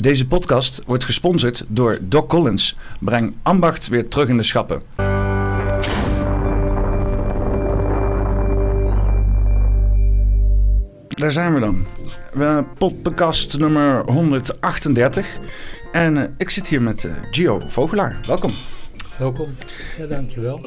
Deze podcast wordt gesponsord door Doc Collins. Breng ambacht weer terug in de schappen. Daar zijn we dan. We podcast nummer 138. En uh, ik zit hier met uh, Gio Vogelaar. Welkom. Welkom. Ja, dankjewel.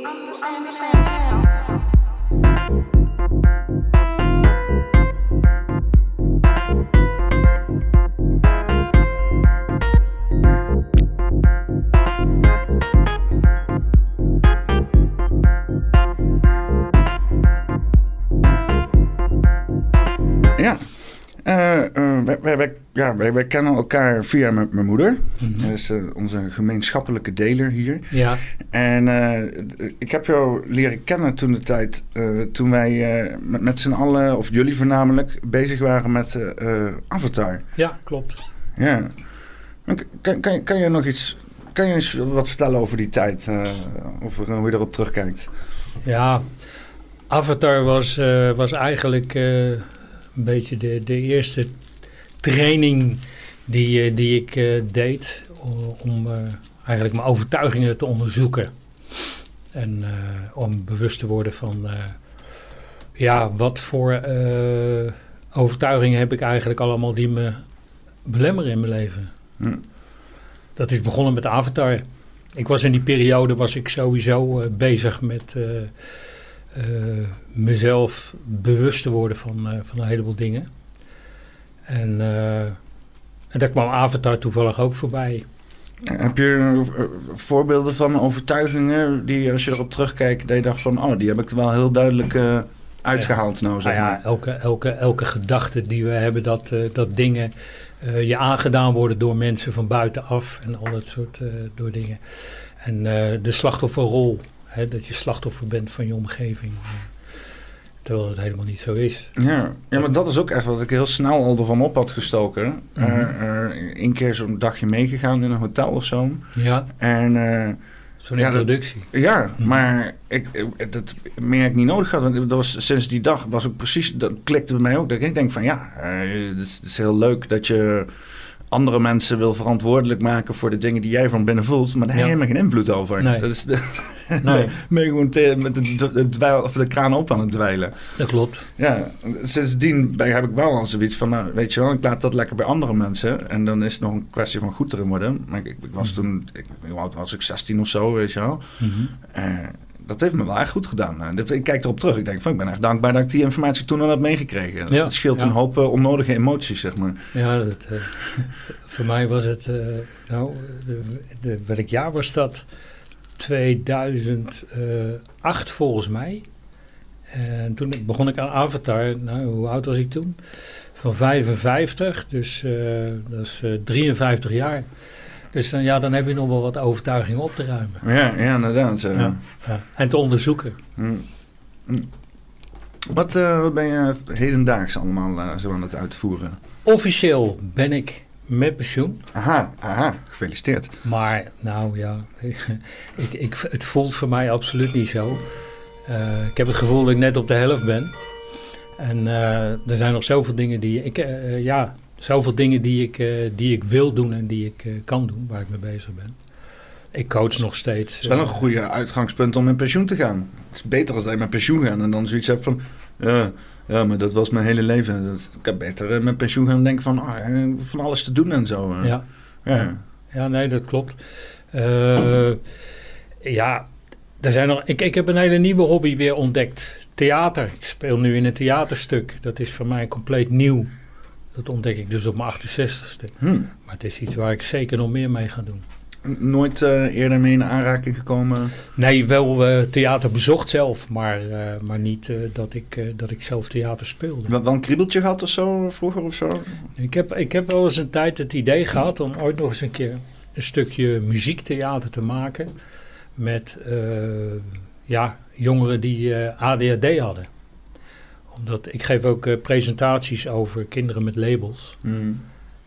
Ja, wij, wij kennen elkaar via mijn moeder. Mm -hmm. Dat is uh, onze gemeenschappelijke deler hier. Ja. En ik heb jou leren kennen toen de tijd, toen wij met, met z'n allen, of jullie voornamelijk, bezig waren met Avatar. Ja, klopt. Ja. Kan, kan, kan je nog iets, kan je eens wat vertellen over die tijd? of hoe je erop terugkijkt? Ja, Avatar was, was eigenlijk een beetje de, de eerste training die, die ik uh, deed om uh, eigenlijk mijn overtuigingen te onderzoeken. En om bewust te worden van, ja, wat voor overtuigingen heb ik eigenlijk allemaal die me belemmeren in mijn leven. Hm. Dat is begonnen met Avatar. Ik was in die periode was ik sowieso bezig met uh, mezelf bewust te worden van, uh, van een heleboel dingen. En, uh, en daar kwam Avatar toevallig ook voorbij. Heb je voorbeelden van overtuigingen die als je erop terugkijkt, dat je dacht van, oh, die heb ik wel heel duidelijk uitgehaald ja. nou, zeg nou ja, elke, elke, elke gedachte die we hebben dat, dat dingen je aangedaan worden door mensen van buitenaf en al dat soort door dingen. En de slachtofferrol, Hè, dat je slachtoffer bent van je omgeving. Terwijl het helemaal niet zo is. Ja, ja maar dat is ook echt wat ik heel snel al ervan op had gestoken. Mm -hmm. uh, een keer zo'n dagje meegegaan in een hotel of zo. Ja. En... Uh, Zo'n ja, introductie. Dat, ja, -hmm. maar ik, dat meer ik niet nodig had. Want dat was, sinds die dag was ook precies... Dat klikte bij mij ook. Dat ik denk van ja, uh, het, is, het is heel leuk dat je andere mensen wil verantwoordelijk maken voor de dingen die jij van binnen voelt, maar daar ja. heb je helemaal geen invloed over. Nee. Dat is de, nee. ben je gewoon te, met de, de, dweil, of de kraan op aan het dweilen. Dat klopt. Ja, sindsdien heb ik wel al zoiets van, nou, weet je wel, ik laat dat lekker bij andere mensen. En dan is het nog een kwestie van goed erin worden. Maar ik, ik was mm. toen, ik, oud was ik, 16 of zo, weet je wel. Mm -hmm. uh, dat heeft me wel echt goed gedaan. Ik kijk erop terug. Ik denk van, ik ben echt dankbaar dat ik die informatie toen al heb meegekregen. Ja, het scheelt ja. een hoop uh, onnodige emoties, zeg maar. Ja, dat, uh, voor mij was het, uh, nou, de, de, welk jaar was dat? 2008 volgens mij. En toen begon ik aan Avatar. Nou, hoe oud was ik toen? Van 55, dus dat is 53 jaar. Dus dan, ja, dan heb je nog wel wat overtuigingen op te ruimen. Ja, ja inderdaad. Ja. En te onderzoeken. Mm. Mm. Wat, uh, wat ben je hedendaags allemaal uh, zo aan het uitvoeren? Officieel ben ik met pensioen. Aha, aha, gefeliciteerd. Maar nou ja, ik, ik, het voelt voor mij absoluut niet zo. Uh, ik heb het gevoel dat ik net op de helft ben. En er zijn nog zoveel dingen die ik, ja, zoveel dingen die ik, uh, die ik wil doen en die ik uh, kan doen, waar ik mee bezig ben. Ik coach nog steeds. Het is wel een goede uitgangspunt om met pensioen te gaan. Het is beter als je met pensioen gaat en dan zoiets hebt van... Ja, ja maar dat was mijn hele leven. Dat, ik heb beter met pensioen gaan denken van... Oh, van alles te doen en zo. Ja. Ja. ja, nee, dat klopt. ja, er zijn nog, ik, ik heb een hele nieuwe hobby weer ontdekt. Theater. Ik speel nu in een theaterstuk. Dat is voor mij compleet nieuw. Dat ontdek ik dus op mijn 68ste. Hmm. Maar het is iets waar ik zeker nog meer mee ga doen. Nooit uh, eerder mee in aanraking gekomen? Nee, wel uh, theater bezocht zelf, maar, uh, maar niet dat, ik, dat ik zelf theater speelde. Wel, wel een kriebeltje gehad of zo, vroeger of zo? Ik heb, ik heb wel eens een tijd het idee gehad om ooit nog eens een keer een stukje muziektheater te maken. Met ja, jongeren die ADHD hadden omdat ik geef ook uh, presentaties over kinderen met labels. Mm.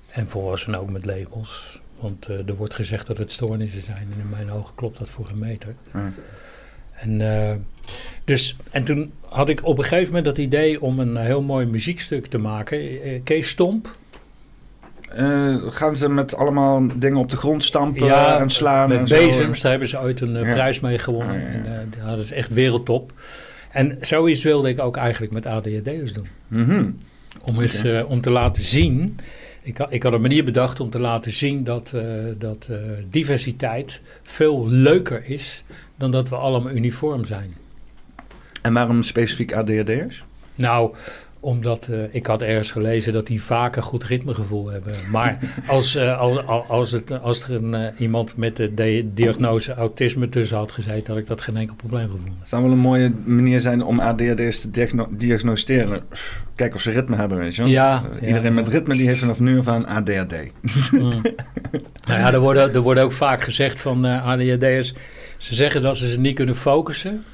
En volwassenen ook met labels. Want uh, er wordt gezegd dat het stoornissen zijn. En in mijn ogen klopt dat voor een meter. Mm. En, uh, dus, en toen had ik op een gegeven moment dat idee om een heel mooi muziekstuk te maken. Kees Stomp. eh, gaan ze met allemaal dingen op de grond stampen Ja, en slaan? Met en zo? bezems, daar hebben ze ooit een eh, Ja. prijs mee gewonnen. Ja, ja. En, eh, dat is echt wereldtop. En zoiets wilde ik ook eigenlijk met ADHD'ers doen. Mhm. Om, eens, eh, om te laten zien. Ik, had- ik had een manier bedacht om te laten zien dat, eh, dat eh, diversiteit veel leuker is dan dat we allemaal uniform zijn. En waarom specifiek ADHD'ers? Nou, omdat eh, ik had ergens gelezen dat die vaker goed ritmegevoel hebben. Maar als, eh, als, als, het, als er een, eh, iemand met de di- diagnose autisme tussen had gezeten, had ik dat geen enkel probleem gevonden. Het zou wel een mooie manier zijn om ADHD'ers te diagno- diagnosticeren. Kijken of ze ritme hebben, weet je wel? Ja, ja, Iedereen met ritme die heeft vanaf nu af aan ADHD. Mm. nou ja, er worden, er wordt ook vaak gezegd van ADHD'ers, ze zeggen dat ze zich niet kunnen focussen.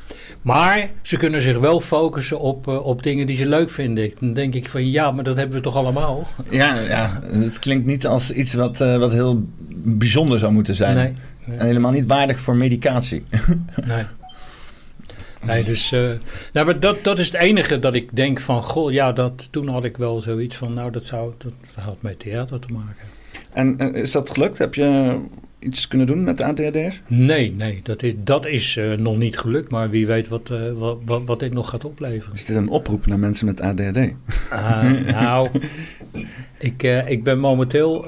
Maar ze kunnen zich wel focussen op, eh, op dingen die ze leuk vinden. Dan denk ik van ja, maar dat hebben we toch allemaal? Ja, ja, het klinkt niet als iets wat, eh, wat heel bijzonder zou moeten zijn. Nee. nee. En helemaal niet waardig voor medicatie. Nee. Nee, dus. nou, maar dat, dat is het enige dat ik denk van. Goh, ja, dat, toen had ik wel zoiets van. Nou, dat, zou, dat had met theater te maken. En is dat gelukt? Heb je iets kunnen doen met de ADHD'ers? Nee, nee, dat is, dat is eh, nog niet gelukt. Maar wie weet wat, eh, wat, wat, wat dit nog gaat opleveren. Is dit een oproep naar mensen met ADHD? Ah, nou, ik, eh, ik ben momenteel.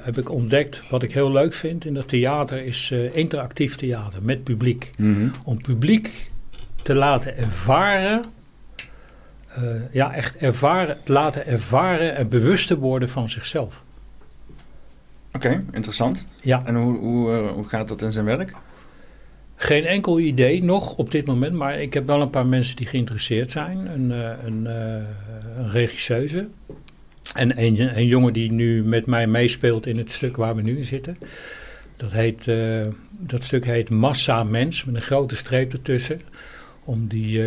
heb ik ontdekt wat ik heel leuk vind in dat theater. Is interactief theater met publiek. Mhm. om publiek te laten ervaren, ja, echt ervaren, te laten ervaren en bewust te worden van zichzelf. Oké, interessant. Ja, En hoe, hoe, eh, hoe gaat dat in zijn werk? geen enkel idee nog op dit moment, maar ik heb wel een paar mensen die geïnteresseerd zijn. Een, eh, een, eh, een regisseuse en een, een jongen die nu met mij meespeelt in het stuk waar we nu in zitten. Dat, heet, dat stuk heet Massa Mens, met een grote streep ertussen. Om die,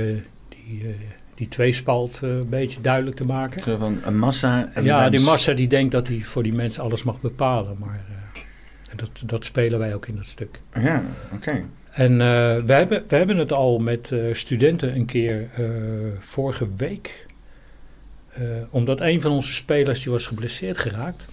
die, die tweespalt eh, een beetje duidelijk te maken. Zo van een massa ja, mens. die massa die denkt dat hij voor die mensen alles mag bepalen. Maar eh, dat, dat spelen wij ook in dat stuk. Ja, oké. En eh, we, hebben, we hebben het al met studenten een keer vorige week. omdat een van onze spelers die was geblesseerd geraakt.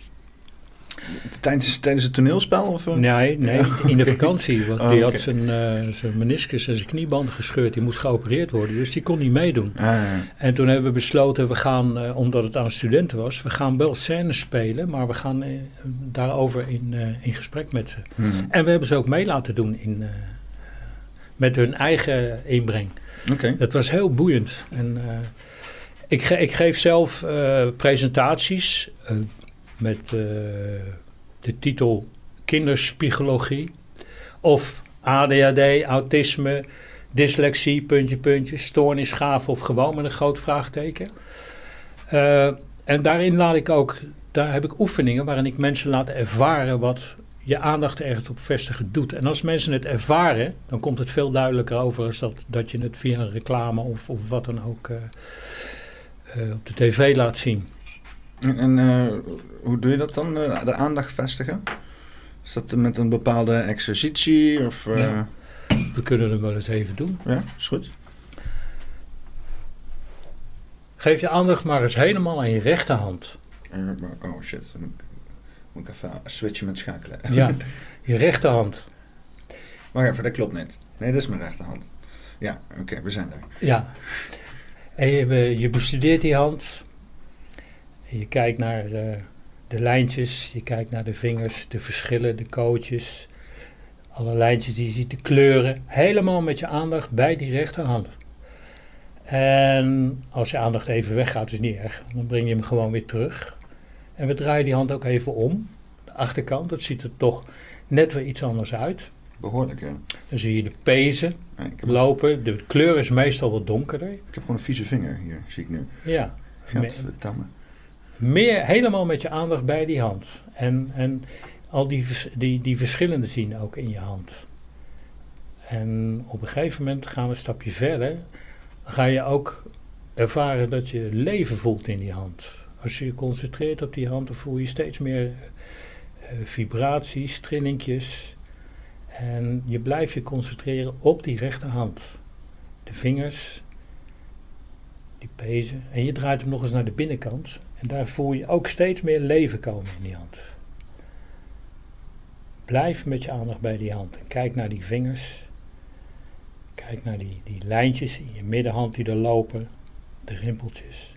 Tijdens, tijdens het toneelspel? Of, eh? Nee, nee, in de vakantie. Want Oh, die had zijn, eh, zijn meniscus en zijn knieband gescheurd. Die moest geopereerd worden. Dus die kon niet meedoen. Ah, ja. En toen hebben we besloten, we gaan, eh, omdat het aan studenten was, we gaan wel scènes spelen, maar we gaan daarover in, in gesprek met ze. Mhm. En we hebben ze ook mee laten doen in, met hun eigen inbreng. Oké. Dat was heel boeiend. En, ik, ge- ik geef zelf presentaties met eh, de titel Kinderpsychologie of ADHD, autisme, dyslexie, puntje, puntje, stoornisgaaf of gewoon met een groot vraagteken. Eh, en daarin laat ik ook, daar heb ik oefeningen waarin ik mensen laat ervaren wat je aandacht ergens op vestigen doet. En als mensen het ervaren, dan komt het veel duidelijker over als dat, dat je het via een reclame of, of wat dan ook eh, op de tv laat zien. En, en, eh, hoe doe je dat dan? eh, de aandacht vestigen? Is dat met een bepaalde exercitie? Of, eh, Ja. We kunnen het wel eens even doen. ja, is goed. Geef je aandacht maar eens helemaal aan je rechterhand. Oh shit, dan moet, ik even switchen met schakelen. Ja, je rechterhand. Wacht even, dat klopt niet. Nee, dat is mijn rechterhand. Ja, oké, we zijn er. Ja. En je bestudeert die hand. En je kijkt naar eh, de lijntjes, je kijkt naar de vingers, de verschillen, de kootjes. Alle lijntjes die je ziet, de kleuren. Helemaal met je aandacht bij die rechterhand. En als je aandacht even weggaat, is niet erg. Dan breng je hem gewoon weer terug. En we draaien die hand ook even om. De achterkant, dat ziet er toch net weer iets anders uit. Behoorlijk, hè? Dan zie je de pezen Ja, lopen. De kleur is meestal wat donkerder. ik heb gewoon een vieze vinger hier, zie ik nu. Ja, me- Gadverdamme. Meer helemaal met je aandacht bij die hand. En, en al die, die, die verschillende zien ook in je hand. En op een gegeven moment gaan we een stapje verder. Ga je ook ervaren dat je leven voelt in die hand. Als je je concentreert op die hand, dan voel je steeds meer eh, vibraties, trillingjes. En je blijft je concentreren op die rechterhand. De vingers die pezen. En je draait hem nog eens naar de binnenkant. En daar voel je ook steeds meer leven komen in die hand. Blijf met je aandacht bij die hand. Kijk naar die vingers. Kijk naar die, die lijntjes in je middenhand die er lopen. De rimpeltjes.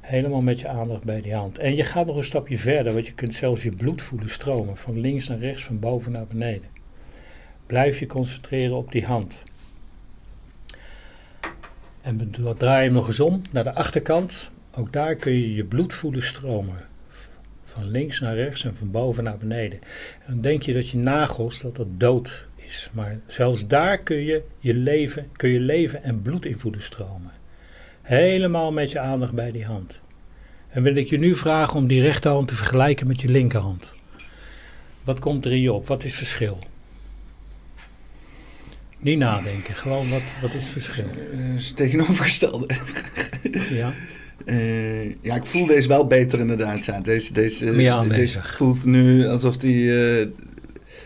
Helemaal met je aandacht bij die hand. En je gaat nog een stapje verder, want je kunt zelfs je bloed voelen stromen. Van links naar rechts, van boven naar beneden. Blijf je concentreren op die hand. En draai hem nog eens om naar de achterkant. Ook daar kun je je bloed voelen stromen. Van links naar rechts en van boven naar beneden. En dan denk je dat je nagels, dat dat dood is. Maar zelfs daar kun je je leven, kun je leven en bloed in voelen stromen. Helemaal met je aandacht bij die hand. En wil ik je nu vragen om die rechterhand te vergelijken met je linkerhand. Wat komt er in je op? Wat is het verschil? Niet nadenken, gewoon wat, wat is het verschil? Is het tegenovergestelde. ja. Uh, ja, ik voel deze wel beter inderdaad. Ja. Deze, deze, voelt nu alsof die uh,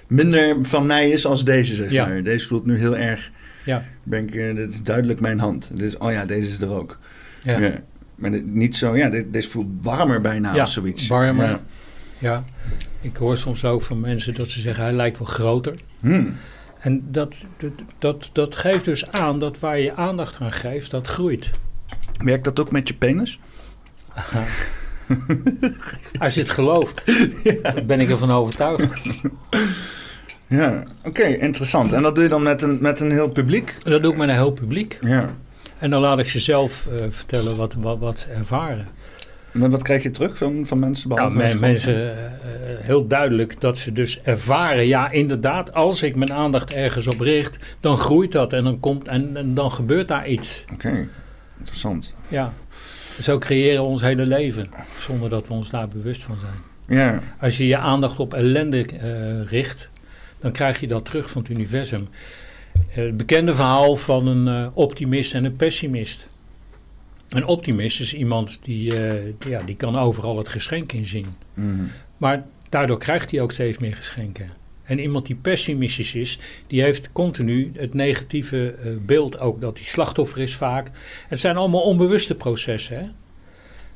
minder van mij is als deze, zeg Ja. maar. Deze voelt nu heel erg... Ja. Ben ik, uh, dit is duidelijk mijn hand. Dit is, oh ja, deze is er ook. Ja. Ja. Maar dit- niet zo... Ja, dit, deze voelt warmer bijna Ja, of zoiets. warmer. Ja. ja. Ik hoor soms ook van mensen dat ze zeggen hij lijkt wel groter. Hmm. En dat, dat, dat, dat geeft dus aan dat waar je aandacht aan geeft, dat groeit. Werkt dat ook met je penis? Als je het gelooft, ben ik ervan overtuigd. Ja, oké, interessant. En dat doe je dan met een, met een heel publiek? Dat doe ik met een heel publiek. Ja. En dan laat ik ze zelf eh, vertellen wat, wat, wat ze ervaren. En wat krijg je terug van, van mensen? Nou, behalve men- mensen eh, heel duidelijk dat ze dus ervaren, ja inderdaad, als ik mijn aandacht ergens op richt, dan groeit dat en dan, komt, en, en dan gebeurt daar iets. Oké, interessant. Ja. Zo creëren we ons hele leven, zonder dat we ons daar bewust van zijn. Ja, Als je je aandacht op ellende eh, richt, dan krijg je dat terug van het universum. Eh, Het bekende verhaal van een eh, optimist en een pessimist. Een optimist is iemand die, die- ja, die kan overal het geschenk in zien. mhm. Maar daardoor krijgt hij ook steeds meer geschenken. En iemand die pessimistisch is, die heeft continu het negatieve eh, beeld ook dat hij slachtoffer is vaak. Het zijn allemaal onbewuste processen. Hè?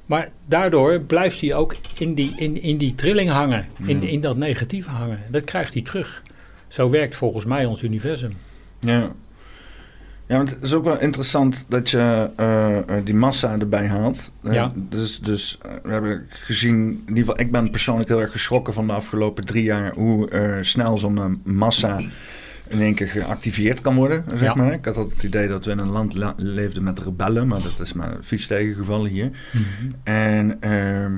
Maar daardoor blijft hij ook in die, in, in die trilling hangen, in, in dat negatieve hangen. Dat krijgt hij terug. Zo werkt volgens mij ons universum. ja. Ja, want het is ook wel interessant dat je eh, eh, die massa erbij haalt. Eh, Ja. Dus, dus we hebben gezien, in ieder geval, ik ben persoonlijk heel erg geschrokken van de afgelopen drie jaar hoe snel zo'n massa in één keer geactiveerd kan worden, zeg Ja. maar. Ik had altijd het idee dat we in een land la- leefden met rebellen, maar dat is maar vies tegengevallen hier. En ehm,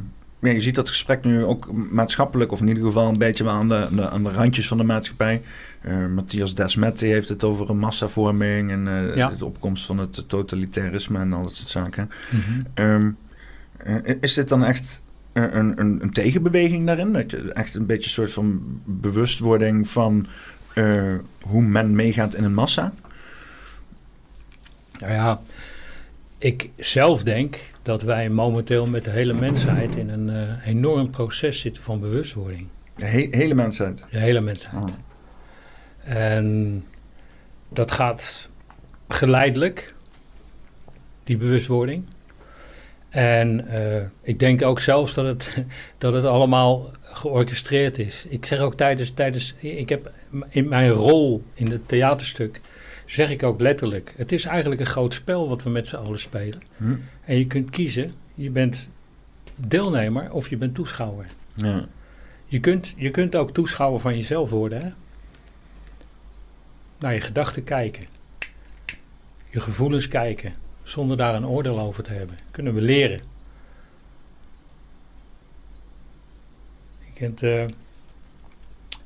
ja, je ziet dat gesprek nu ook maatschappelijk, of in ieder geval een beetje wel aan de, aan de, aan de randjes van de maatschappij. Eh, Matthias Desmet heeft het over een massavorming en eh, Ja. de opkomst van het totalitarisme en al dat soort zaken. Mhm. Ehm, eh, is dit dan echt een, een, een, tegenbeweging daarin? Dat je echt een beetje een soort van bewustwording van hoe men meegaat in een massa? Nou ja, ik zelf denk dat wij momenteel met de hele mensheid in een eh, enorm proces zitten van bewustwording. De he- hele mensheid. De hele mensheid. Oh. En dat gaat geleidelijk, die bewustwording. En eh, ik denk ook zelfs dat het, dat het allemaal georchestreerd is. Ik zeg ook tijdens, tijdens, ik heb in mijn rol in het theaterstuk, zeg ik ook letterlijk, het is eigenlijk een groot spel wat we met z'n allen spelen. Hm? En je kunt kiezen, je bent deelnemer of je bent toeschouwer. Ja. Je kunt, je kunt ook toeschouwer van jezelf worden, hè? Naar je gedachten kijken. Je gevoelens kijken. Zonder daar een oordeel over te hebben. Kunnen we leren. Je kent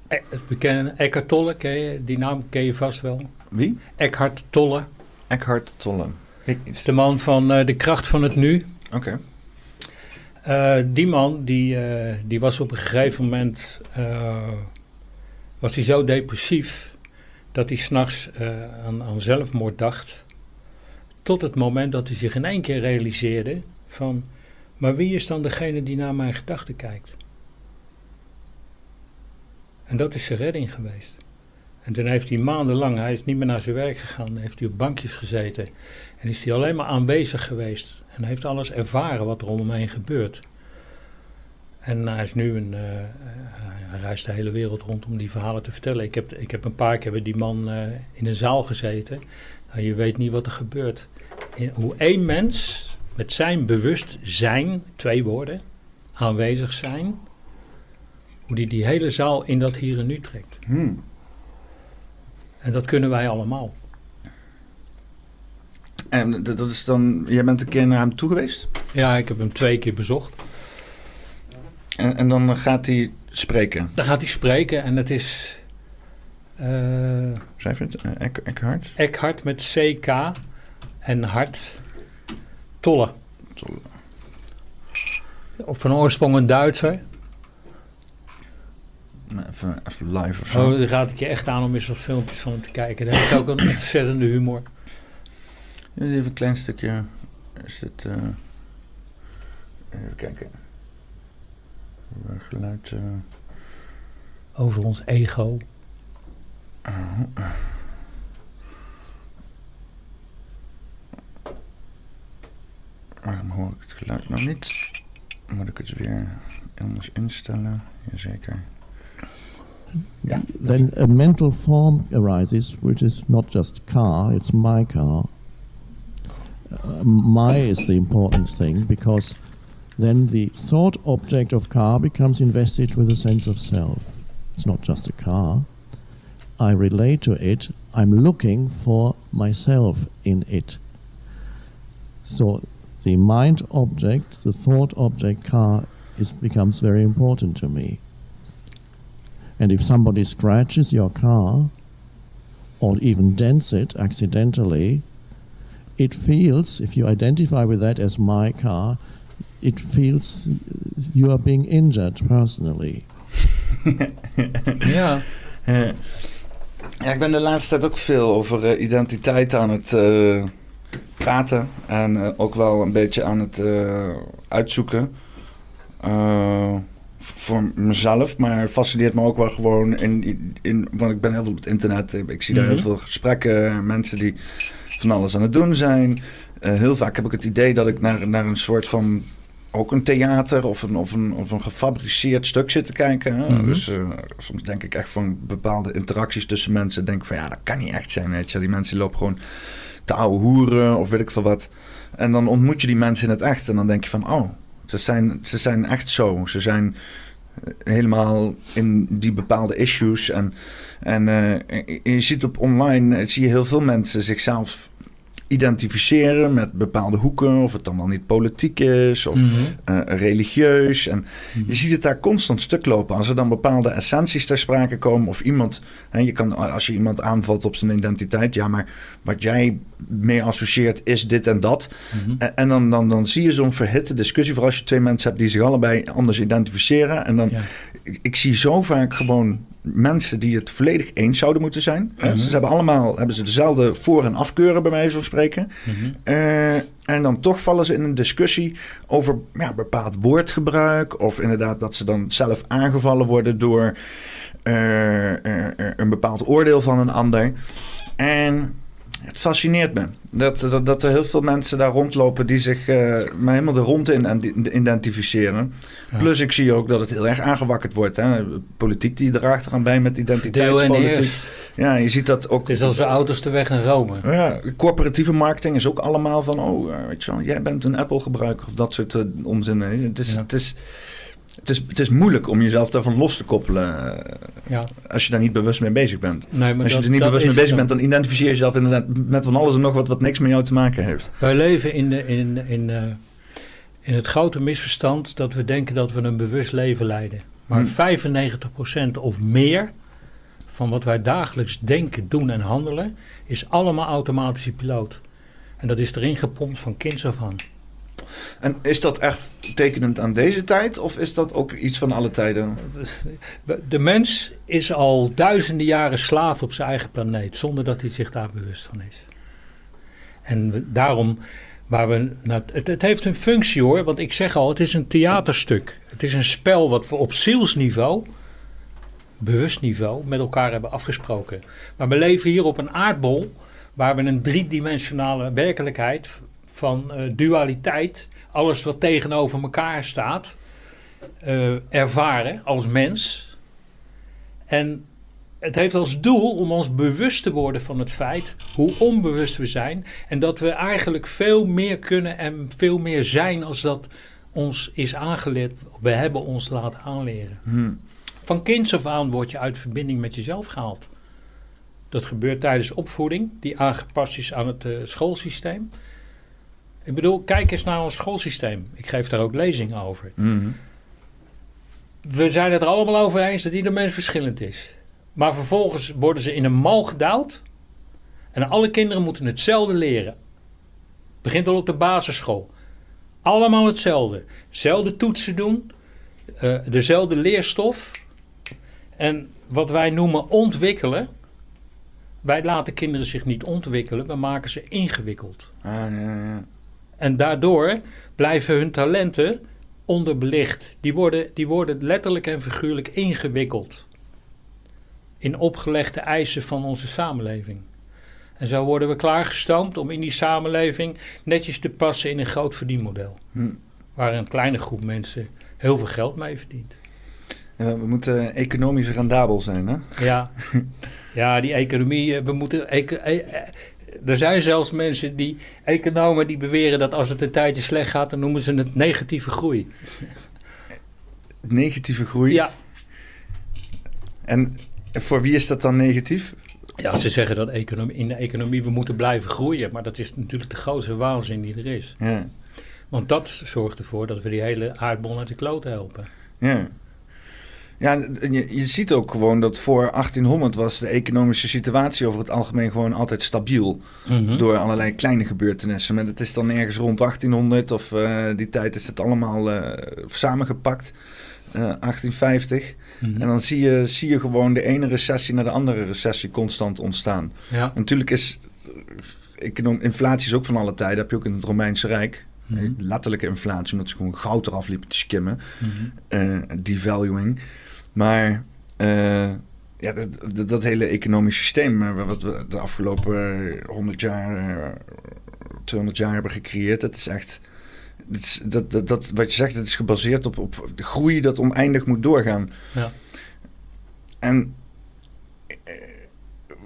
E- het bekende Eckhart Tolle, ken je, die naam ken je vast wel. Wie? Eckhart Tolle. Eckhart Tolle. Ik- is de man van eh, de kracht van het nu. Oké. Eh, die man, die, eh, die was op een gegeven moment was hij zo depressief dat hij s'nachts aan, aan zelfmoord dacht. Tot het moment dat hij zich in één keer realiseerde van, maar wie is dan degene die naar mijn gedachten kijkt? En dat is zijn redding geweest. En toen heeft hij maandenlang, hij is niet meer naar zijn werk gegaan, heeft hij op bankjes gezeten. En is hij alleen maar aanwezig geweest. En heeft alles ervaren wat er om hem heen gebeurt. En hij is nu een, uh, hij reist de hele wereld rond om die verhalen te vertellen. Ik heb, ik heb een paar keer die man uh, in een zaal gezeten. Nou, je weet niet wat er gebeurt. In, hoe één mens met zijn bewustzijn, twee woorden, aanwezig zijn, hoe die die hele zaal in dat hier en nu trekt. Hmm. En dat kunnen wij allemaal. En dat is dan, jij bent een keer naar hem toe geweest? Ja, ik heb hem twee keer bezocht. En, en dan gaat hij spreken? Dan gaat hij spreken en het is... Uh, Schrijf het? Eckhart? Eckhart met CK en hart. Tolle. Tolle. Van oorsprong een Duitser. Even, even live of zo. Oh, dan raad ik je echt aan om eens wat filmpjes van hem te kijken. Daar heeft ook een ontzettende humor. Even een klein stukje. Is het. Uh, even kijken. Geluid. Uh, Over ons ego. Uh, waarom hoor ik het geluid nou niet? Moet ik het weer anders instellen? Jazeker. Yeah. Then a mental form arises, which is not just car, it's my car. Uh, my is the important thing because then the thought object of car becomes invested with a sense of self. It's not just a car. I relate to it, I'm looking for myself in it. So the mind object, the thought object car, is, becomes very important to me. And if somebody scratches your car or even dents it accidentally, it feels, if you identify with that as my car, it feels you are being injured personally. ja. ja. ik ben de laatste tijd ook veel over uh, identiteit aan het uh, praten. En uh, ook wel een beetje aan het uitzoeken voor mezelf, maar fascineert me ook wel gewoon in, in want ik ben heel veel op het internet. Ik zie daar heel veel gesprekken, mensen die van alles aan het doen zijn. Uh, heel vaak heb ik het idee dat ik naar, naar een soort van ook een theater of een, of een, of een gefabriceerd stuk zit te kijken. Mm -hmm. Dus uh, soms denk ik echt van bepaalde interacties tussen mensen. Denk van ja, dat kan niet echt zijn. Weet je. Die mensen lopen gewoon te ouwe hoeren of weet ik veel wat. En dan ontmoet je die mensen in het echt en dan denk je van oh, ze zijn, ze zijn echt zo. Ze zijn helemaal in die bepaalde issues. En, en uh, je ziet op online, zie je heel veel mensen zichzelf identificeren met bepaalde hoeken. Of het dan wel niet politiek is of mm -hmm. uh, religieus. En mm -hmm. je ziet het daar constant stuk lopen. Als er dan bepaalde essenties ter sprake komen. Of iemand, hè, je kan, als je iemand aanvalt op zijn identiteit. Ja, maar wat jij mee associeert is dit en dat. Mm -hmm. en, dan, dan, dan zie je zo'n verhitte discussie. Vooral als je twee mensen hebt die zich allebei anders identificeren. En dan, ja. ik, ik zie zo vaak gewoon mensen die het volledig eens zouden moeten zijn. Mm -hmm. Ze hebben allemaal hebben ze dezelfde voor- en afkeuren, bij wijze van spreken. Mm -hmm. uh, en dan toch vallen ze in een discussie over ja, bepaald woordgebruik. Of inderdaad dat ze dan zelf aangevallen worden door uh, uh, een bepaald oordeel van een ander. En het fascineert me. Dat, dat, dat, er heel veel mensen daar rondlopen die zich uh, maar helemaal de rond in identificeren. Ja. Plus ik zie ook dat het heel erg aangewakkerd wordt. Hè? Politiek die draagt eraan bij met identiteitspolitiek. Ja, je ziet dat ook. Het is onze auto's de weg naar Rome. Ja, corporatieve marketing is ook allemaal van, oh, weet je wel, jij bent een Apple gebruiker of dat soort uh, onzin. Het is, ja. het is het is, het is moeilijk om jezelf daarvan los te koppelen. Ja. Als je daar niet bewust mee bezig bent. Nee, als je dat, er niet bewust mee bezig bent, dan identificeer je jezelf inderdaad met van alles en nog wat wat niks met jou te maken heeft. Wij leven in, de, in, in, uh, in het grote misverstand dat we denken dat we een bewust leven leiden. Maar hmm. 95% of meer van wat wij dagelijks denken, doen en handelen, is allemaal automatische piloot. En dat is erin gepompt van kinds af aan. En is dat echt tekenend aan deze tijd of is dat ook iets van alle tijden? De mens is al duizenden jaren slaaf op zijn eigen planeet zonder dat hij zich daar bewust van is. En daarom, waar we, het, het heeft een functie hoor, want ik zeg al, het is een theaterstuk. Het is een spel wat we op zielsniveau bewust niveau met elkaar hebben afgesproken. Maar we leven hier op een aardbol waar we een driedimensionale werkelijkheid van uh, dualiteit, alles wat tegenover elkaar staat, uh, ervaren als mens. En het heeft als doel om ons bewust te worden van het feit hoe onbewust we zijn. En dat we eigenlijk veel meer kunnen en veel meer zijn als dat ons is aangeleerd. We hebben ons laten aanleren. Hmm. Van kinds af aan word je uit verbinding met jezelf gehaald. Dat gebeurt tijdens opvoeding, die aangepast is aan het uh, schoolsysteem. Ik bedoel, kijk eens naar ons schoolsysteem. Ik geef daar ook lezingen over. Hmm. We zijn het er allemaal over eens dat ieder mens verschillend is. Maar vervolgens worden ze in een mal gedouwd. En alle kinderen moeten hetzelfde leren. Het begint al op de basisschool. Allemaal hetzelfde. Zelfde toetsen doen. Uh, dezelfde leerstof. En wat wij noemen ontwikkelen. Wij laten kinderen zich niet ontwikkelen. We maken ze ingewikkeld. Ah, ja, ja. En daardoor blijven hun talenten onderbelicht. Die worden, die worden letterlijk en figuurlijk ingewikkeld in opgelegde eisen van onze samenleving. En zo worden we klaargestoomd om in die samenleving netjes te passen in een groot verdienmodel. Hm. Waar een kleine groep mensen heel veel geld mee verdient. Ja, we moeten economisch rendabel zijn, hè? Ja, ja die economie, eh, we moeten... E e er zijn zelfs mensen die, economen, die beweren dat als het een tijdje slecht gaat, dan noemen ze het negatieve groei. Negatieve groei? Ja. En voor wie is dat dan negatief? Ja, ze zeggen dat economie, in de economie we moeten blijven groeien. Maar dat is natuurlijk de grootste waanzin die er is. Ja. Want dat zorgt ervoor dat we die hele aardbol uit de kloot helpen. Ja. Ja, je, je ziet ook gewoon dat voor 1800 was de economische situatie over het algemeen gewoon altijd stabiel. Mhm. Door allerlei kleine gebeurtenissen. Maar het is dan ergens rond 1800 of uh, die tijd is het allemaal uh, samengepakt. Uh, 1850. Mhm. En dan zie je, zie je gewoon de ene recessie naar de andere recessie constant ontstaan. Ja. Natuurlijk is econom, inflatie is ook van alle tijden. heb je ook in het Romeinse Rijk. Mhm. Letterlijke inflatie, omdat ze gewoon goud eraf liepen te skimmen. Uh, devaluing. Maar uh, ja, dat, dat, dat, hele economische systeem wat we de afgelopen 100 jaar, 200 jaar hebben gecreëerd, dat is echt. Dat, is, dat, dat, dat, wat je zegt, dat is gebaseerd op, op de groei dat oneindig moet doorgaan. Ja. En.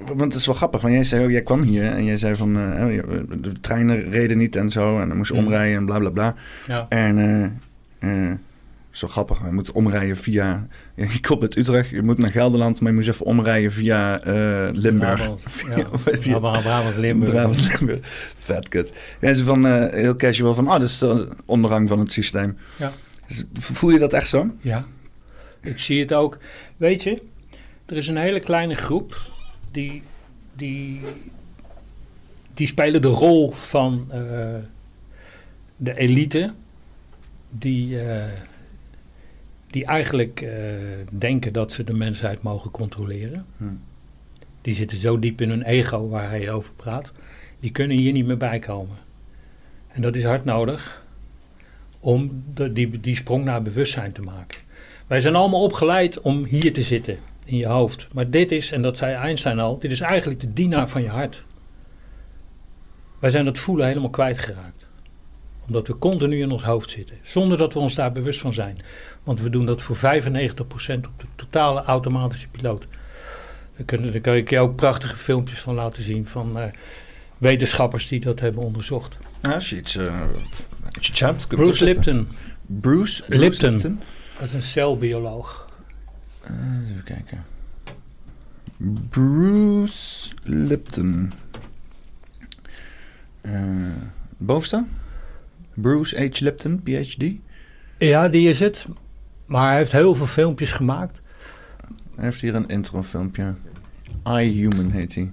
Want het is wel grappig, want jij zei, oh, jij kwam hier en jij zei van uh, de treinen reden niet en zo en dan moest je Mm. omrijden en bla bla bla. Ja. En uh, uh, zo grappig, je moet omrijden via. Je komt uit Utrecht, je moet naar Gelderland, maar je moet even omrijden via uh, Limburg. Brabant, ja. via, Brabant, Limburg. Brabant, Limburg. Vet kut. Ja, ze van uh, heel casual van, oh, dat is de ondergang van het systeem. Ja. Dus, voel je dat echt zo? Ja. Ik zie het ook. Weet je, er is een hele kleine groep die, die, die spelen de rol van uh, de elite. Die, uh, die eigenlijk uh, denken dat ze de mensheid mogen controleren. Hm. Die zitten zo diep in hun ego waar hij over praat. Die kunnen hier niet meer bij komen. En dat is hard nodig om de, die, die sprong naar bewustzijn te maken. Wij zijn allemaal opgeleid om hier te zitten in je hoofd. Maar dit is, en dat zei Einstein al, dit is eigenlijk de dienaar van je hart. Wij zijn dat voelen helemaal kwijtgeraakt. Omdat we continu in ons hoofd zitten. Zonder dat we ons daar bewust van zijn. Want we doen dat voor 95% op de totale automatische piloot. Daar, kunnen, daar kan ik je ook prachtige filmpjes van laten zien. Van uh, wetenschappers die dat hebben onderzocht. Ja, als je iets, uh, als je hebt, Bruce Lipton. Bruce, Bruce Lipton. Lipton. Dat is een celbioloog. Uh, even kijken. Bruce Lipton. Bovenste? Bruce H. Lipton, PhD. Ja, die is het. Maar hij heeft heel veel filmpjes gemaakt. Hij heeft hier een introfilmpje. I Human heet hij.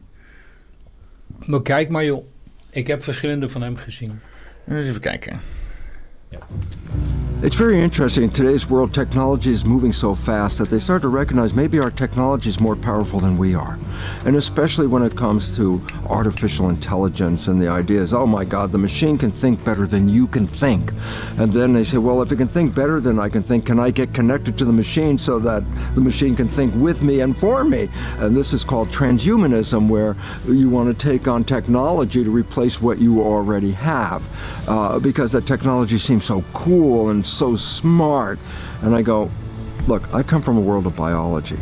Maar kijk maar joh. Ik heb verschillende van hem gezien. Even kijken. It's very interesting. In today's world, technology is moving so fast that they start to recognize maybe our technology is more powerful than we are. And especially when it comes to artificial intelligence and the idea is, oh my God, the machine can think better than you can think. And then they say, well, if it can think better than I can think, can I get connected to the machine so that the machine can think with me and for me? And this is called transhumanism, where you want to take on technology to replace what you already have. Uh, because that technology seems so cool and so smart. And I go, look, I come from a world of biology.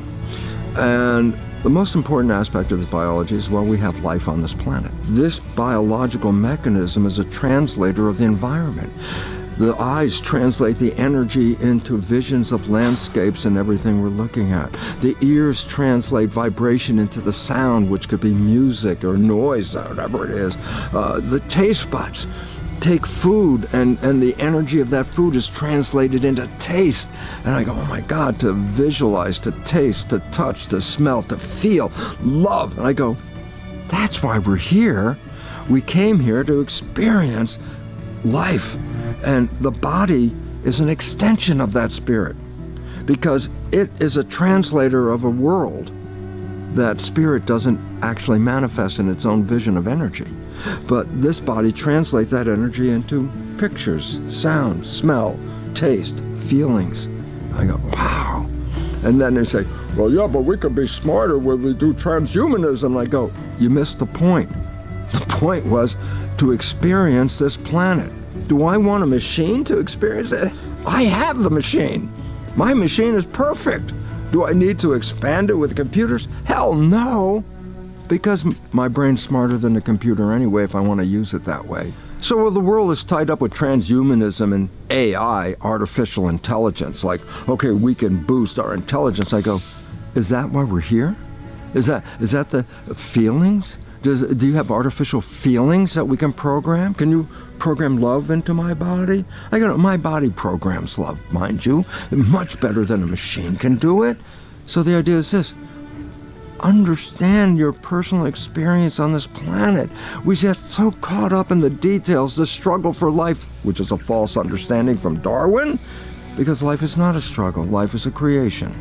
And the most important aspect of this biology is well, we have life on this planet. This biological mechanism is a translator of the environment. The eyes translate the energy into visions of landscapes and everything we're looking at. The ears translate vibration into the sound, which could be music or noise, or whatever it is. Uh, the taste buds take food and, and the energy of that food is translated into taste. And I go, oh my God, to visualize, to taste, to touch, to smell, to feel, love. And I go, that's why we're here. We came here to experience life. And the body is an extension of that spirit because it is a translator of a world that spirit doesn't actually manifest in its own vision of energy. But this body translates that energy into pictures, sound, smell, taste, feelings. I go, wow. And then they say, well, yeah, but we could be smarter when we do transhumanism. I go, you missed the point. The point was to experience this planet. Do I want a machine to experience it? I have the machine. My machine is perfect. Do I need to expand it with computers? Hell no. Because my brain's smarter than the computer anyway if I want to use it that way. So the world is tied up with transhumanism and AI, artificial intelligence. Like, okay, we can boost our intelligence. I go, is that why we're here? Is that is that the feelings? Does, do you have artificial feelings that we can program? Can you program love into my body? I got my body programs love, mind you, much better than a machine can do it. So the idea is this understand your personal experience on this planet. We get so caught up in the details, the struggle for life, which is a false understanding from Darwin, because life is not a struggle, life is a creation.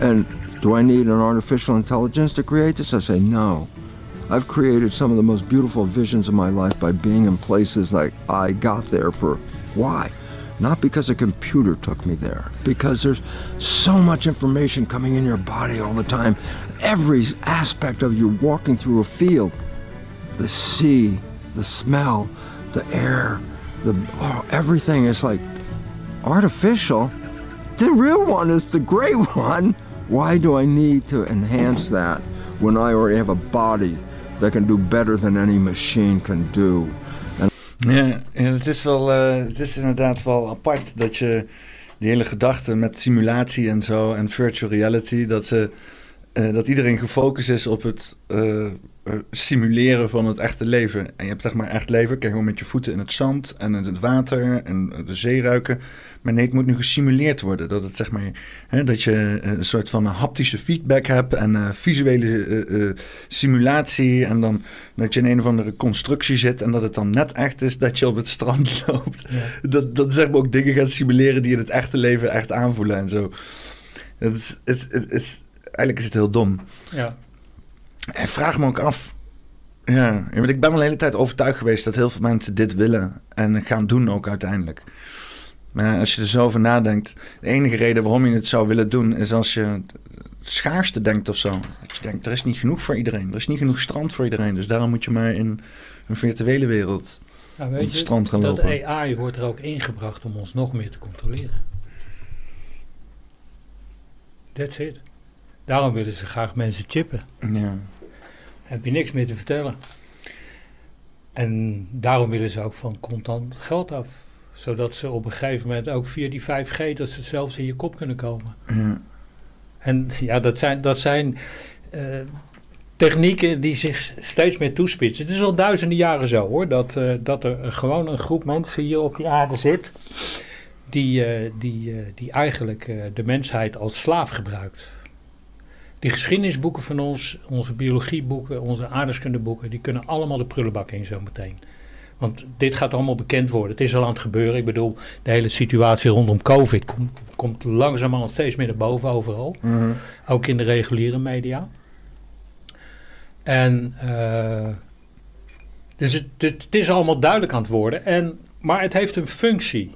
And do I need an artificial intelligence to create this? I say no. I've created some of the most beautiful visions of my life by being in places like I got there for why? Not because a computer took me there, because there's so much information coming in your body all the time. Every aspect of you walking through a field the sea, the smell, the air, the oh, everything is like artificial. The real one is the great one. Why do I need to enhance that when I already have a body that can do better than any machine can do? Ja, het is, wel, uh, het is inderdaad wel apart dat je die hele gedachte met simulatie en zo en virtual reality, dat, ze, uh, dat iedereen gefocust is op het uh, simuleren van het echte leven. En je hebt zeg maar echt leven, kijk gewoon met je voeten in het zand en in het water en de zee ruiken. Maar nee, het moet nu gesimuleerd worden. Dat, het, zeg maar, hè, dat je een soort van haptische feedback hebt en uh, visuele simulatie. En dan dat je in een of andere constructie zit en dat het dan net echt is dat je op het strand loopt. Ja. Dat, dat zeg maar ook dingen gaat simuleren die in het echte leven echt aanvoelen en zo. Het is, het, het, het, eigenlijk is het heel dom. Ja. En vraag me ook af. Ja, want ik ben wel de hele tijd overtuigd geweest dat heel veel mensen dit willen en gaan doen ook uiteindelijk. Maar als je er zo over nadenkt, de enige reden waarom je het zou willen doen is als je schaarste denkt of zo. Dat je denkt, er is niet genoeg voor iedereen. Er is niet genoeg strand voor iedereen. Dus daarom moet je maar in een virtuele wereld nou, weet op het je, strand gaan lopen. Dat AI wordt er ook ingebracht om ons nog meer te controleren. That's it. Daarom willen ze graag mensen chippen. Ja. Heb je niks meer te vertellen. En daarom willen ze ook van contant geld af zodat ze op een gegeven moment ook via die 5G, dat ze zelfs in je kop kunnen komen. Ja. En ja, dat zijn, dat zijn uh, technieken die zich steeds meer toespitsen. Het is al duizenden jaren zo hoor, dat, uh, dat er gewoon een groep mensen hier op die aarde zit. Die, uh, die, die eigenlijk de mensheid als slaaf gebruikt. Die geschiedenisboeken van ons, onze biologieboeken, onze aardeskundeboeken, die kunnen allemaal de prullenbak in zometeen. Want dit gaat allemaal bekend worden. Het is al aan het gebeuren. Ik bedoel, de hele situatie rondom COVID komt, komt langzamerhand steeds meer naar boven overal. Mhm. Ook in de reguliere media. En eh, dus het, het, het is allemaal duidelijk aan het worden. En, maar het heeft een functie.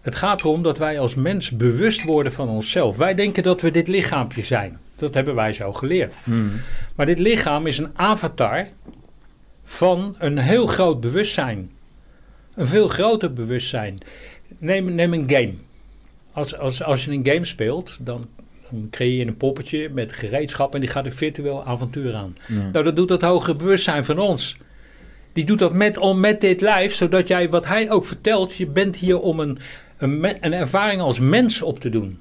Het gaat erom dat wij als mens bewust worden van onszelf. Wij denken dat we dit lichaampje zijn. Dat hebben wij zo geleerd. Mhm. Maar dit lichaam is een avatar van een heel groot bewustzijn. Een veel groter bewustzijn. Neem, neem een game. Als, als, als je een game speelt, dan, dan creëer je een poppetje met gereedschap en die gaat een virtueel avontuur aan. Ja. Nou, dat doet dat hogere bewustzijn van ons. Die doet dat met, om, met dit lijf, zodat jij, wat hij ook vertelt, je bent hier om een, een, een ervaring als mens op te doen.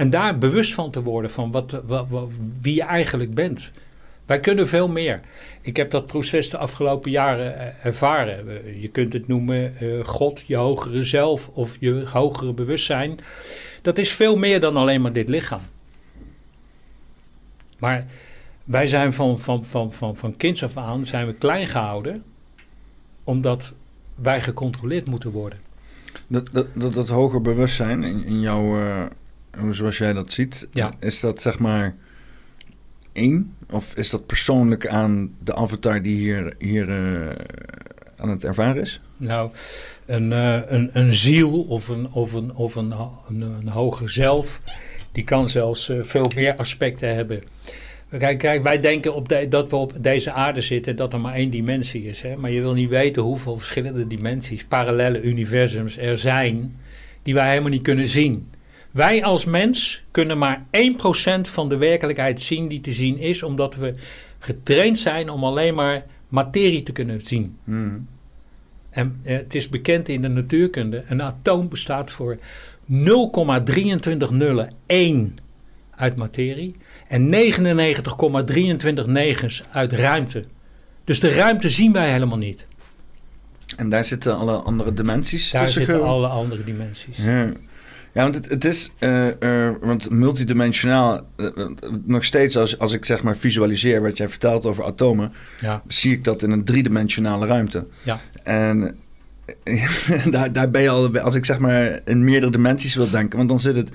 En daar bewust van te worden van wat, wie je eigenlijk bent. Wij kunnen veel meer. Ik heb dat proces de afgelopen jaren eh, ervaren. Eh, Je kunt het noemen eh, God, je hogere zelf of je hogere bewustzijn. Dat is veel meer dan alleen maar dit lichaam. Maar wij zijn van, van, van, van, van kinds af aan zijn we klein gehouden. Omdat wij gecontroleerd moeten worden. Dat, dat, dat, hoger bewustzijn in, in jouw, zoals jij dat ziet, Ja. is dat zeg maar één? Of is dat persoonlijk aan de avatar die hier, hier eh, aan het ervaren is? Nou, een, eh, een, een ziel of, een, of, een, of een, een, een hoger zelf, die kan zelfs eh, veel meer aspecten hebben. Kijk, kijk wij denken op de- dat we op deze aarde zitten dat er maar één dimensie is. Hè? Maar je wil niet weten hoeveel verschillende dimensies, parallele universums er zijn, die wij helemaal niet kunnen zien. Wij als mens kunnen maar 1% van de werkelijkheid zien die te zien is, omdat we getraind zijn om alleen maar materie te kunnen zien. Mhm. En eh, het is bekend in de natuurkunde, een atoom bestaat voor 0,2301 uit materie en 99,23 uit ruimte. Dus de ruimte zien wij helemaal niet. En daar zitten alle andere dimensies Daar tussen. zitten ge- alle andere dimensies. Ja. Ja, want het, het is, eh, eh, want multidimensionaal, eh, nog steeds als, als ik zeg maar visualiseer wat jij vertelt over atomen, Ja, zie ik dat in een driedimensionale ruimte. Ja. En daar, daar ben je al, als ik zeg maar in meerdere dimensies wil denken, want dan zit het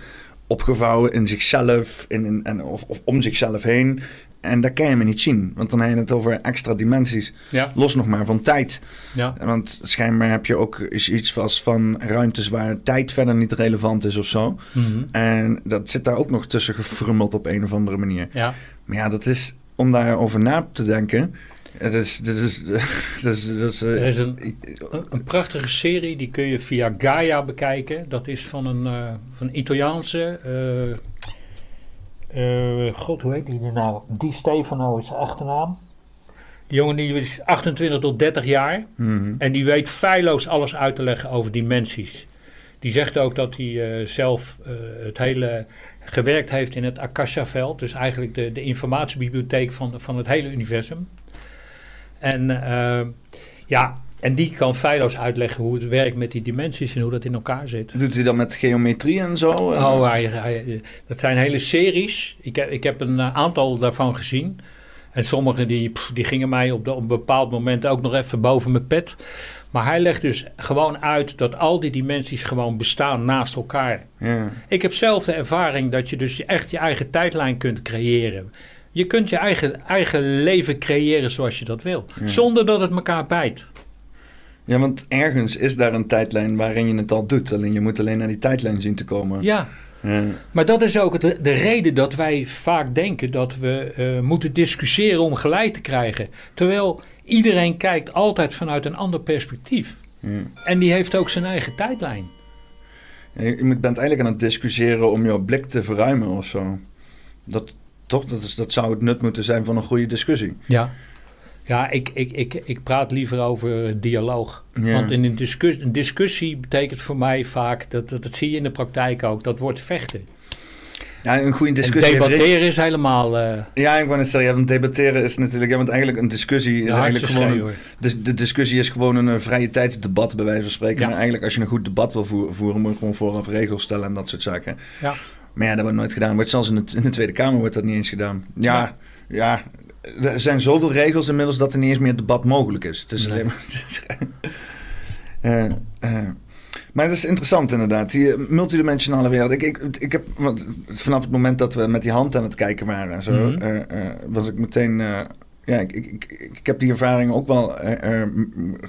opgevouwen in zichzelf in, in, en, of, of om zichzelf heen. En dat kan je me niet zien, want dan heb je het over extra dimensies. ja, Los nog maar van tijd. ja. Want schijnbaar heb je ook iets vast van ruimtes waar tijd verder niet relevant is of zo. Mhm. En dat zit daar ook nog tussen gefrummeld op een of andere manier. ja. Maar ja, dat is om daarover na te denken. Het is, dit is, is, dat is, eh, Er is een, een, prachtige serie, die kun je via Gaia bekijken. Dat is van een, eh, van Italiaanse. eh, eh, God, hoe heet die nu nou? Di Stefano is zijn achternaam. Die jongen die is 28 tot 30 jaar. mhm. En die weet feilloos alles uit te leggen over dimensies. Die zegt ook dat hij eh, zelf eh, het hele gewerkt heeft in het Akasha-veld. Dus eigenlijk de, de informatiebibliotheek van, van het hele universum. En ja, en die kan feilloos uitleggen hoe het werkt met die dimensies en hoe dat in elkaar zit. Doet hij dat met geometrie en zo? Oh, hij, hij- dat zijn hele series. Ik heb, ik heb een eh, aantal daarvan gezien. En sommige die, pff, die gingen mij op, de, op een bepaald moment ook nog even boven mijn pet. Maar hij legt dus gewoon uit dat al die dimensies gewoon bestaan naast elkaar. Ja. Ik heb zelf de ervaring dat je dus echt je eigen tijdlijn kunt creëren. Je kunt je eigen, eigen leven creëren zoals je dat wil. Ja. Zonder dat het elkaar bijt. Ja, want ergens is daar een tijdlijn waarin je het al doet. Alleen je moet alleen naar die tijdlijn zien te komen. Ja, Ja. Maar dat is ook de, de reden dat wij vaak denken dat we eh, moeten discussiëren om gelijk te krijgen. Terwijl iedereen kijkt altijd vanuit een ander perspectief. Ja. En die heeft ook zijn eigen tijdlijn. Ja, Je bent eigenlijk aan het discussiëren om jouw blik te verruimen of zo. Dat, toch? Dat, is, dat zou het nut moeten zijn van een goede discussie. Ja. Ja, ik, ik, ik, ik praat liever over dialoog. Ja. Want in een, discus, een discussie betekent voor mij vaak, dat, dat, dat zie je in de praktijk ook, dat wordt vechten. Ja, een goede En discussie. debatteren is helemaal eh Ja, ik wou net zeggen, ja, want debatteren is natuurlijk... Ja, want eigenlijk een discussie is eigenlijk gewoon... Een, de, de discussie is gewoon een, eh, vrije tijdsdebat, bij wijze van spreken. Ja. Maar eigenlijk als je een goed debat wil voeren, voeren moet je gewoon vooraf regels stellen en dat soort zaken. Ja. Maar ja, dat wordt nooit gedaan. Wordt zelfs in de, in de Tweede Kamer wordt dat niet eens gedaan. Ja, ja, er zijn zoveel regels inmiddels dat er niet eens meer debat mogelijk is. Het is Nee. alleen maar... Eh, eh, maar dat is interessant inderdaad, die multidimensionale wereld. Ik, ik, ik heb, want vanaf het moment dat we met die hand aan het kijken waren en zo, Mhm. eh, eh, was ik meteen... ja, ik, ik, ik, heb die ervaring ook wel eh, eh,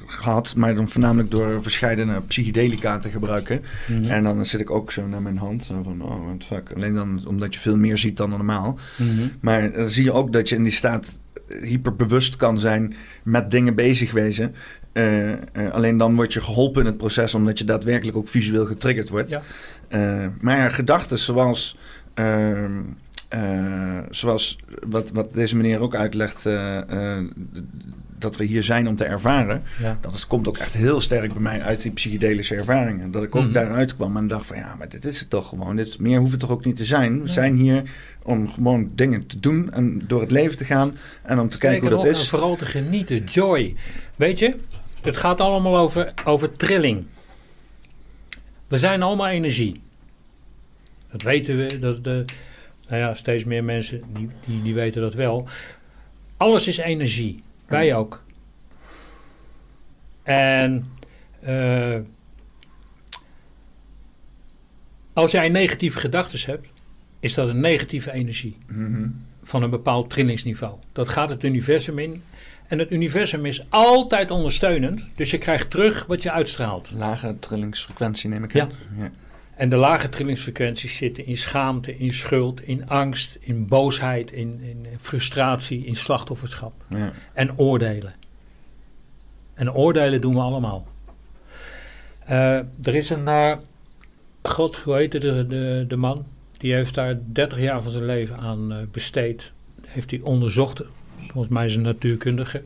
gehad, maar dan voornamelijk door verschillende psychedelica te gebruiken. Mhm. En dan zit ik ook zo naar mijn hand, zo van, oh, what fuck. Alleen dan omdat je veel meer ziet dan normaal. Mhm. Maar dan zie je ook dat je in die staat hyperbewust kan zijn met dingen bezig wezen. Eh, alleen dan word je geholpen in het proces omdat je daadwerkelijk ook visueel getriggerd wordt. Ja. Maar ja, gedachten zoals, ehm, eh, zoals wat, wat deze meneer ook uitlegt, eh, eh, dat we hier zijn om te ervaren. Ja. Dat is, komt ook echt heel sterk bij mij uit die psychedelische ervaringen. Dat ik ook Mhm. daaruit kwam en dacht van ja, maar dit is het toch gewoon. Dit, meer hoeft het toch ook niet te zijn. We zijn hier om gewoon dingen te doen en door het leven te gaan en om te kijken hoe dat nog, en is. vooral te genieten, joy. Weet je, het gaat allemaal over, over trilling. We zijn allemaal energie. Dat weten we. Dat de, nou ja, steeds meer mensen die, die, die weten dat wel. Alles is energie. Wij ook. En eh, als jij negatieve gedachten hebt, is dat een negatieve energie Mhm. van een bepaald trillingsniveau. Dat gaat het universum in. En het universum is altijd ondersteunend. Dus je krijgt terug wat je uitstraalt. Lage trillingsfrequentie neem ik Ja. aan. Ja. En de lage trillingsfrequenties zitten in schaamte, in schuld, in angst, in boosheid, in, in frustratie, in slachtofferschap. Ja. En oordelen. En oordelen doen we allemaal. Eh, er is een. eh, God, hoe heette de, de, de man? Die heeft daar 30 jaar van zijn leven aan eh, besteed. Heeft hij onderzocht. Volgens mij is een natuurkundige.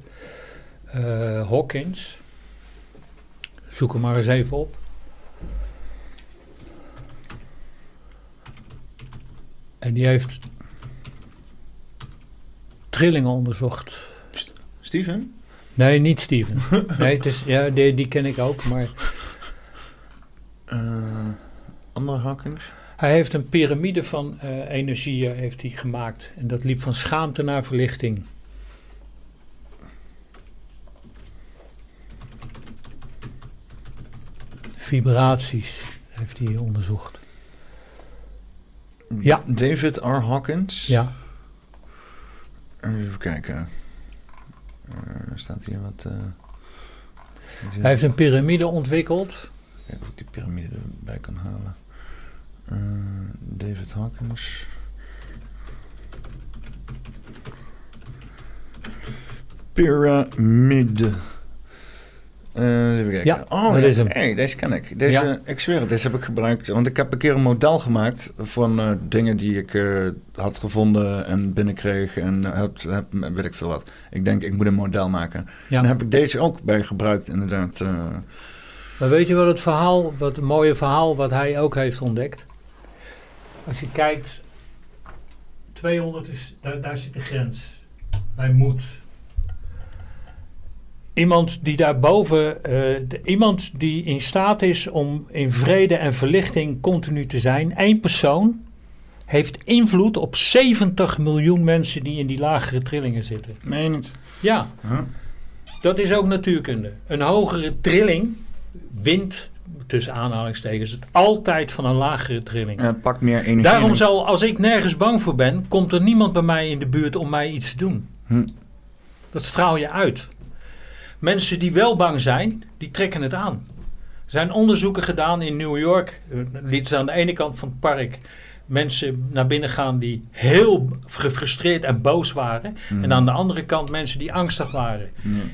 Hawkins. Zoek hem maar eens even op. En die heeft trillingen onderzocht. Steven? Nee, niet Steven. Nee, het is, ja, die, die ken ik ook. Maar Eh, andere Hawkins? hij heeft een piramide van eh, energieën heeft hij gemaakt. En dat liep van schaamte naar verlichting. Vibraties heeft hij onderzocht. Ja. David R. Hawkins? Ja, Even kijken. Eh, Er staat hier wat... eh, staat hier- hij heeft een piramide ontwikkeld. Kijken of ik die piramide erbij kan halen. Eh, David Hawkins. Pyramide. Eh, even kijken. Ja, oh, dat ja. is hem. Hey, deze ken ik. Deze, Ja. Ik zweer het, deze heb ik gebruikt. Want ik heb een keer een model gemaakt van eh, dingen die ik eh, had gevonden en binnenkreeg. En heb, heb, weet ik veel wat. Ik denk, ik moet een model maken. Ja. En daar heb ik deze ook bij gebruikt, inderdaad. Maar weet je wat het verhaal, wat het mooie verhaal wat hij ook heeft ontdekt? Als je kijkt, 200 is, daar, daar zit de grens. Bij moed. Iemand die daarboven, de- iemand die in staat is om in vrede en verlichting continu te zijn, één persoon heeft invloed op 70 miljoen mensen die in die lagere trillingen zitten. Meen niet? Ja, Huh? dat is ook natuurkunde. Een hogere trilling wint, tussen aanhalingstekens, het altijd van een lagere trilling. Ja, het pakt meer energie. Daarom zal, als ik nergens bang voor ben, komt er niemand bij mij in de buurt om mij iets te doen. Hm. Dat straal je uit. Mensen die wel bang zijn, die trekken het aan. Er zijn onderzoeken gedaan in New York. Eh, Lieten ze aan de ene kant van het park mensen naar binnen gaan die heel gefrustreerd en boos waren. Mhm. En aan de andere kant mensen die angstig waren.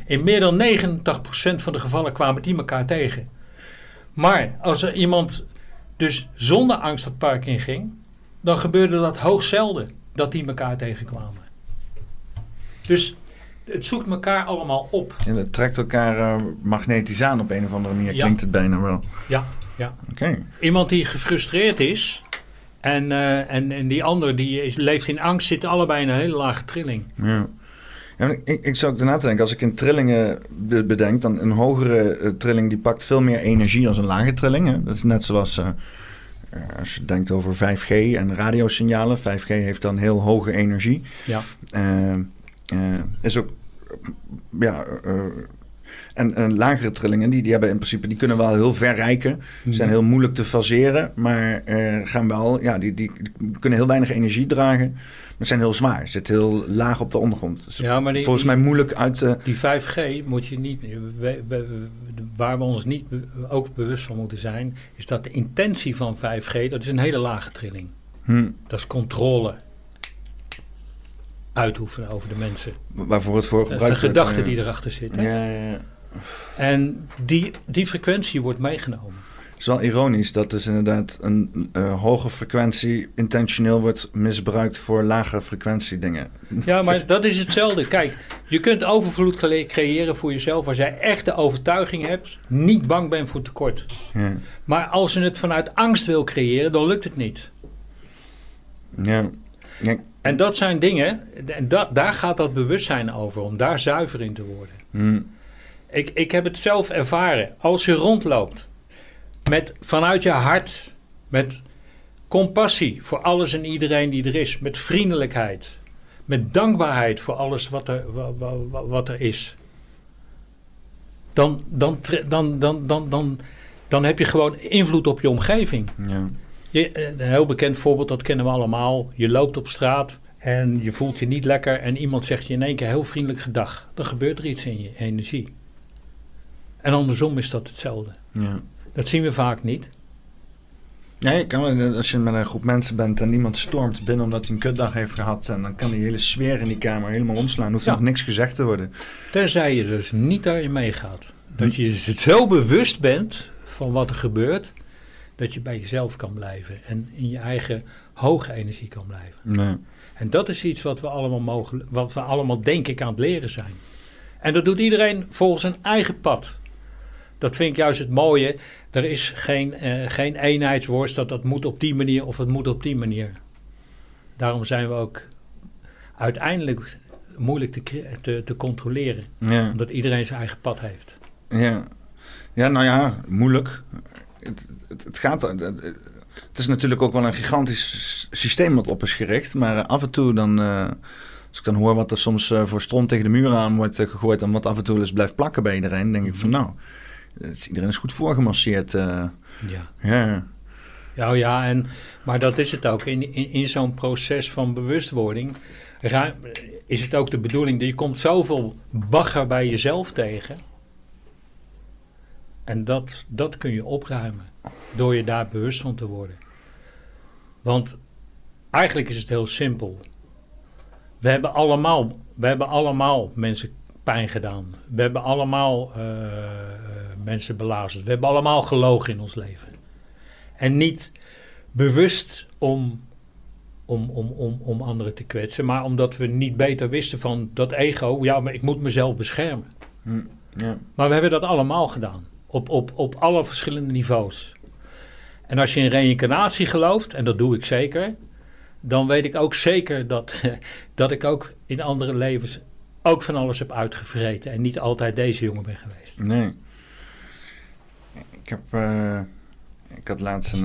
In meer dan 90% van de gevallen kwamen die elkaar tegen. Maar als er iemand dus zonder angst het park in ging, dan gebeurde dat hoogst zelden dat die elkaar tegenkwamen. Dus het zoekt elkaar allemaal op. En het trekt elkaar eh, magnetisch aan op een of andere manier. Ja. Klinkt het bijna wel. Ja, ja. Oké. Iemand die gefrustreerd is en, eh, en, en die ander die is, leeft in angst, zitten allebei in een hele lage trilling. Ja. Ja, ik, ik zou ook daarna denken, als ik in trillingen be- bedenk, dan een hogere eh, trilling die pakt veel meer energie als een lage trilling. Hè? Dat is net zoals als je denkt over 5G en radiosignalen. 5G heeft dan heel hoge energie. Ja. Is ook, ja, eh, En, en lagere trillingen, die, die hebben in principe, die kunnen wel heel ver reiken. Zijn heel moeilijk te faseren, maar eh, gaan wel, ja, die, die, die kunnen heel weinig energie dragen. Maar zijn heel zwaar. Zitten heel laag op de ondergrond. Dus Ja, maar die, volgens mij moeilijk uit te. die 5G moet je niet. we- we- we- waar we ons niet ook bewust van moeten zijn, is dat de intentie van 5G, dat is een hele lage trilling. Hm, Dat is controle uitoefenen over de mensen. waarvoor het voor de gebruikt wordt, gedachte eh, die erachter zit. Ja, ja, ja. En die, die frequentie wordt meegenomen. Het is wel ironisch dat dus inderdaad een eh, hoge frequentie intentioneel wordt misbruikt voor lage frequentie dingen. Ja, maar dat is hetzelfde. Kijk, je kunt overvloed cre- creëren voor jezelf als jij echt de overtuiging hebt, niet bang bent voor tekort. Ja, Maar als je het vanuit angst wil creëren, dan lukt het niet. ja. ja. En dat zijn dingen, en dat, daar gaat dat bewustzijn over, om daar zuiver in te worden. Hm, Ik, ik heb het zelf ervaren. Als je rondloopt met, vanuit je hart, met compassie voor alles en iedereen die er is, met vriendelijkheid, met dankbaarheid voor alles wat er, wa- wa- wa- wat er is, dan, dan, dan, dan, dan, dan, dan heb je gewoon invloed op je omgeving. ja. Je, eh, een heel bekend voorbeeld, dat kennen we allemaal. Je loopt op straat en je voelt je niet lekker en iemand zegt je in één keer heel vriendelijk gedag. Dan gebeurt er iets in je energie. En andersom is dat hetzelfde. ja. Dat zien we vaak niet. Ja, je kan, als je met een groep mensen bent en iemand stormt binnen omdat hij een kutdag heeft gehad, en dan kan die hele sfeer in die kamer helemaal omslaan. Hoeft Ja. nog niks gezegd te worden. Tenzij je dus niet daarin meegaat. Dat je je zo bewust bent van wat er gebeurt, dat je bij jezelf kan blijven. En in je eigen hoge energie kan blijven. Nee. En dat is iets wat we allemaal mogen, wat we allemaal denk ik aan het leren zijn. En dat doet iedereen volgens zijn eigen pad. Dat vind ik juist het mooie. Er is geen, eh, geen eenheidsworst dat dat moet op die manier of het moet op die manier. Daarom zijn we ook uiteindelijk moeilijk te, te, te controleren. Ja. Omdat iedereen zijn eigen pad heeft. Ja. ja, nou ja, moeilijk. Het, het, het gaat. Het, is natuurlijk ook wel een gigantisch systeem wat op is gericht. Maar af en toe dan. eh, als ik dan hoor wat er soms eh, voor stront tegen de muur aan wordt eh, gegooid. en wat af en toe eens blijft plakken bij iedereen. denk ik van nou. het is- Iedereen is goed voorgemasseerd. eh. Ja. ja. Ja, oh ja en, maar dat is het ook. In, in, in zo'n proces van bewustwording is het ook de bedoeling dat je komt zoveel bagger bij jezelf tegen. En dat, dat kun je opruimen door je daar bewust van te worden. Want eigenlijk is het heel simpel. We hebben allemaal, we hebben allemaal mensen pijn gedaan. We hebben allemaal eh, mensen belazerd. We hebben allemaal gelogen in ons leven. En niet bewust om, om, om, om, om anderen te kwetsen, maar omdat we niet beter wisten van dat ego, ja, maar ik moet mezelf beschermen. Hm, ja. Maar we hebben dat allemaal gedaan, op, op, op alle verschillende niveaus. En als je in reïncarnatie gelooft, en dat doe ik zeker, dan weet ik ook zeker dat, dat ik ook in andere levens ook van alles heb uitgevreten en niet altijd deze jongen ben geweest. Nee. Ik heb. eh, ik had laatst een.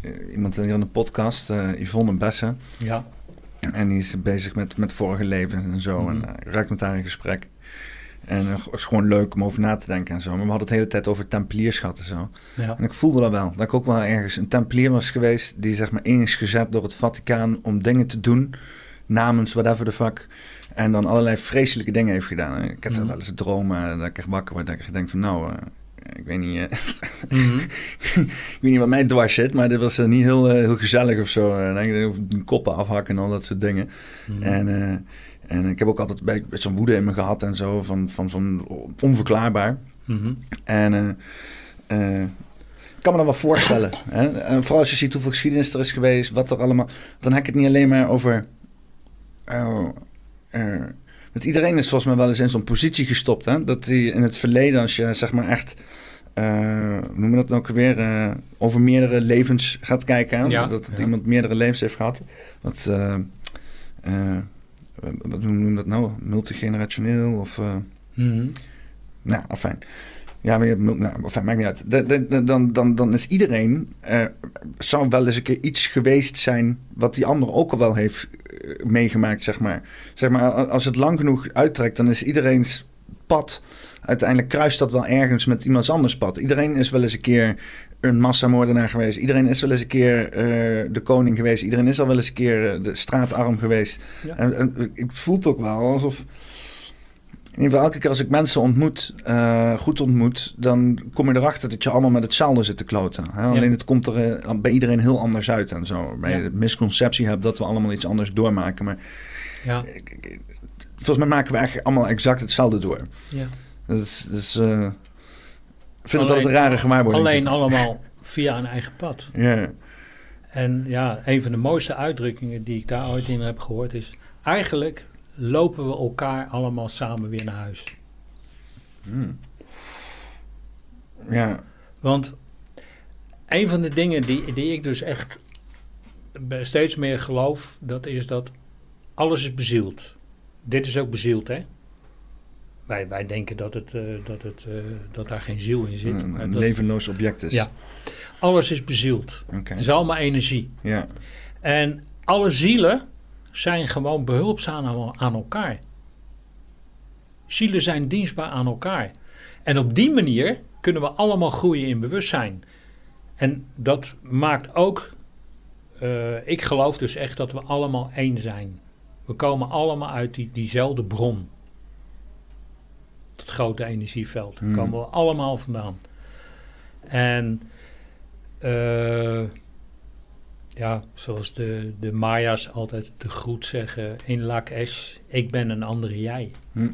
eh, iemand hier in de podcast, eh, Yvonne Bessen. Ja. En die is bezig met, met vorige levens en zo. Mhm. En uh, raakt met haar in gesprek. En het is gewoon leuk om over na te denken en zo. Maar we hadden het de hele tijd over tempeliers gehad en zo. ja. En ik voelde dat wel. Dat ik ook wel ergens een tempelier was geweest. Die zeg maar in is gezet door het Vaticaan om dingen te doen. Namens whatever the fuck. En dan allerlei vreselijke dingen heeft gedaan. Ik heb Mhm. wel eens dromen dat ik echt wakker word. Dat ik denk van nou... eh, ik weet niet, eh, Mhm. ik weet niet wat mij dwars zit, maar dit was eh, niet heel, heel gezellig of zo. En dan denk ik koppen afhakken en al dat soort dingen. Mhm. En, en ik heb ook altijd beetje zo'n woede in me gehad en zo, van, van, van onverklaarbaar. Mhm. En eh, eh, ik kan me dat wel voorstellen. hè? En vooral als je ziet hoeveel geschiedenis er is geweest, wat er allemaal... Dan heb ik het niet alleen maar over... oh, eh, want iedereen is volgens mij wel eens in zo'n positie gestopt. Hè? Dat die in het verleden, als je zeg maar echt... hoe noem je dat nou ook weer? over meerdere levens gaat kijken. Hè? Ja, dat ja. iemand meerdere levens heeft gehad. Wat, eh, eh, wat hoe noem je dat nou? Multigenerationeel of... eh, Mhm. nou, afijn. Ja, maar je, hebt- nou, afijn, maakt niet uit. De- de- de- dan, dan, dan is iedereen... eh, zou wel eens een keer iets geweest zijn... wat die ander ook al wel heeft eh, meegemaakt, zeg maar. Zeg maar, als het lang genoeg uittrekt... dan is iedereen's pad, uiteindelijk kruist dat wel ergens met iemands anders pad. Iedereen is wel eens een keer een massamoordenaar geweest. Iedereen is wel eens een keer eh, de koning geweest. Iedereen is al wel eens een keer eh, de straatarm geweest. Ja. En, en ik voel het ook wel alsof... In ieder geval, elke keer als ik mensen ontmoet, eh, goed ontmoet, dan kom je erachter dat je allemaal met hetzelfde zit te kloten. Hè? Alleen het komt er bij iedereen heel anders uit en zo. Waarbij Ja. je de misconceptie hebt dat we allemaal iets anders doormaken. Maar Ja, volgens mij maken we eigenlijk allemaal exact hetzelfde door. ja. Dus, dus vind het Alleen- altijd een rare gewaarwording. Alleen allemaal via een eigen pad. Ja, En ja, een van de mooiste uitdrukkingen die ik daar ooit in heb gehoord is... Eigenlijk lopen we elkaar allemaal samen weer naar huis. Hmm. ja, Want een van de dingen die, die ik dus echt steeds meer geloof... dat is dat alles is bezield. Dit is ook bezield, hè? Wij, wij denken dat, het, eh, dat, het, eh, dat daar geen ziel in zit. een, maar een dat- levenloos object is. Ja. Alles is bezield. Oké. Het is allemaal energie. Ja. En alle zielen zijn gewoon behulpzaam aan, aan elkaar. Zielen zijn dienstbaar aan elkaar. En op die manier kunnen we allemaal groeien in bewustzijn. En dat maakt ook, eh, ik geloof dus echt dat we allemaal één zijn. We komen allemaal uit die, diezelfde bron. Het grote energieveld. Daar Hmm. komen we allemaal vandaan. En eh, ja, zoals de, de Maya's altijd de groet zeggen in Lak Esh, ik ben een andere jij. Hm.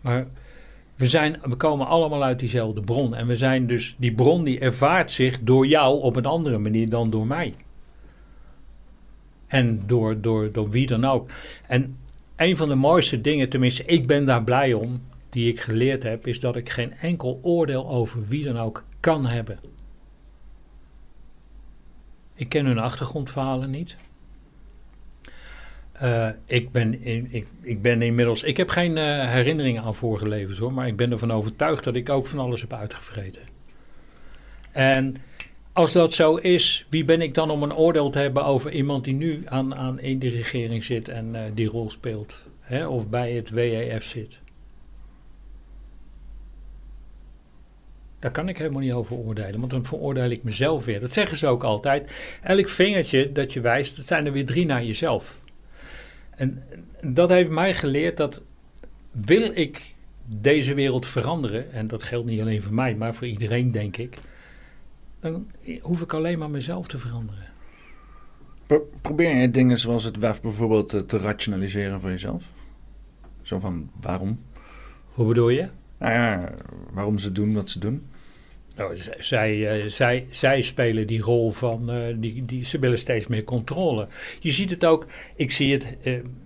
Maar we, zijn, we komen allemaal uit diezelfde bron. En we zijn dus, die bron die ervaart zich door jou op een andere manier dan door mij. En door, door, door wie dan ook. En een van de mooiste dingen, tenminste ik ben daar blij om, die ik geleerd heb, is dat ik geen enkel oordeel over wie dan ook kan hebben. Ik ken hun achtergrondverhalen niet. Eh, ik, ben in, ik, ik ben inmiddels. Ik heb geen eh, herinneringen aan vorige levens hoor, maar ik ben ervan overtuigd dat ik ook van alles heb uitgevreten. En als dat zo is, wie ben ik dan om een oordeel te hebben over iemand die nu aan, aan in de regering zit en eh, die rol speelt? Hè? Of bij het WEF zit? Daar kan ik helemaal niet over oordelen, want dan veroordeel ik mezelf weer. Dat zeggen ze ook altijd. Elk vingertje dat je wijst, dat zijn er weer drie naar jezelf. En dat heeft mij geleerd dat wil ik deze wereld veranderen, en dat geldt niet alleen voor mij, maar voor iedereen denk ik, dan hoef ik alleen maar mezelf te veranderen. Pro- probeer je dingen zoals het WEF bijvoorbeeld eh, te rationaliseren voor jezelf? Zo van, waarom? Hoe bedoel je? Nou ja, waarom ze doen wat ze doen. Nou, zij, eh, zij, zij spelen die rol van, eh, die, die, ze willen steeds meer controle. Je ziet het ook, ik zie het,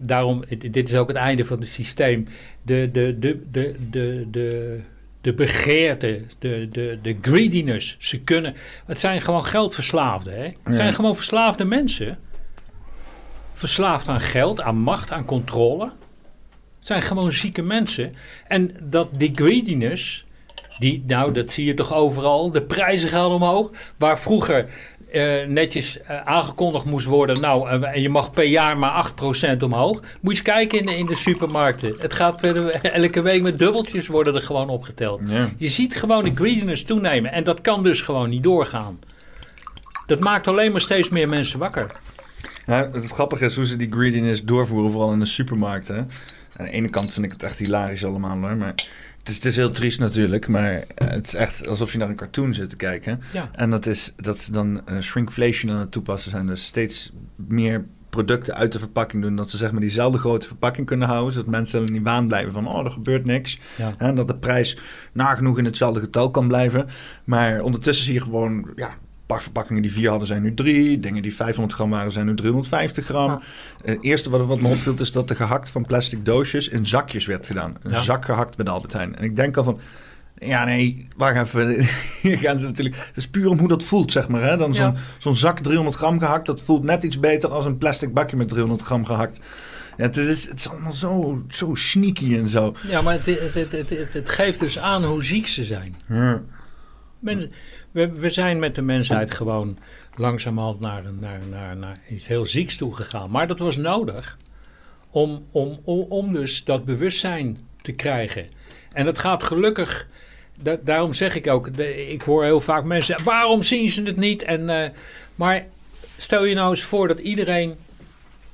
daarom, dit is ook het einde van het systeem. De, de, de, de, de, de, de begeerte, de, de, de greediness, ze kunnen, het zijn gewoon geldverslaafden. Hè? Het Ja. zijn gewoon verslaafde mensen. Verslaafd aan geld, aan macht, aan controle. Het zijn gewoon zieke mensen. En dat die greediness, die, nou, dat zie je toch overal. De prijzen gaan omhoog. Waar vroeger eh, netjes eh, aangekondigd moest worden. Nou, eh, en je mag per jaar maar 8% omhoog. Moet je eens kijken in de, in de supermarkten. Het gaat per, elke week met dubbeltjes worden er gewoon opgeteld. Ja. Je ziet gewoon de greediness toenemen. En dat kan dus gewoon niet doorgaan. Dat maakt alleen maar steeds meer mensen wakker. Ja, het grappige is hoe ze die greediness doorvoeren, vooral in de supermarkten. Aan de ene kant vind ik het echt hilarisch allemaal hoor, maar het is, het is heel triest natuurlijk. Maar eh, het is echt alsof je naar een cartoon zit te kijken. Ja. En dat is dat ze dan eh, shrinkflation aan het toepassen zijn. Dus steeds meer producten uit de verpakking doen. Dat ze zeg maar diezelfde grote verpakking kunnen houden. Zodat mensen in die waan blijven van, oh, er gebeurt niks. Ja. En dat de prijs nagenoeg in hetzelfde getal kan blijven. Maar ondertussen zie je gewoon, ja, verpakkingen die vier hadden zijn nu drie. Dingen die 500 gram waren zijn nu 350 gram. Ja. Eh, Het eerste wat, wat me opviel is dat er gehakt van plastic doosjes in zakjes werd gedaan. Een Ja. zak gehakt met de Albert Heijn. En ik denk al van, ja nee, wacht even. Hier gaan ze natuurlijk, het is puur om hoe dat voelt zeg maar. Hè? Dan zo'n Ja. zo'n zak 300 gram gehakt, dat voelt net iets beter als een plastic bakje met 300 gram gehakt. Ja, het, is, het is allemaal zo, zo sneaky en zo. Ja, maar het, het, het, het, het, het geeft dus aan hoe ziek ze zijn. Ja. Mensen, we, we zijn met de mensheid gewoon langzamerhand naar, naar, naar, naar iets heel zieks toe gegaan. Maar dat was nodig om, om, om, dus dat bewustzijn te krijgen. En dat gaat gelukkig, da- daarom zeg ik ook, ik hoor heel vaak mensen, waarom zien ze het niet? En, eh, maar stel je nou eens voor dat iedereen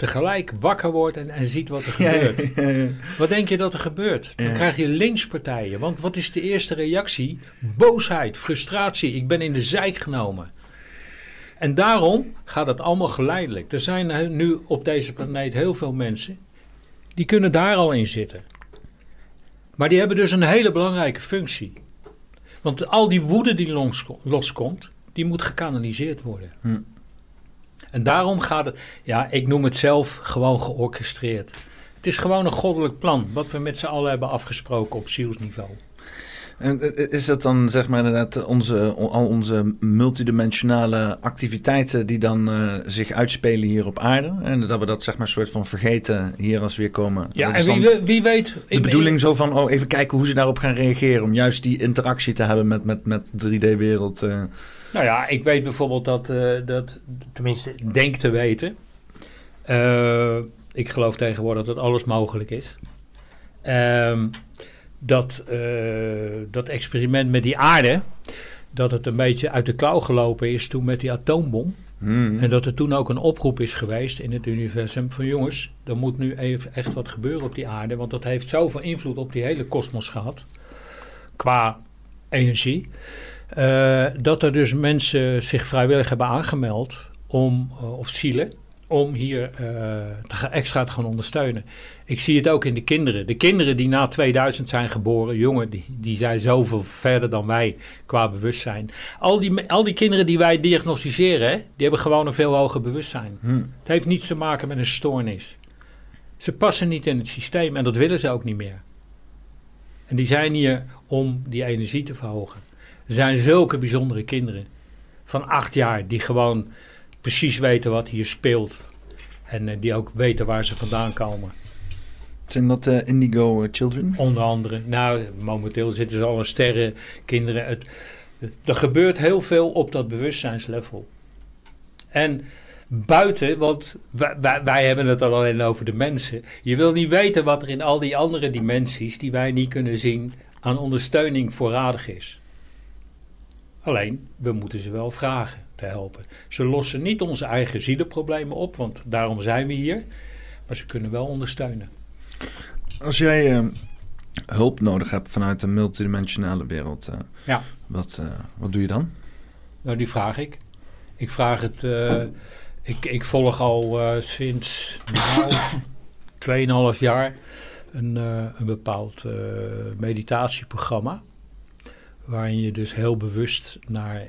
tegelijk wakker wordt en, en ziet wat er gebeurt. Wat denk je dat er gebeurt? Dan krijg je lynchpartijen. Want wat is de eerste reactie? Boosheid, frustratie. Ik ben in de zijk genomen. En daarom gaat het allemaal geleidelijk. Er zijn he- nu op deze planeet heel veel mensen die kunnen daar al in zitten. Maar die hebben dus een hele belangrijke functie. Want al die woede die losko- loskomt, die moet gekanaliseerd worden. Hm. En daarom gaat het, ja, ik noem het zelf gewoon georchestreerd. Het is gewoon een goddelijk plan, wat we met z'n allen hebben afgesproken op zielsniveau. En eh, is dat dan zeg maar inderdaad onze, al onze multidimensionale activiteiten die dan eh, zich uitspelen hier op aarde? En dat we dat zeg maar soort van vergeten hier als we weer komen? Ja, en wie, wie weet... de bedoeling zo van, oh even kijken hoe ze daarop gaan reageren. Om juist die interactie te hebben met, met, met 3D-wereld. eh. Nou ja, ik weet bijvoorbeeld dat, eh, dat tenminste, denk te weten. Eh, ik geloof tegenwoordig dat alles mogelijk is. Ehm, dat, eh, dat experiment met die aarde, dat het een beetje uit de klauw gelopen is toen met die atoombom. hmm. En dat er toen ook een oproep is geweest in het universum van jongens, er moet nu even echt wat gebeuren op die aarde, want dat heeft zoveel invloed op die hele kosmos gehad, qua energie, eh, dat er dus mensen zich vrijwillig hebben aangemeld om, eh, of zielen, om hier eh, te extra te gaan ondersteunen. Ik zie het ook in de kinderen. De kinderen die na 2000 zijn geboren, jongen, die, die zijn zoveel verder dan wij qua bewustzijn. Al die, al die kinderen die wij diagnosticeren, hè, die hebben gewoon een veel hoger bewustzijn. Hmm. Het heeft niets te maken met een stoornis. Ze passen niet in het systeem en dat willen ze ook niet meer. En die zijn hier om die energie te verhogen. Er zijn zulke bijzondere kinderen van acht jaar die gewoon precies weten wat hier speelt. En eh, die ook weten waar ze vandaan komen. Zijn dat eh, Indigo eh, Children? Onder andere, nou, momenteel zitten ze al een sterren kinderen. Het, er gebeurt heel veel op dat bewustzijnslevel. En buiten, want wij, wij, wij hebben het al alleen over de mensen. Je wil niet weten wat er in al die andere dimensies die wij niet kunnen zien aan ondersteuning voorradig is. Alleen, we moeten ze wel vragen te helpen. Ze lossen niet onze eigen zielenproblemen op, want daarom zijn we hier. Maar ze kunnen wel ondersteunen. Als jij eh, hulp nodig hebt vanuit de multidimensionale wereld, eh, Ja. wat, eh, wat doe je dan? Nou, die vraag ik. Ik vraag het. ik, ik volg al sinds nou, 2,5 jaar een, een bepaald meditatieprogramma. Waarin je dus heel bewust naar. eh,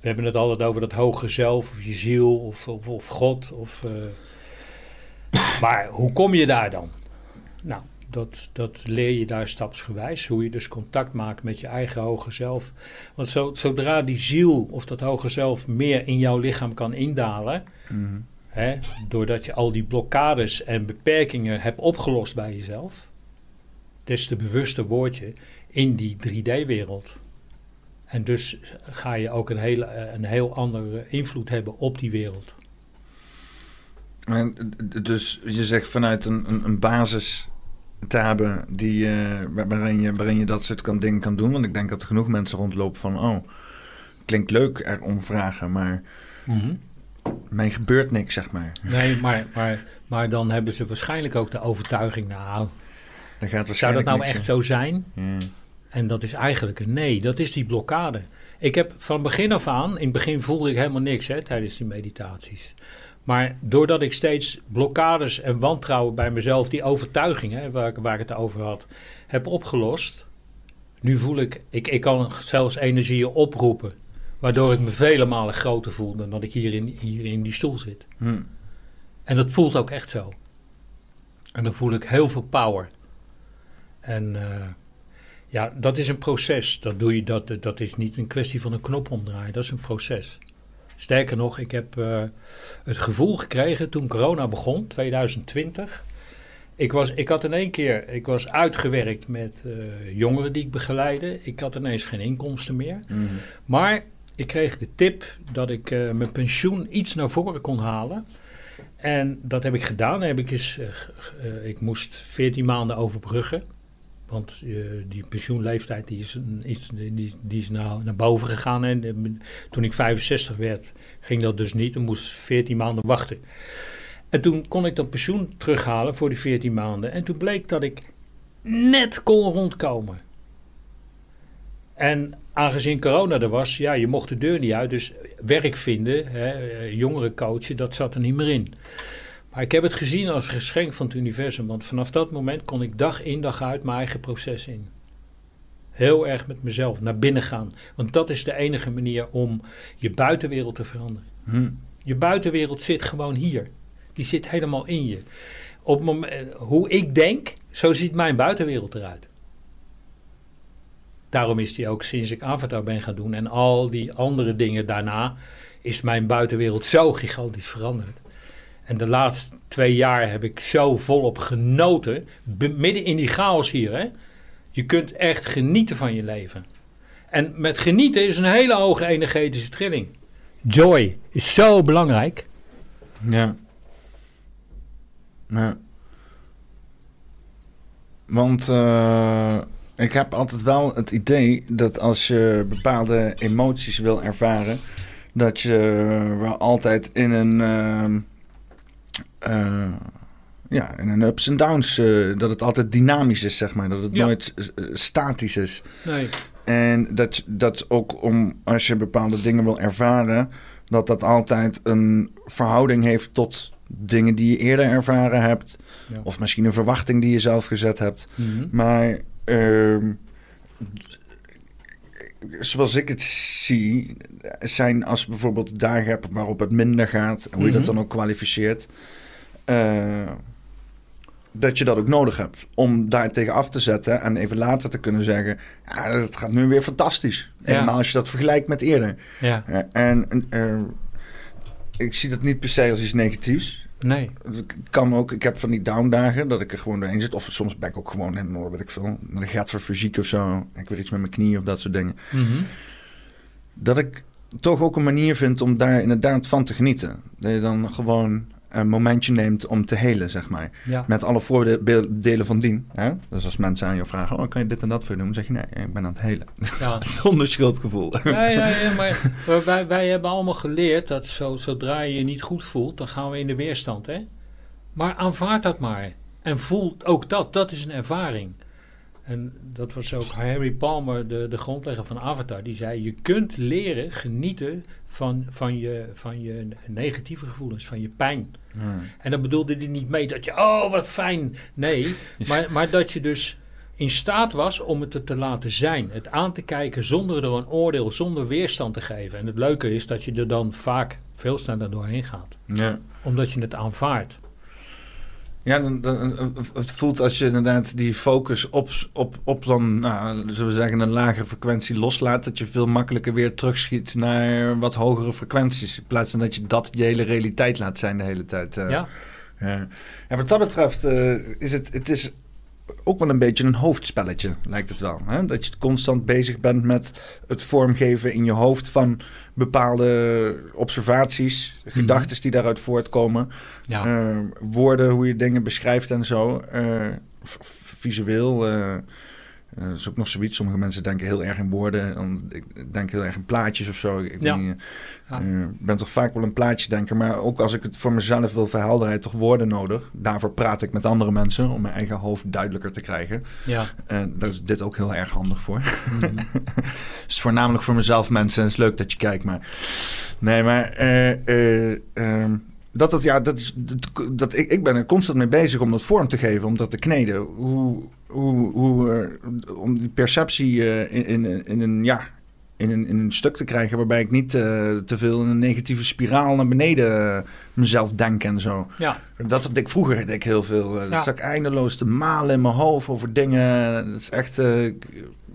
we hebben het altijd over dat hoge zelf, of je ziel, of, of, of God. Of, eh, maar hoe kom je daar dan? Nou, dat, dat leer je daar stapsgewijs. Hoe je dus contact maakt met je eigen hoger zelf. Want zo, zodra die ziel of dat hoger zelf meer in jouw lichaam kan indalen, Mhm. hè, doordat je al die blokkades en beperkingen hebt opgelost bij jezelf, des te bewuster word je in die 3D-wereld. En dus ga je ook een, hele, eh, een heel andere invloed hebben op die wereld. En, dus je zegt vanuit een, een, een basis te hebben die, eh, waar- waarin, je, waarin je dat soort kan, dingen kan doen. Want ik denk dat er genoeg mensen rondlopen van... oh, klinkt leuk erom vragen, maar mij gebeurt niks, zeg maar. Nee, maar, maar, maar dan hebben ze waarschijnlijk ook de overtuiging, nou, Dan gaat zou dat nou echt zo zijn? ja. En dat is eigenlijk een nee. Dat is die blokkade. Ik heb van begin af aan, in het begin voelde ik helemaal niks hè, tijdens die meditaties. Maar doordat ik steeds blokkades en wantrouwen bij mezelf, die overtuigingen waar, ik- waar ik het over had, heb opgelost. Nu voel ik, ik, ik kan zelfs energieën oproepen. Waardoor ik me vele malen groter voel dan dat ik hier in, hier in die stoel zit. Hm. En dat voelt ook echt zo. En dan voel ik heel veel power. En eh, ja, dat is een proces. Dat, doe je, dat, dat is niet een kwestie van een knop omdraaien. Dat is een proces. Sterker nog, ik heb eh, het gevoel gekregen toen corona begon, 2020. Ik, was, ik had in één keer, ik was uitgewerkt met eh, jongeren die ik begeleide. Ik had ineens geen inkomsten meer. Mhm. Maar ik kreeg de tip dat ik eh, mijn pensioen iets naar voren kon halen. En dat heb ik gedaan. Heb ik, eens, ik moest 14 maanden overbruggen. Want eh, die pensioenleeftijd die is, iets, die, die is nou naar boven gegaan. En eh, toen ik 65 werd, ging dat dus niet. Dan moest 14 maanden wachten. En toen kon ik dat pensioen terughalen voor die 14 maanden. En toen bleek dat ik net kon rondkomen. En aangezien corona er was, ja, je mocht de deur niet uit. Dus werk vinden, hè, eh, jongeren coachen, dat zat er niet meer in. Maar ik heb het gezien als een geschenk van het universum. Want vanaf dat moment kon ik dag in dag uit mijn eigen proces in. Heel erg met mezelf naar binnen gaan. Want dat is de enige manier om je buitenwereld te veranderen. Hm. Je buitenwereld zit gewoon hier. Die zit helemaal in je. Op het moment, eh, hoe ik denk, zo ziet mijn buitenwereld eruit. Daarom is die ook sinds ik Avatar ben gaan doen en al die andere dingen daarna, is mijn buitenwereld zo gigantisch veranderd. En de laatste twee jaar heb ik zo volop genoten, midden in die chaos hier. Hè? Je kunt echt genieten van je leven. En met genieten is een hele hoge energetische trilling. Joy is zo belangrijk. Ja. Ja. Want eh, ik heb altijd wel het idee dat als je bepaalde emoties wil ervaren, dat je wel altijd in een, ehm, eh, ja, in een ups en downs, eh, dat het altijd dynamisch is, zeg maar. Dat het Ja. nooit eh, statisch is. Nee. En dat, dat ook om, als je bepaalde dingen wil ervaren, dat dat altijd een verhouding heeft tot dingen die je eerder ervaren hebt. Ja. Of misschien een verwachting die je zelf gezet hebt. Mhm. Maar ehm, zoals ik het zie, zijn als bijvoorbeeld dagen hebt waarop het minder gaat, hoe je dat Mhm. dan ook kwalificeert, eh, dat je dat ook nodig hebt om daar tegen af te zetten en even later te kunnen zeggen, ja, het gaat nu weer fantastisch. Ja. Helemaal als je dat vergelijkt met eerder. Ja, Eh, en eh, ik zie dat niet per se als iets negatiefs. nee. Het kan ook, ik heb van die downdagen dat ik er gewoon doorheen zit. Of soms ben ik ook gewoon helemaal, weet ik veel, naar de gaat voor fysiek of zo. Ik weer iets met mijn knie of dat soort dingen. Mhm. Dat ik toch ook een manier vind om daar inderdaad van te genieten. Dat je dan gewoon een momentje neemt om te helen, zeg maar. Ja. Met alle voordelen van dien. Hè? Dus als mensen aan je vragen, oh, kan je dit en dat voor doen? Dan zeg je, nee, ik ben aan het helen. Ja. Zonder schuldgevoel. Ja, ja, ja, maar wij, wij hebben allemaal geleerd dat zo, zodra je je niet goed voelt, dan gaan we in de weerstand. Hè? Maar aanvaard dat maar. En voel ook dat. Dat is een ervaring. En dat was ook Harry Palmer, de, de grondlegger van Avatar. Die zei, je kunt leren genieten van, van, je, van je negatieve gevoelens, van je pijn. Ja. En dan bedoelde hij niet mee dat je, oh wat fijn. Nee, maar, maar dat je dus in staat was om het er te laten zijn. Het aan te kijken zonder er een oordeel, zonder weerstand te geven. En het leuke is dat je er dan vaak veel sneller doorheen gaat. ja. Omdat je het aanvaardt. Ja, dan, dan- het voelt als je inderdaad die focus op, op, op dan, nou, zullen we zeggen, een lagere frequentie loslaat, dat je veel makkelijker weer terugschiet naar wat hogere frequenties. In plaats van dat je dat je hele realiteit laat zijn de hele tijd. eh. Ja, Ja. En wat dat betreft eh, is het, het is ook wel een beetje een hoofdspelletje, lijkt het wel. Hè? Dat je constant bezig bent met het vormgeven in je hoofd van bepaalde observaties, gedachten die daaruit voortkomen. ja. Eh, woorden, hoe je dingen beschrijft en zo. Eh, visueel. eh, eh, dat is ook nog zoiets. Sommige mensen denken heel erg in woorden. en Ik denk heel erg in plaatjes of zo. Ik Ja. ben, Ja. eh, ben toch vaak wel een plaatje denken. Maar ook als ik het voor mezelf wil verhelderen, toch woorden nodig. Daarvoor praat ik met andere mensen. Om mijn eigen hoofd duidelijker te krijgen. ja. En daar is dit ook heel erg handig voor. Mhm. Het is voornamelijk voor mezelf, mensen. Het is leuk dat je kijkt, maar... Nee, maar... eh, eh, ehm, dat, dat, ja, dat, is- dat, dat, ik, ik ben er constant mee bezig om dat vorm te geven, om dat te kneden. Hoe, hoe, hoe, eh, om die perceptie eh, in, in, in, een, ja, in, een, in een stuk te krijgen waarbij ik niet eh, te veel in een negatieve spiraal naar beneden mezelf denk en zo. ja. Dat had ik vroeger deed ik heel veel. eh Ja. Zat ik eindeloos te malen in mijn hoofd over dingen. Dat is echt... Ja,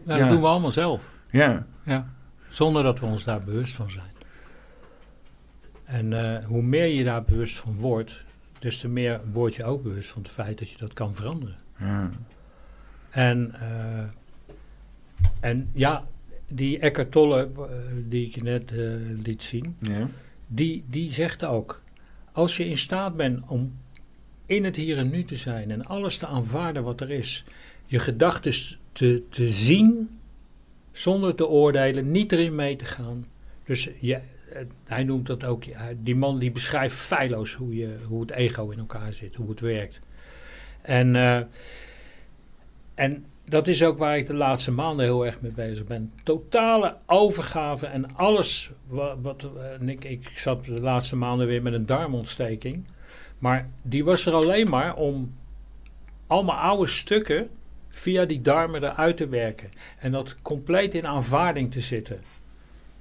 Ja. dat doen we allemaal zelf. ja. Ja. Zonder dat we ons daar bewust van zijn. En eh, hoe meer je daar bewust van wordt, des te meer word je ook bewust van het feit dat je dat kan veranderen. ja. En, eh, en ja, die Eckhart Tolle, eh, die ik je net liet zien, ja. die, die zegt ook, als je in staat bent om in het hier en nu te zijn en alles te aanvaarden wat er is, je gedachten te, te zien zonder te oordelen, niet erin mee te gaan. Dus je, hij noemt dat ook, die man die beschrijft feilloos hoe, je, hoe het ego in elkaar zit, hoe het werkt. En, eh, en dat is ook waar ik de laatste maanden heel erg mee bezig ben. Totale overgave en alles wat. wat en ik, ik zat de laatste maanden weer met een darmontsteking. Maar die was er alleen maar om allemaal oude stukken via die darmen eruit te werken. En dat compleet in aanvaarding te zitten.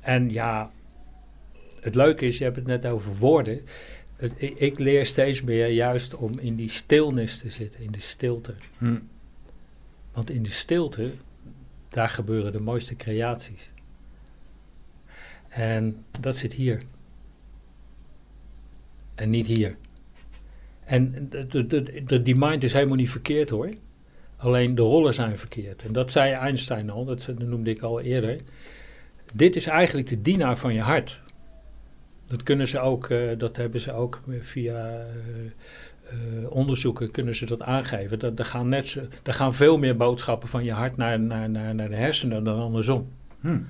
En ja, het leuke is, je hebt het net over woorden. ik, ik, leer steeds meer juist om in die stilnis te zitten, in de stilte. Hm. Want in de stilte, daar gebeuren de mooiste creaties. En dat zit hier. En niet hier. En de, de, de, die mind is helemaal niet verkeerd hoor. Alleen de rollen zijn verkeerd. En dat zei Einstein al, dat noemde ik al eerder. Dit is eigenlijk de dienaar van je hart. Dat kunnen ze ook, uh, dat hebben ze ook via uh, uh, onderzoeken kunnen ze dat aangeven. Dat, er, gaan net zo, er gaan veel meer boodschappen van je hart naar, naar, naar, naar de hersenen dan andersom. Hmm.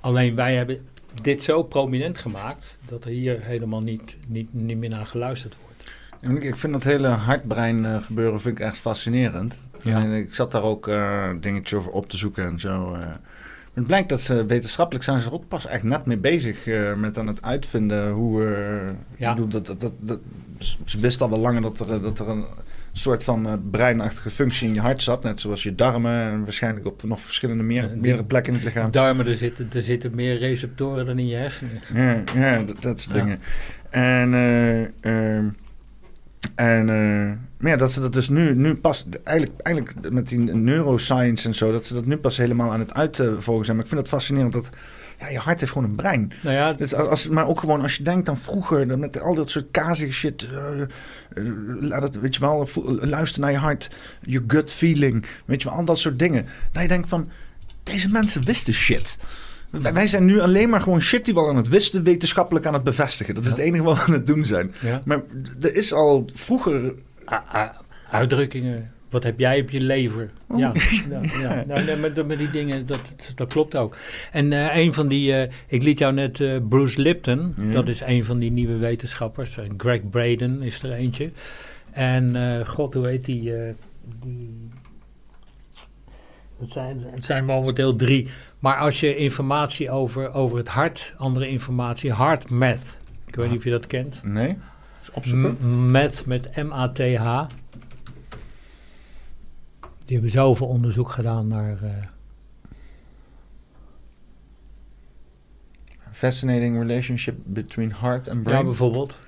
Alleen wij hebben dit zo prominent gemaakt dat er hier helemaal niet, niet, niet meer naar geluisterd wordt. Ik vind dat hele hartbrein gebeuren vind ik echt fascinerend. Ja. En ik zat daar ook uh, dingetjes over op te zoeken en zo. Uh. Het blijkt dat ze wetenschappelijk zijn ze er ook pas echt net mee bezig met aan het uitvinden hoe... ja. dat, dat, dat, dat, ze wisten al wel langer dat er, dat er een soort van breinachtige functie in je hart zat. Net zoals je darmen en waarschijnlijk op nog verschillende meer, meerdere plekken in het lichaam. Darmen, er zitten, er zitten meer receptoren dan in je hersenen. Ja, ja dat, dat soort dingen. En... En uh, maar ja, dat ze dat dus nu, nu pas, eigenlijk, eigenlijk met die neuroscience en zo, dat ze dat nu pas helemaal aan het uitvolgen zijn. Maar ik vind het fascinerend dat ja, je hart heeft gewoon een brein. Nou ja, dus als, maar ook gewoon als je denkt aan vroeger, met al dat soort kazige shit. Uh, laat het, weet je wel, luister naar je hart, je gut feeling, weet je wel, al dat soort dingen. Dat je denkt van, deze mensen wisten shit. Wij zijn nu alleen maar gewoon shit die we al aan het wisten, wetenschappelijk aan het bevestigen. Dat is het enige wat we aan het doen zijn. Maar er is al vroeger. uitdrukkingen. Wat heb jij op je lever? Oh. Ja, ja, Nou, met, met, die dingen, dat, dat klopt ook. En uh, een van die, uh, ik liet jou net uh, Bruce Lipton, dat is een van die nieuwe wetenschappers. Greg Braden is er eentje. En god, hoe heet die? die het zijn, het zijn momenteel drie. Maar als je informatie over, over het hart, andere informatie, heart math. Ik weet niet of je dat kent. Nee. Math met M-A-T-H. Die hebben zoveel onderzoek gedaan naar. Uh, Fascinating relationship between heart and brain. Ja, bijvoorbeeld.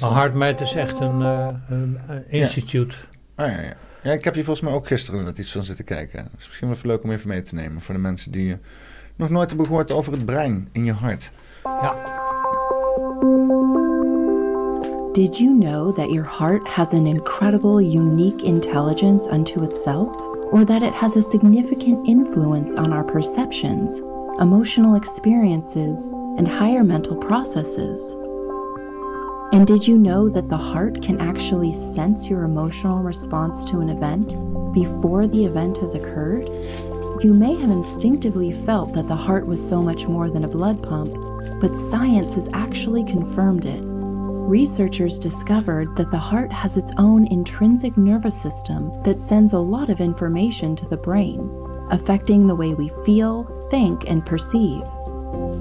Heart Math is echt een, uh, een, een instituut. Ja. Ah, ja, ja. Ja, ik heb hier volgens mij ook gisteren net iets van zitten kijken. Het is misschien wel even leuk om even mee te nemen voor de mensen die nog nooit hebben gehoord over het brein in je hart. Ja. Did you know that your heart has an incredible, unique intelligence unto itself? Or that it has a significant influence on our perceptions, emotional experiences, and higher mental processes? And did you know that the heart can actually sense your emotional response to an event before the event has occurred? You may have instinctively felt that the heart was so much more than a blood pump, but science has actually confirmed it. Researchers discovered that the heart has its own intrinsic nervous system that sends a lot of information to the brain, affecting the way we feel, think, and perceive.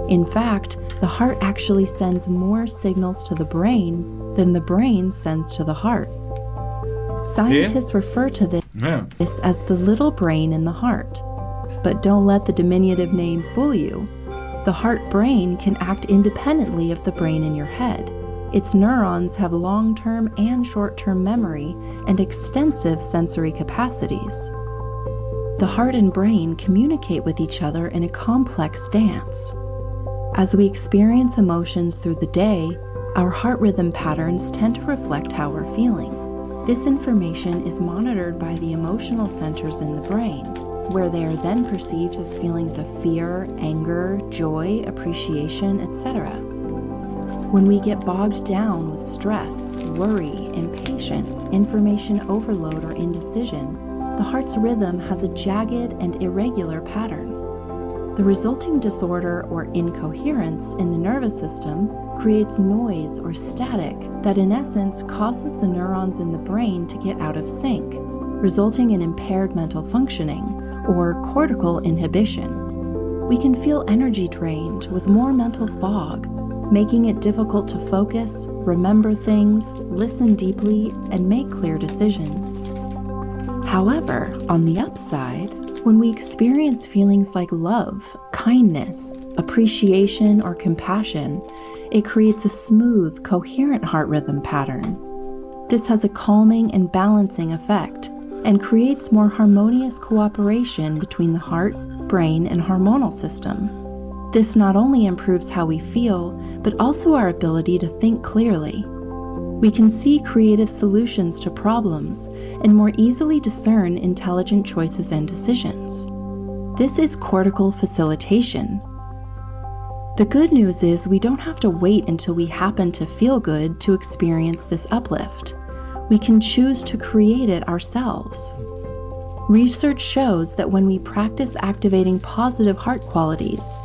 In fact, the heart actually sends more signals to the brain than the brain sends to the heart. Scientists yeah. refer to this, yeah. this as the little brain in the heart. But don't let the diminutive name fool you. The heart brain can act independently of the brain in your head. Its neurons have long term and short term memory and extensive sensory capacities. The heart and brain communicate with each other in a complex dance. As we experience emotions through the day, our heart rhythm patterns tend to reflect how we're feeling. This information is monitored by the emotional centers in the brain, where they are then perceived as feelings of fear, anger, joy, appreciation, etc. When we get bogged down with stress, worry, impatience, information overload, or indecision, the heart's rhythm has a jagged and irregular pattern. The resulting disorder or incoherence in the nervous system creates noise or static that, in essence, causes the neurons in the brain to get out of sync, resulting in impaired mental functioning or cortical inhibition. We can feel energy drained with more mental fog, making it difficult to focus, remember things, listen deeply, and make clear decisions. However, on the upside, when we experience feelings like love, kindness, appreciation, or compassion, it creates a smooth, coherent heart rhythm pattern. This has a calming and balancing effect and creates more harmonious cooperation between the heart, brain, and hormonal system. This not only improves how we feel, but also our ability to think clearly. We can see creative solutions to problems and more easily discern intelligent choices and decisions. This is cortical facilitation. The good news is we don't have to wait until we happen to feel good to experience this uplift. We can choose to create it ourselves. Research shows that when we practice activating positive heart qualities,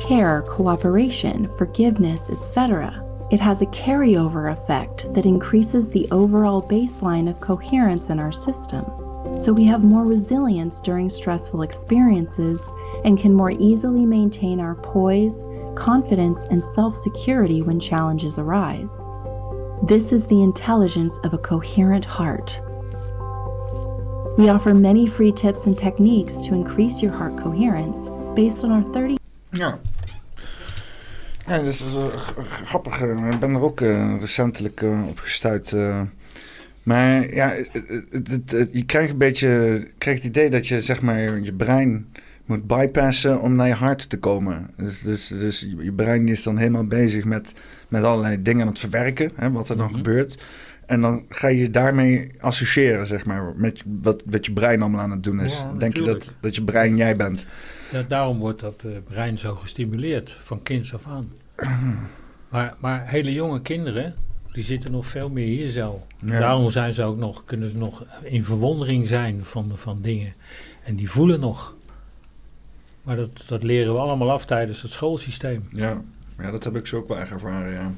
care, cooperation, forgiveness, etc., it has a carryover effect that increases the overall baseline of coherence in our system. So we have more resilience during stressful experiences and can more easily maintain our poise, confidence, and self security when challenges arise. This is the intelligence of a coherent heart. We offer many free tips and techniques to increase your heart coherence based on our 30 Ja. Ja, dat is g- grappig. eh, Ik ben er ook eh, recentelijk eh, op gestuurd. eh. maar ja, het, het- je krijgt een beetje krijgt het idee dat je zeg maar je brein moet bypassen om naar je hart te komen. Dus, dus, dus je je brein is dan helemaal bezig met, met allerlei dingen aan het verwerken, hè, wat er dan Mhm. gebeurt. En dan ga je je daarmee associëren, zeg maar, met wat, wat je brein allemaal aan het doen is. Ja, Denk je dat, dat je brein jij bent? Ja, daarom wordt dat eh, brein zo gestimuleerd van kinds af aan. Maar, maar hele jonge kinderen, die zitten nog veel meer hier zo. Ja. Daarom zijn ze ook nog, kunnen ze nog in verwondering zijn van, van dingen. En die voelen nog. Maar dat, dat leren we allemaal af tijdens het schoolsysteem. Ja. ja, dat heb ik zo ook wel echt ervaren, ja.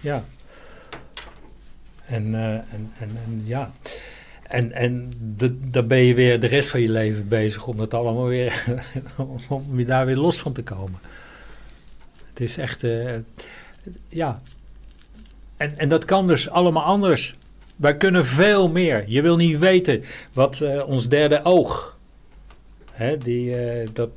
Ja. En, eh, en, en, en ja. En, en dan ben je weer de rest van je leven bezig om dat allemaal weer, om weer daar weer los van te komen. Het is echt, eh, ja. En, en dat kan dus allemaal anders. Wij kunnen veel meer. Je wil niet weten wat eh, ons derde oog, hè, die, eh, dat,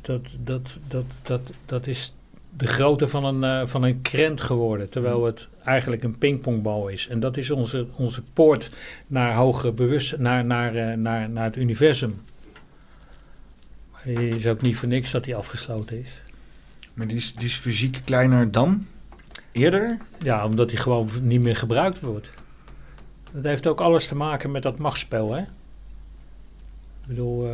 dat, dat, dat, dat, dat is de grootte van een, van een krent geworden. Terwijl het eigenlijk een pingpongbal is. En dat is onze, onze poort naar hogere bewustzijn, naar, naar, eh, naar, naar het universum. Maar het is ook niet voor niks dat die afgesloten is. Maar die is, die is fysiek kleiner dan eerder? Ja, omdat die gewoon niet meer gebruikt wordt. Dat heeft ook alles te maken met dat machtsspel, hè? Ik bedoel, eh,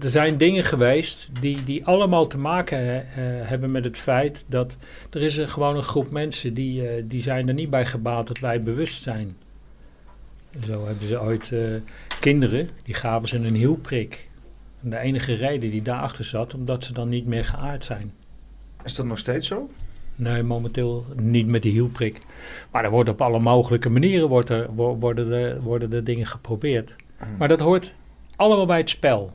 er zijn dingen geweest die, die allemaal te maken eh, hebben met het feit dat er is er gewoon een groep mensen die, eh, die zijn er niet bij gebaat dat wij bewust zijn. Zo hebben ze ooit eh, kinderen, die gaven ze een hielprik. En de enige reden die daarachter zat, omdat ze dan niet meer geaard zijn. Is dat nog steeds zo? Nee, momenteel niet met die hielprik. Maar er wordt op alle mogelijke manieren wordt er, wo- worden, er, worden er dingen geprobeerd. Maar dat hoort allemaal bij het spel.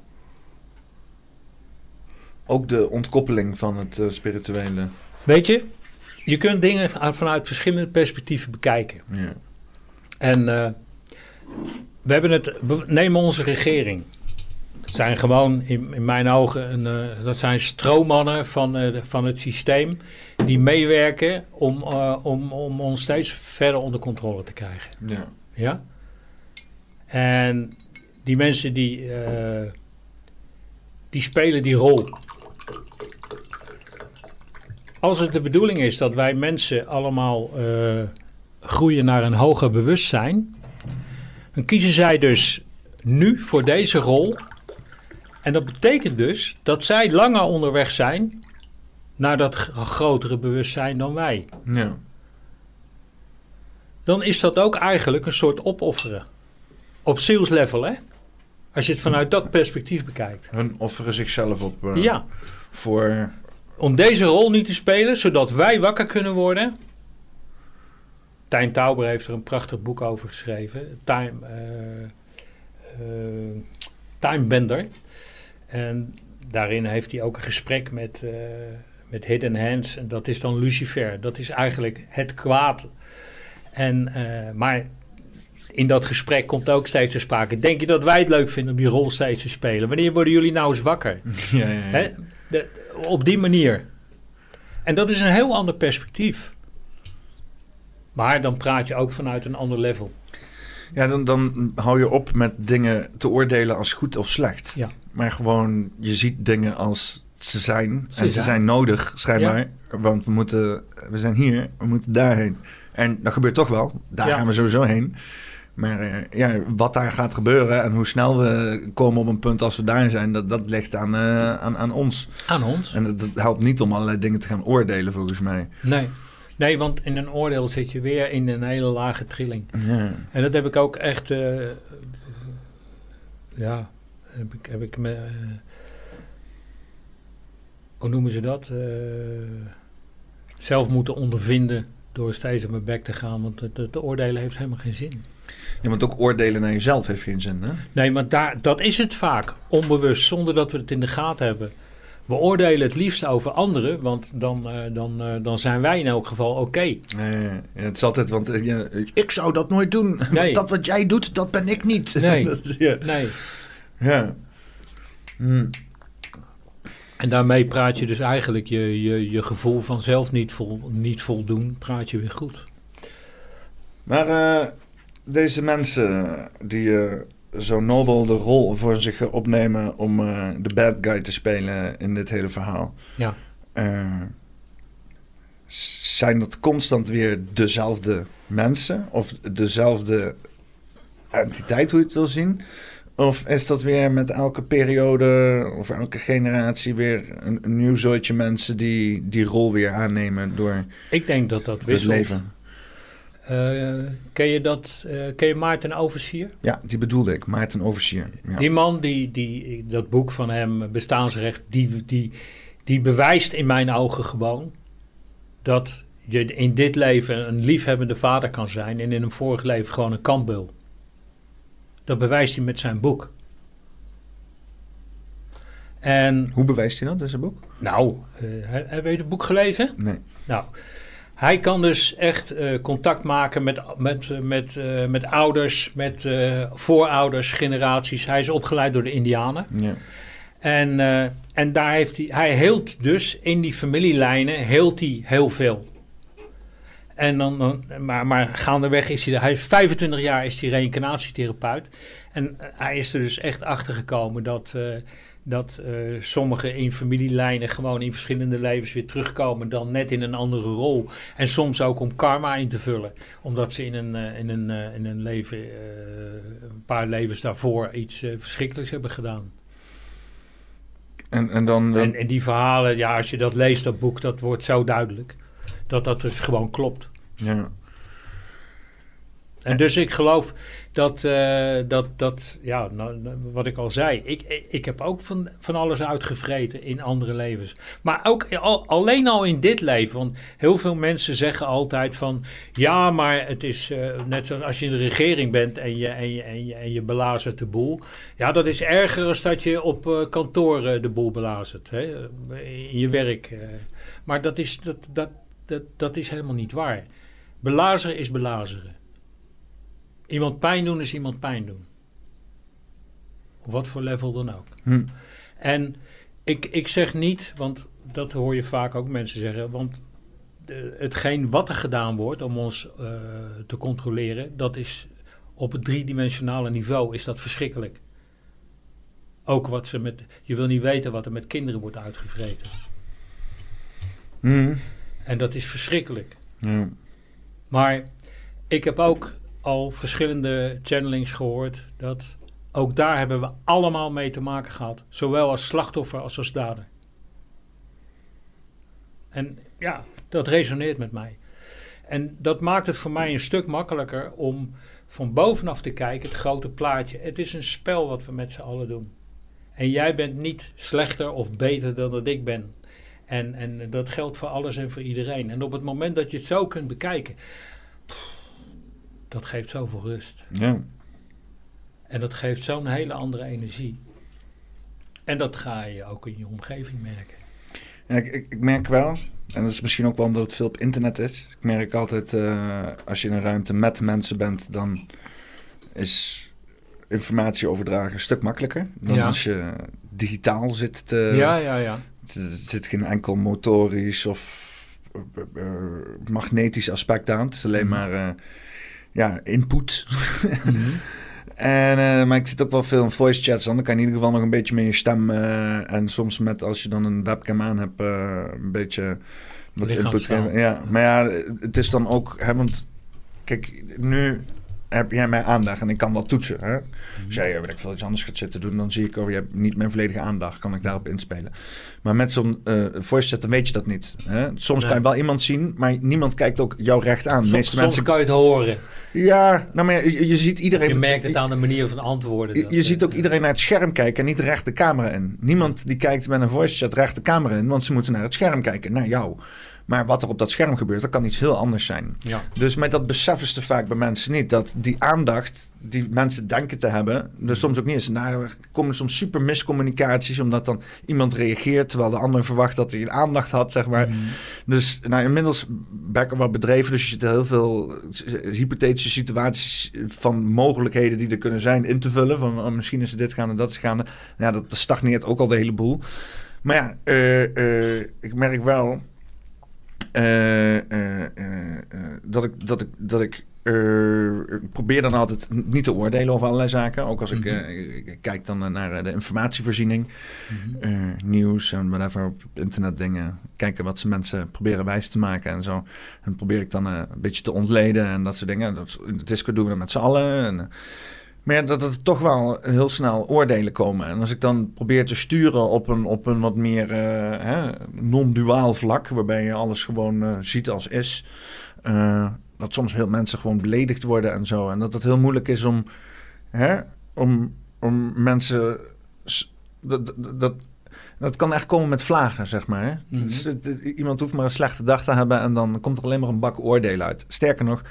Ook de ontkoppeling van het eh, spirituele. Weet je, je kunt dingen van- vanuit verschillende perspectieven bekijken. Ja. En eh, we hebben het, neem onze regering. Dat zijn gewoon in, in mijn ogen een, eh, dat zijn stroommannen van, de- van het systeem die meewerken om, om, om ons steeds verder onder controle te krijgen. ja. Ja. En die mensen die, eh, die spelen die rol. Als het de bedoeling is dat wij mensen allemaal eh, groeien naar een hoger bewustzijn, dan kiezen zij dus nu voor deze rol. En dat betekent dus dat zij langer onderweg zijn naar dat grotere bewustzijn dan wij. ja. Dan is dat ook eigenlijk een soort opofferen. Op sales level, hè? Als je het vanuit dat perspectief bekijkt. Hun offeren zichzelf op eh, Ja, voor... om deze rol niet te spelen, zodat wij wakker kunnen worden. Tijn Tauber heeft er een prachtig boek over geschreven. Time, eh, eh, Time Bender. En daarin heeft hij ook een gesprek met, eh, met Hidden Hands. En dat is dan Lucifer. Dat is eigenlijk het kwaad. En, eh, maar in dat gesprek komt ook steeds te sprake. Denk je dat wij het leuk vinden om die rol steeds te spelen? Wanneer worden jullie nou eens wakker? Ja, ja, ja. Hè? De- op die manier. En dat is een heel ander perspectief. Maar dan praat je ook vanuit een ander level. Ja, dan, dan hou je op met dingen te oordelen als goed of slecht. Ja. Maar gewoon, je ziet dingen als ze zijn. Ze en ze zijn. zijn nodig, schijnbaar. Want we, moeten, we zijn hier, we moeten daarheen. En dat gebeurt toch wel. Daar Ja. gaan we sowieso heen. Maar eh, ja, wat daar gaat gebeuren en hoe snel we komen op een punt als we daar zijn, dat, dat ligt aan, eh, aan, aan ons. Aan ons? En dat, dat helpt niet om allerlei dingen te gaan oordelen, volgens mij. Nee. Nee, want in een oordeel zit je weer in een hele lage trilling. Ja. En dat heb ik ook echt... eh, ja, heb ik, heb ik me... hoe noemen ze dat? Zelf moeten ondervinden door steeds op mijn bek te gaan. Want het, het oordelen heeft helemaal geen zin. Ja, want ook oordelen naar jezelf heeft geen zin, hè? Nee, maar daar, dat is het vaak. Onbewust, zonder dat we het in de gaten hebben. We oordelen het liefst over anderen, want dan, eh, dan, eh, dan zijn wij in elk geval oké. Nee, ja, het is altijd, want eh, ik zou dat nooit doen. Nee. Dat wat jij doet, dat ben ik niet. Nee. Dat is- ja. Nee. ja. Hm. En daarmee praat je dus eigenlijk je, je, je gevoel van zelf niet, vol, niet voldoen, praat je weer goed. Maar deze mensen die eh, zo nobel de rol voor zich opnemen om eh, de bad guy te spelen in dit hele verhaal. Ja. eh, zijn dat constant weer dezelfde mensen? Of dezelfde entiteit, hoe je het wil zien? Of is dat weer met elke periode of elke generatie weer een, een nieuw soortje mensen die die rol weer aannemen door Ik denk dat dat wisselt. Eh, ken, je dat, eh, ken je Maarten Oversier? Ja, die bedoelde ik, Maarten Oversier. Ja. Die man, die, die, dat boek van hem, Bestaansrecht, die, die, die bewijst in mijn ogen gewoon dat je in dit leven een liefhebbende vader kan zijn en in een vorig leven gewoon een kampbul. Dat bewijst hij met zijn boek. En Hoe bewijst hij dat in zijn boek? nou, he- heb je het boek gelezen? Nee. Nou, hij kan dus echt eh, contact maken met, met, eh, met, eh, met ouders, met voorouders, generaties. Hij is opgeleid door de Indianen. Ja. En, en daar heeft hij, hij heelt dus in die familielijnen, heelt hij heel veel. En dan, dan, maar, maar gaandeweg is hij, hij is 25 jaar is hij reïncarnatietherapeut. En hij is er dus echt achter gekomen dat, dat eh, sommigen in familielijnen gewoon in verschillende levens weer terugkomen, dan net in een andere rol. En soms ook om karma in te vullen, omdat ze in een, eh, in een, eh, in een leven, een paar levens daarvoor iets verschrikkelijks hebben gedaan. En, en dan... dan- En, en die verhalen, ja, als je dat leest, dat boek, dat wordt zo duidelijk. Dat dat dus gewoon klopt. ja. En dus ik geloof dat, eh, dat, dat ja, nou, nou, wat ik al zei, ik, ik, heb ook van, van alles uitgevreten in andere levens. Maar ook al, alleen al in dit leven, want heel veel mensen zeggen altijd van, ja, maar het is eh, net zoals als je in de regering bent en je, en je, en je, en je belazert de boel. Ja, dat is erger dan dat je op eh, de boel belazert, hè, in je werk. Maar dat is, dat, dat, dat, dat is helemaal niet waar. Belazeren is belazeren. Iemand pijn doen is iemand pijn doen. Op wat voor level dan ook. Hm. En ik, ik zeg niet, want dat hoor je vaak ook mensen zeggen, want de- hetgeen wat er gedaan wordt om ons eh, te controleren, dat is op het driedimensionale niveau is dat verschrikkelijk. Ook wat ze met, je wil niet weten wat er met kinderen wordt uitgevreten. Hm. En dat is verschrikkelijk. Maar ik heb ook al verschillende channelings gehoord dat ook daar hebben we allemaal mee te maken gehad. Zowel als slachtoffer als als dader. En ja, dat resoneert met mij. En dat maakt het voor mij een stuk makkelijker om van bovenaf te kijken, het grote plaatje. Het is een spel wat we met z'n allen doen. En jij bent niet slechter of beter dan dat ik ben. En, en dat geldt voor alles en voor iedereen. En op het moment dat je het zo kunt bekijken, dat geeft zoveel rust. Ja. En dat geeft zo'n hele andere energie. En dat ga je ook in je omgeving merken. Ja, ik, ik, ik merk wel, en dat is misschien ook wel omdat het veel op internet is. Ik merk altijd, eh, als je in een ruimte met mensen bent, dan is informatie overdragen een stuk makkelijker dan Ja. als je digitaal zit. Te, ja, ja, ja. Er zit geen enkel motorisch of eh, eh, magnetisch aspect aan. Het is alleen Mhm. maar ja, input. Mhm. En, eh, maar ik zit ook wel veel in voice chats. Dan kan je in ieder geval nog een beetje met je stem. eh, en soms met als je dan een webcam aan hebt, eh, een beetje wat input geven. Ja, maar ja, het is dan ook. Hè, want kijk, nu heb jij mijn aandacht en ik kan dat toetsen. Hè? Als jij eh, weet ik veel iets anders gaat zitten doen, dan zie ik, oh, je hebt niet mijn volledige aandacht. Kan ik daarop inspelen. Maar met zo'n voice chat, dan weet je dat niet. Hè? Soms Nee. kan je wel iemand zien, maar niemand kijkt ook jou recht aan. Soms, mensen. kan je het horen. Ja, nou, maar je, je ziet iedereen. Je merkt het aan de manier van antwoorden. Je, je ziet ook eh, iedereen naar het scherm kijken en niet recht de camera in. Niemand die kijkt met een voice chat recht de camera in, want ze moeten naar het scherm kijken, naar jou. Maar wat er op dat scherm gebeurt, dat kan iets heel anders zijn. Ja. Dus met dat beseffen ze vaak bij mensen niet. Dat die aandacht die mensen denken te hebben, er soms ook niet is. En daar komen soms super miscommunicaties, omdat dan iemand reageert terwijl de ander verwacht dat hij een aandacht had, zeg maar. Mhm. Dus nou, inmiddels ben ik er wat bedreven, dus je zit heel veel hypothetische situaties van mogelijkheden die er kunnen zijn in te vullen. Van oh, misschien is er dit gaande, dat is gaande. Ja, dat stagneert ook al de hele boel. Maar ja, eh, eh, ik merk wel dat ik, dat ik, dat ik eh, ik probeer dan altijd niet te oordelen over allerlei zaken. Ook als ik, Mhm. eh, ik, ik kijk dan eh, naar eh, de informatievoorziening, Mhm. eh, nieuws en whatever op internet dingen. Kijken wat ze mensen proberen wijs te maken en zo. En probeer ik dan eh, een beetje te ontleden en dat soort dingen. Dat, in de Discord doen we dat met z'n allen. En, eh, maar ja, dat er toch wel heel snel oordelen komen. En als ik dan probeer te sturen op een, op een wat meer eh, non-duaal vlak, waarbij je alles gewoon eh, ziet als is, eh, dat soms heel mensen gewoon beledigd worden en zo. En dat het heel moeilijk is om, hè, om, om mensen. Dat, dat, dat, kan echt komen met vlagen, zeg maar. Hè? Mhm. Dus iemand hoeft maar een slechte dag te hebben en dan komt er alleen maar een bak oordelen uit. Sterker nog,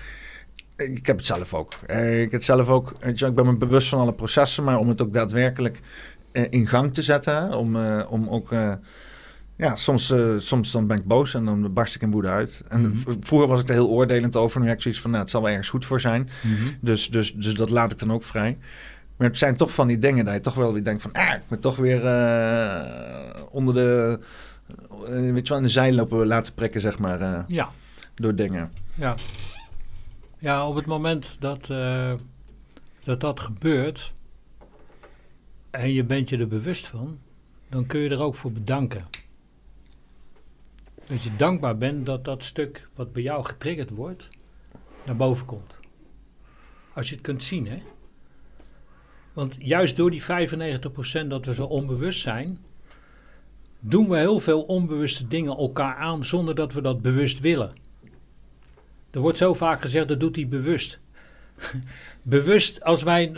ik heb het zelf ook. Eh, Ik heb het zelf ook. Ik ben me bewust van alle processen, maar om het ook daadwerkelijk eh, in gang te zetten, om, eh, om ook. ja, soms, soms dan ben ik boos en dan barst ik in woede uit. En Mhm. vroeger was ik er heel oordelend over. Nu heb ik zoiets van, nou, het zal wel ergens goed voor zijn. Mhm. Dus, dus, dus dat laat ik dan ook vrij. Maar het zijn toch van die dingen dat je toch wel weer denkt van... Ah, ik moet toch weer onder de... eh, weet je wel, in de zij lopen laten prikken, zeg maar, Ja, door dingen. ja. Ja, op het moment dat, eh, dat dat gebeurt en je bent je er bewust van, dan kun je er ook voor bedanken. Dat je dankbaar bent dat dat stuk wat bij jou getriggerd wordt, naar boven komt. Als je het kunt zien, hè. Want juist door die 95% dat we zo onbewust zijn, doen we heel veel onbewuste dingen elkaar aan zonder dat we dat bewust willen. Er wordt zo vaak gezegd, dat doet hij bewust. bewust, als wij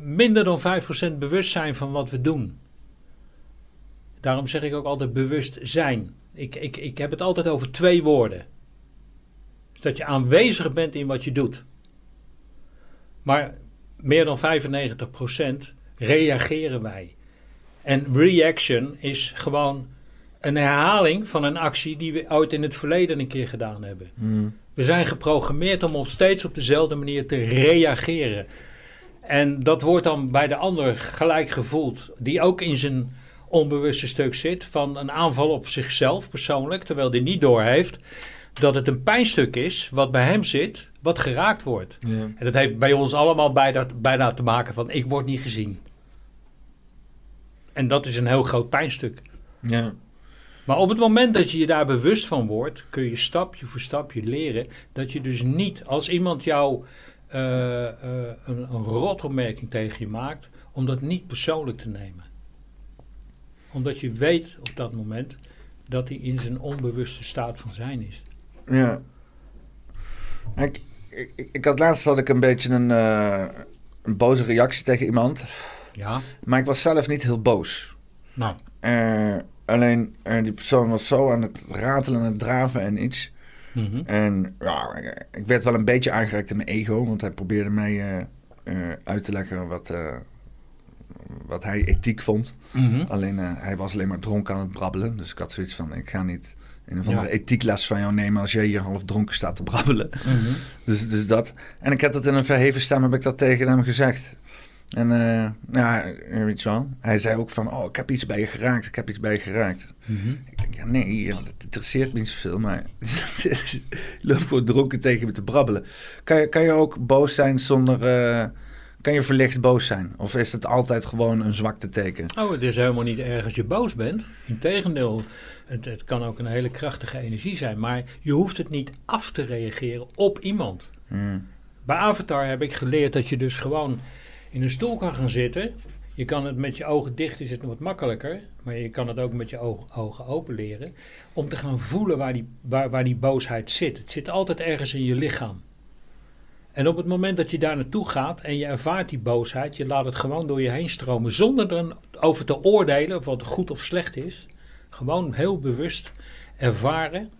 minder dan 5% bewust zijn van wat we doen. Daarom zeg ik ook altijd bewust zijn. Ik, ik, ik heb het altijd over twee woorden. Dat je aanwezig bent in wat je doet. Maar meer dan 95% reageren wij. En reaction is gewoon een herhaling van een actie die we ooit in het verleden een keer gedaan hebben. We zijn geprogrammeerd om ons steeds op dezelfde manier te reageren. En dat wordt dan bij de ander gelijk gevoeld, die ook in zijn onbewuste stuk zit, van een aanval op zichzelf persoonlijk, terwijl hij niet doorheeft dat het een pijnstuk is wat bij hem zit, wat geraakt wordt. Ja. En dat heeft bij ons allemaal bijna, bijna te maken van ik word niet gezien. En dat is een heel groot pijnstuk. Ja. Maar op het moment dat je je daar bewust van wordt, kun je stapje voor stapje leren dat je dus niet als iemand jou eh, eh, een, een rotopmerking tegen je maakt, om dat niet persoonlijk te nemen. Omdat je weet op dat moment dat hij in zijn onbewuste staat van zijn is. Ja. Ik, ik, ik had laatst had ik een beetje een, eh, een boze reactie tegen iemand. Ja, Maar ik was zelf niet heel boos. nou, Eh, alleen eh, die persoon was zo aan het ratelen en het draven en iets. mhm. En ja, ik- werd wel een beetje aangereikt in mijn ego. Want hij probeerde mij eh, eh, uit te leggen wat, wat hij ethiek vond. Mhm. Alleen hij was alleen maar dronken aan het brabbelen. Dus ik had zoiets van, ik ga niet een of andere Ja. ethiekles van jou nemen als jij hier half dronken staat te brabbelen. Mhm. Dus, dus dat. En ik heb dat in een verheven stem heb ik dat tegen hem gezegd. En eh, ja, weet je wel. Hij zei ook van, oh, ik heb iets bij je geraakt. Ik heb iets bij je geraakt. Mhm. Ik denk, ja, nee, ja, dat interesseert me niet zoveel. Maar je loopt gewoon dronken tegen me te brabbelen. Kan je, kan je ook boos zijn zonder... eh, kan je verlicht boos zijn? Of is het altijd gewoon een zwakte teken? Oh, het is helemaal niet erg als je boos bent. Integendeel, het, het kan ook een hele krachtige energie zijn. Maar je hoeft het niet af te reageren op iemand. Hmm. Bij Avatar heb ik geleerd dat je dus gewoon in een stoel kan gaan zitten. Je kan het met je ogen dicht, is het wat makkelijker. Maar je kan het ook met je ogen, ogen open leren. Om te gaan voelen waar die, waar, waar die boosheid zit. Het zit altijd ergens in je lichaam. En op het moment dat je daar naartoe gaat en je ervaart die boosheid, je laat het gewoon door je heen stromen. Zonder er over te oordelen of wat goed of slecht is. Gewoon heel bewust ervaren.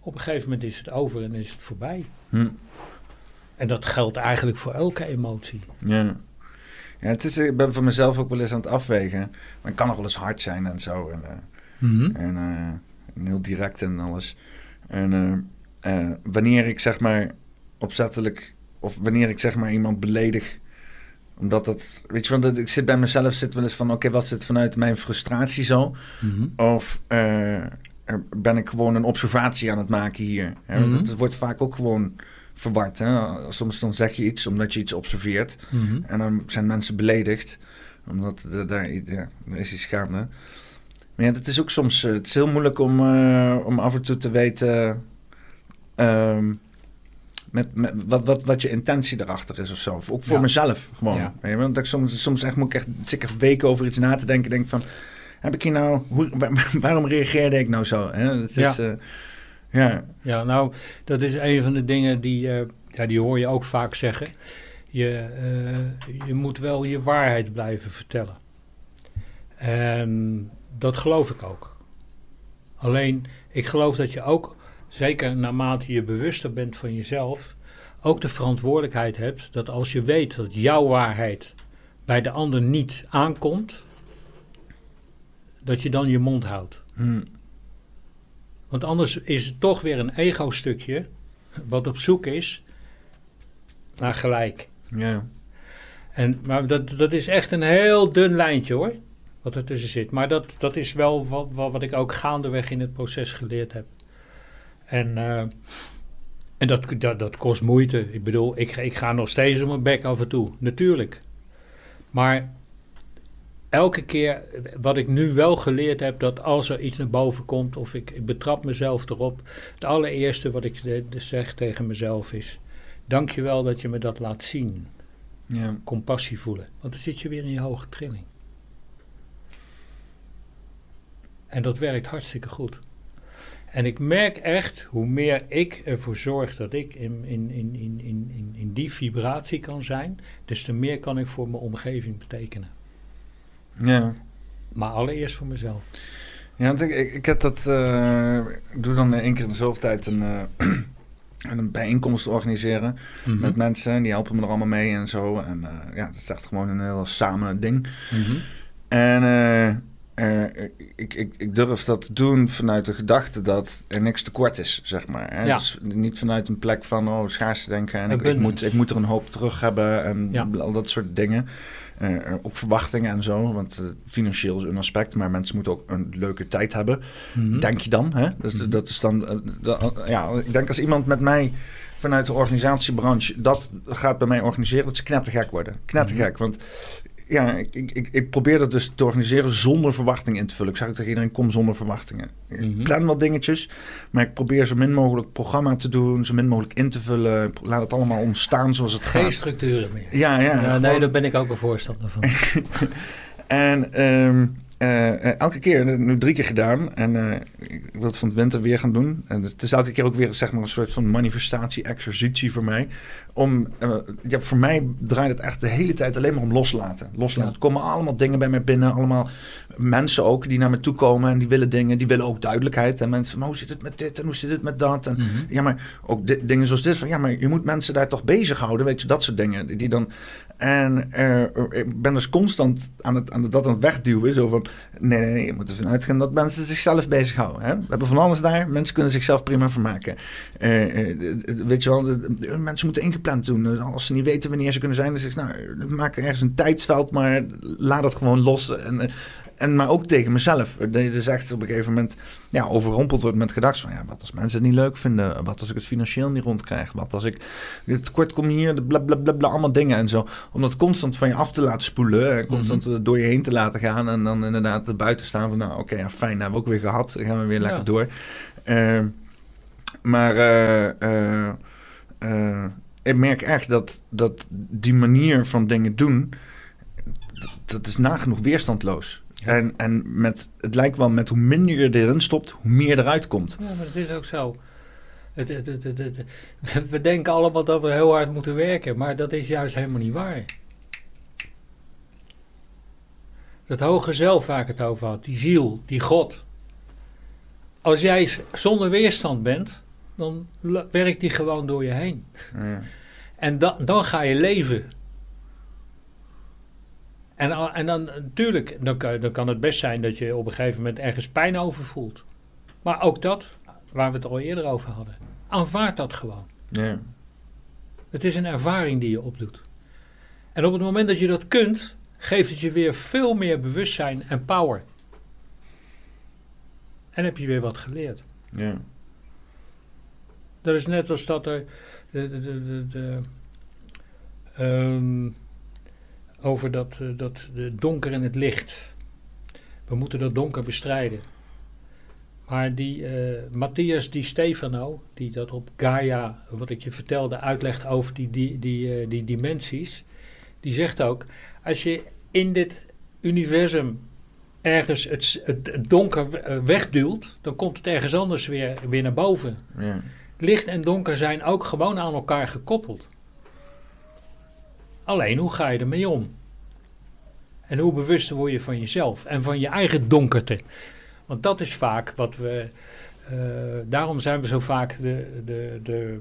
Op een gegeven moment is het over en is het voorbij. Hm. En dat geldt eigenlijk voor elke emotie. Ja. Ja, het is, ik ben voor mezelf ook wel eens aan het afwegen. Maar het kan nog wel eens hard zijn en zo. En, eh, en, eh, en heel direct en alles. En eh, wanneer ik zeg maar opzettelijk... Of wanneer ik zeg maar iemand beledig... Omdat dat... Weet je, want dat- ik zit bij mezelf zit wel eens van... Oké, wat zit vanuit mijn frustratie zo? Mhm. Of ben ik gewoon een observatie aan het maken hier? Hè? Mhm. Het wordt vaak ook gewoon verward. Hè? Soms dan zeg je iets omdat je iets observeert. Mhm. En dan zijn mensen beledigd. Omdat er, daar, ja, er is iets gaande. Maar ja, dat is ook soms... eh, het is heel moeilijk om, eh, om af en toe te weten... ehm, met, met wat, wat, wat je intentie erachter is of zo. Of ook voor Ja. mezelf gewoon. Ja. Weet je, want ik soms, soms echt moet ik echt, echt weken over iets na te denken. Denk van, heb ik hier nou... Hoe, waar- waarom reageerde ik nou zo? Hè? Het is, Ja. eh, ja. Ja, nou, dat is een van de dingen die, eh, ja, die hoor je ook vaak zeggen. Je, eh, je moet wel je waarheid blijven vertellen. En dat geloof ik ook. Alleen, ik geloof dat je ook, zeker naarmate je bewuster bent van jezelf, ook de verantwoordelijkheid hebt dat als je weet dat jouw waarheid bij de ander niet aankomt, dat je dan je mond houdt. Hm. Want anders is het toch weer een ego-stukje wat op zoek is naar gelijk. ja. En, maar dat, dat is echt een heel dun lijntje hoor, wat er tussen zit. Maar dat, dat is wel wat, wat, wat ik ook gaandeweg in het proces geleerd heb. En, eh, en dat, dat, dat kost moeite. Ik bedoel, ik, ik ga nog steeds op mijn bek af en toe, natuurlijk. Maar elke keer wat ik nu wel geleerd heb, dat als er iets naar boven komt of ik, ik betrap mezelf erop, het allereerste wat ik de- de- zeg tegen mezelf is: Dankjewel dat je me dat laat zien. ja. Compassie voelen. Want dan zit je weer in je hoge trilling. En dat werkt hartstikke goed. En ik merk echt hoe meer ik ervoor zorg dat ik in, in, in, in, in, in, in die vibratie kan zijn, des te meer kan ik voor mijn omgeving betekenen. Ja. Maar allereerst voor mezelf. Ja, want ik, ik, ik heb dat. eh, ik doe dan één keer in de zoveel tijd een, eh, een bijeenkomst organiseren Mhm. met mensen. Die helpen me er allemaal mee en zo. En eh, ja, het is echt gewoon een heel samen ding. Mhm. En eh, eh, ik, ik, ik durf dat te doen vanuit de gedachte dat er niks tekort is, zeg maar. Hè? Ja. Dus niet vanuit een plek van oh, schaarste denken en ik, ik, moet, ik moet er een hoop terug hebben en Ja. al dat soort dingen. Eh, eh, ook verwachtingen en zo, want eh, financieel is een aspect, maar mensen moeten ook een leuke tijd hebben. Mhm. Denk je dan? Hè? Dus Mhm. dat is dan, da- ja, ik denk als iemand met mij vanuit de organisatiebranche dat gaat bij mij organiseren, dat ze knettergek worden. Knettergek, Mhm. want ja, ik, ik, ik, probeer dat dus te organiseren zonder verwachtingen in te vullen. Ik zeg ook tegen iedereen, kom zonder verwachtingen. Ik Mhm. plan wat dingetjes, maar ik probeer zo min mogelijk programma te doen, zo min mogelijk in te vullen. Ik Laat het allemaal ontstaan zoals het Geen gaat. structuren meer. Ja, ja. Ja, nee, daar ben ik ook een voorstander van. en, ehm, eh, eh, elke keer, nu drie keer gedaan. En eh, ik wil het van het winter weer gaan doen. En het is elke keer ook weer zeg maar, een soort van manifestatie, exercitie voor mij. Om, ja, voor mij draait het echt de hele tijd alleen maar om loslaten. Loslaten. Er komen allemaal dingen bij mij binnen. Allemaal mensen ook die naar me toe komen en die willen dingen. Die willen ook duidelijkheid. En mensen, maar hoe zit het met dit en hoe zit het met dat? En Mhm. ja, maar ook dingen zoals dit. Van, ja, maar je moet mensen daar toch bezighouden. Weet je, dat soort dingen. Die dan... En ik ben dus constant aan het, aan het, dat aan het wegduwen. Zo van, nee, nee, nee, je moet ervan uitgaan dat mensen zichzelf bezighouden. Hè? We hebben van alles daar. Mensen kunnen zichzelf prima vermaken. Eh, weet je wel, de, de, mensen moeten ingepland doen. Dus Als ze niet weten wanneer ze kunnen zijn, dan zeg ik, nou, maak ergens een tijdsveld, maar laat het gewoon los. En, eh, en maar ook tegen mezelf. Dat je dus echt op een gegeven moment ja, overrompeld wordt met gedachten van... ja, wat als mensen het niet leuk vinden? Wat als ik het financieel niet rondkrijg? Wat als ik tekort kom hier? Bla, bla, bla, bla, allemaal dingen en zo. Om dat constant van je af te laten spoelen... en constant mm-hmm. door je heen te laten gaan... en dan inderdaad buiten staan van... nou, oké, okay, ja, fijn, hebben we ook weer gehad. Dan gaan we weer lekker ja. door. Uh, maar... Uh, uh, ik merk echt dat, dat die manier van dingen doen... dat, dat is nagenoeg weerstandloos. Ja. En, en met, het lijkt wel met hoe minder je erin stopt, hoe meer eruit komt. Ja, maar het is ook zo. Het, het, het, we denken allemaal dat we heel hard moeten werken, maar dat is juist helemaal niet waar. Dat hoge zelf waar ik het over had, die ziel, die God. Als jij zonder weerstand bent, dan werkt die gewoon door je heen. Ja. En da, dan ga je leven. En, en dan natuurlijk, dan kan, dan kan het best zijn dat je op een gegeven moment ergens pijn over voelt. Maar ook dat, waar we het al eerder over hadden, aanvaard dat gewoon. Ja. Het is een ervaring die je opdoet. En op het moment dat je dat kunt, geeft het je weer veel meer bewustzijn en power. En heb je weer wat geleerd. Ja. Dat is net als dat er. De, de, de, um, over dat, uh, dat de donker en het licht. We moeten dat donker bestrijden. Maar die uh, Matthias Di Stefano, die dat op Gaia, wat ik je vertelde, uitlegt over die, die, die, uh, die dimensies, die zegt ook: als je in dit universum ergens het, het, het donker wegduwt, dan komt het ergens anders weer, weer naar boven. Ja. Licht en donker zijn ook gewoon aan elkaar gekoppeld. Alleen hoe ga je ermee om? En hoe bewuster word je van jezelf en van je eigen donkerte? Want dat is vaak wat we. Uh, daarom zijn we zo vaak de, de, de,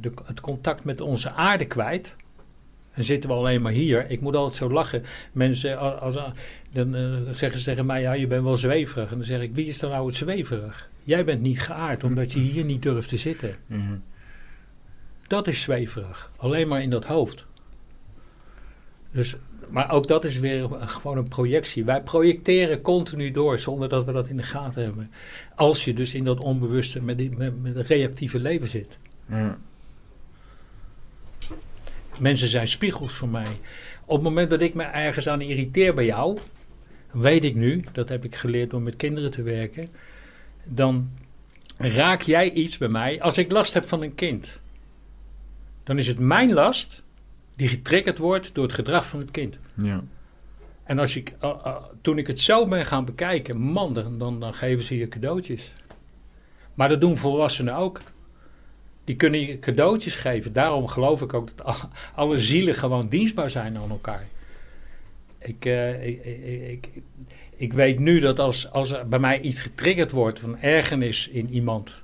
de, het contact met onze aarde kwijt. En zitten we alleen maar hier. Ik moet altijd zo lachen. Mensen, als, dan uh, zeggen ze tegen mij: Ja, je bent wel zweverig. En dan zeg ik: Wie is dan nou het zweverig? Jij bent niet geaard omdat je hier niet durft te zitten. Mm-hmm. Dat is zweverig. Alleen maar in dat hoofd. Dus, maar ook dat is weer gewoon een projectie. Wij projecteren continu door zonder dat we dat in de gaten hebben. Als je dus in dat onbewuste met, die, met, met het reactieve leven zit. Ja. Mensen zijn spiegels voor mij. Op het moment dat ik me ergens aan irriteer bij jou, weet ik nu, dat heb ik geleerd door met kinderen te werken, dan raak jij iets bij mij. Als ik last heb van een kind, dan is het mijn last die getriggerd wordt door het gedrag van het kind. Ja. En als ik, uh, uh, toen ik het zo ben gaan bekijken, man, dan, dan, dan geven ze je cadeautjes. Maar dat doen volwassenen ook. Die kunnen je cadeautjes geven. Daarom geloof ik ook dat alle, alle zielen gewoon dienstbaar zijn aan elkaar. Ik, uh, ik, ik, ik, ik, weet nu dat als, als er bij mij iets getriggerd wordt van ergernis in iemand,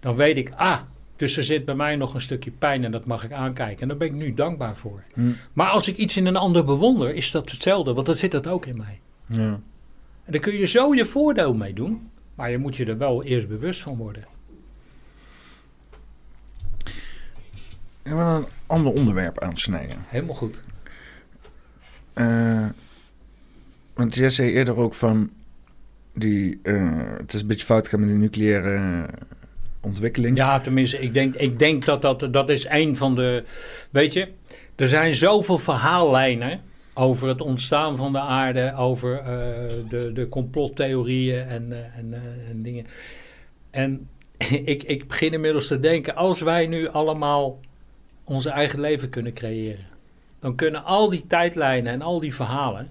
dan weet ik, ah, dus er zit bij mij nog een stukje pijn en dat mag ik aankijken. En daar ben ik nu dankbaar voor. Mm. Maar als ik iets in een ander bewonder, is dat hetzelfde, want dan zit dat ook in mij. Ja. En daar kun je zo je voordeel mee doen, maar je moet je er wel eerst bewust van worden. Ik wil een ander onderwerp aansnijden. Helemaal goed. Uh, want jij zei eerder ook van die, uh, het is een beetje fout gaan met die nucleaire ontwikkeling. Ja, tenminste, ik denk, ik denk dat, dat dat is een van de. Weet je, er zijn zoveel verhaallijnen over het ontstaan van de aarde, over uh, de, de complottheorieën en, uh, en, en dingen. En ik, ik begin inmiddels te denken, als wij nu allemaal onze eigen leven kunnen creëren, dan kunnen al die tijdlijnen en al die verhalen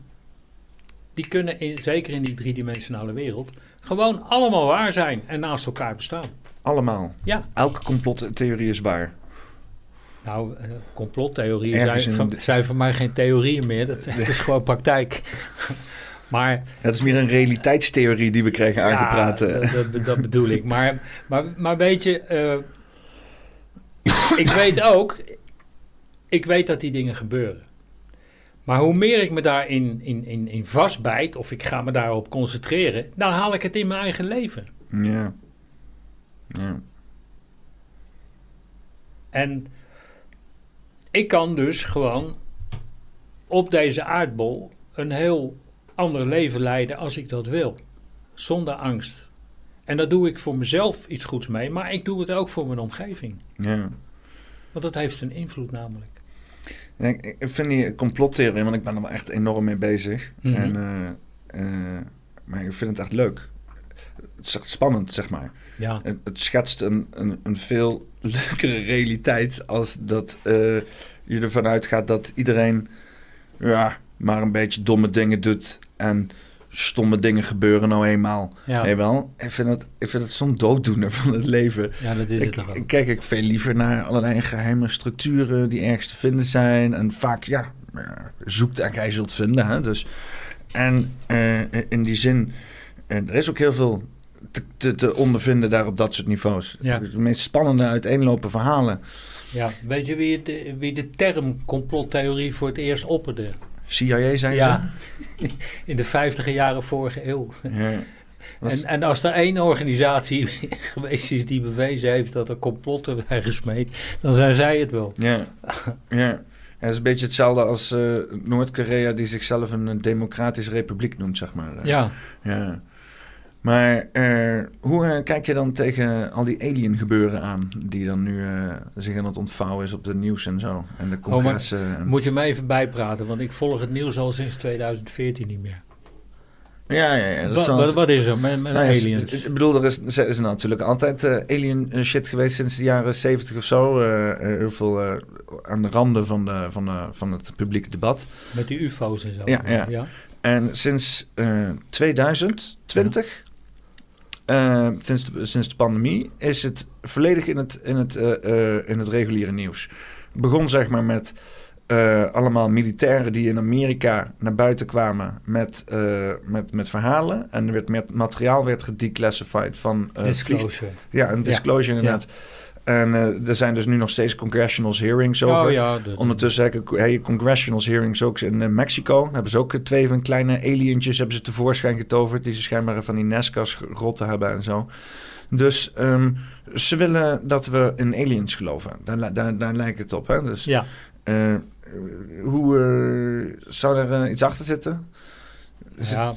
die kunnen, in, zeker in die driedimensionale wereld, gewoon allemaal waar zijn en naast elkaar bestaan. Allemaal. Ja. Elke complottheorie is waar. Nou, uh, complottheorieën Ergens zijn, in van, de- zijn voor mij geen theorieën meer. Dat, het is gewoon praktijk. maar Het is meer een realiteitstheorie die we krijgen aangepraat. Ja, eh. dat, dat, dat bedoel ik. Maar, maar, maar weet je, eh, ik weet ook, ik weet dat die dingen gebeuren. Maar hoe meer ik me daarin in, in, in vastbijt, of ik ga me daarop concentreren, dan haal ik het in mijn eigen leven. Ja. Ja. En ik kan dus gewoon op deze aardbol een heel ander leven leiden als ik dat wil. Zonder angst. En daar doe ik voor mezelf iets goeds mee, maar ik doe het ook voor mijn omgeving. ja. Want dat heeft een invloed namelijk. Ik, ik vind die complottheorie, want ik ben er wel echt enorm mee bezig. Mhm. en, eh, eh, maar ik vind het echt leuk. Het is echt spannend, zeg maar. Ja, Het, het schetst een, een, een veel leukere realiteit als dat eh, je ervan uitgaat dat iedereen ja, maar een beetje domme dingen doet en stomme dingen gebeuren nou eenmaal. ja. Wel, ik vind het, ik vind het zo'n dooddoener van het leven. ja dat is het Ik, kijk ik veel liever naar allerlei geheime structuren die ergens te vinden zijn. En vaak, ja, eh, zoekt en gij zult vinden. Hè? Dus, en eh, in die zin, eh, er is ook heel veel te, te, te ondervinden daar op dat soort niveaus. Ja. De meest spannende uiteenlopen verhalen. Ja, weet je wie, het, wie de term complottheorie voor het eerst opperde? CIA zijn Ja, in de vijftiger jaren vorige eeuw. ze? Ja. Was- En, en als er één organisatie geweest is die bewezen heeft dat er complotten zijn gesmeed, dan zijn zij het wel. Ja, ja. Het is een beetje hetzelfde als eh, Noord-Korea die zichzelf een, een democratische republiek noemt, zeg maar. Eh, Ja, Ja. Maar eh, hoe eh, kijk je dan tegen al die alien gebeuren aan, die dan nu eh, zich aan het ontvouwen is op de nieuws en zo, en de congressen? en- moet je me even bijpraten, want ik volg het nieuws al sinds 2014 niet meer. Ja, ja, ja. dat is Wat, wat, wat is er met, met Nou ja, aliens? Ik bedoel, er is, er is natuurlijk altijd alien shit geweest sinds de jaren zeventig of zo. heel veel aan de randen van, de, van, de, van het publieke debat. Met die ufo's en zo. Ja, ja. En sinds eh 2020, eh, sinds, de, sinds de pandemie, is het volledig in het, in het, eh, eh, in het reguliere nieuws. Het begon zeg maar met eh, allemaal militairen die in Amerika naar buiten kwamen met, met, met verhalen. En er werd met, materiaal werd gedeclassified van vlieg- Disclosure. Ja, een disclosure inderdaad. En eh, er zijn dus nu nog steeds congressional hearings over. Oh ja, dat, Ondertussen heb ik hey, congressional hearings ook in eh, Mexico. Daar hebben ze ook eh, twee van kleine alientjes hebben ze tevoorschijn getoverd. Die ze schijnbaar van die Nesca's rotten hebben en zo. Dus ehm, ze willen dat we in aliens geloven. Daar, daar, daar lijkt het op. Hè? Dus ja. hoe zou er iets achter zitten? Ja,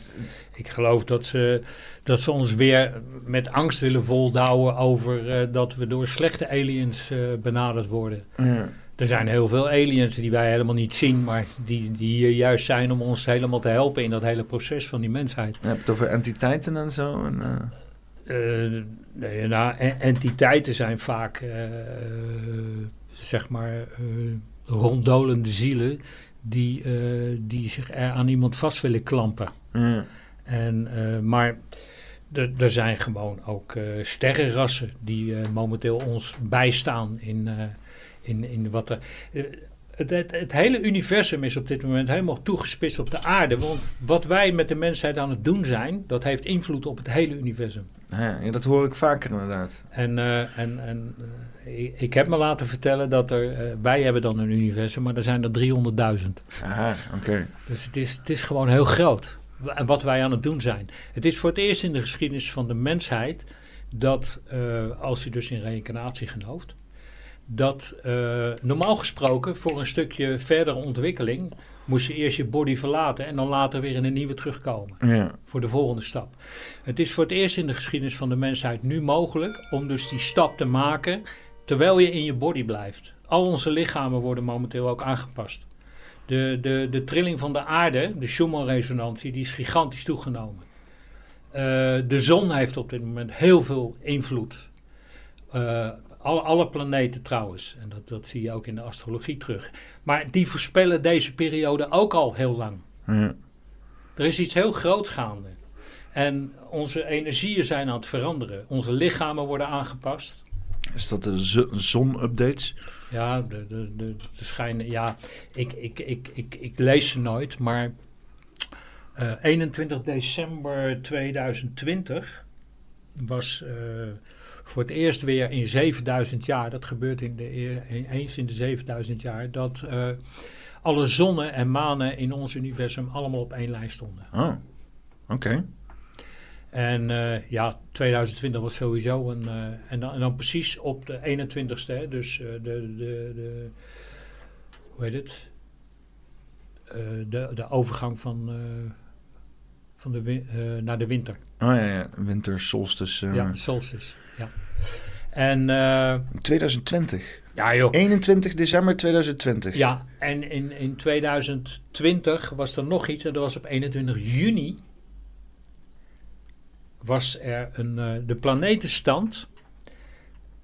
ik geloof dat ze, dat ze ons weer met angst willen voldouwen over eh, dat we door slechte aliens eh, benaderd worden. ja. Er zijn heel veel aliens die wij helemaal niet zien, maar die, die hier juist zijn om ons helemaal te helpen in dat hele proces van die mensheid. Je hebt het over entiteiten en zo. En, eh, nee, nou, en- entiteiten zijn vaak, zeg maar, ronddolende zielen die, eh, die zich er aan iemand vast willen klampen. En, eh, maar er zijn gewoon ook eh, sterrenrassen die momenteel ons bijstaan in, in, in wat er. het, het, het hele universum is op dit moment helemaal toegespitst op de aarde. Want wat wij met de mensheid aan het doen zijn, dat heeft invloed op het hele universum. Ja, dat hoor ik vaker inderdaad. En, en, en ik, ik heb me laten vertellen dat er, eh, wij hebben dan een universum, maar er zijn er 300.000. Aha, oké. Dus het is, het is gewoon heel groot. En wat wij aan het doen zijn. Het is voor het eerst in de geschiedenis van de mensheid dat, eh, als je dus in reïncarnatie gelooft, dat eh, normaal gesproken voor een stukje verdere ontwikkeling moest je eerst je body verlaten en dan later weer in een nieuwe terugkomen Ja. voor de volgende stap. Het is voor het eerst in de geschiedenis van de mensheid nu mogelijk om dus die stap te maken terwijl je in je body blijft. Al onze lichamen worden momenteel ook aangepast. De, de, de trilling van de aarde, de Schumann-resonantie, die is gigantisch toegenomen. Eh, de zon heeft op dit moment heel veel invloed. Eh, alle, alle planeten trouwens. En dat, dat zie je ook in de astrologie terug. Maar die voorspellen deze periode ook al heel lang. Ja. Er is iets heel groots gaande. En onze energieën zijn aan het veranderen. Onze lichamen worden aangepast. Is dat de zo- zon-updates? Ja, de, de, de, de schijnen. Ja, ik, ik, ik, ik, ik lees ze nooit, maar eh, 21 december 2020 was eh, voor het eerst weer in 7000 jaar, dat gebeurt in de, eens in de 7000 jaar, dat eh, alle zonnen en manen in ons universum allemaal op één lijn stonden. Oh, oké. En eh, ja, 2020 was sowieso een. eh, en, dan, en dan precies op de 21ste, hè, dus eh, de, de, de. Hoe heet het? De, de overgang van. van de naar de winter. Oh ja, ja. winter solstice. Ja, solstice. Ja. En. eh, 2020. ja, joh. 21 december 2020. Ja, en in, in 2020 was er nog iets. En dat was op 21 juni. Was er een, eh, de planetenstand.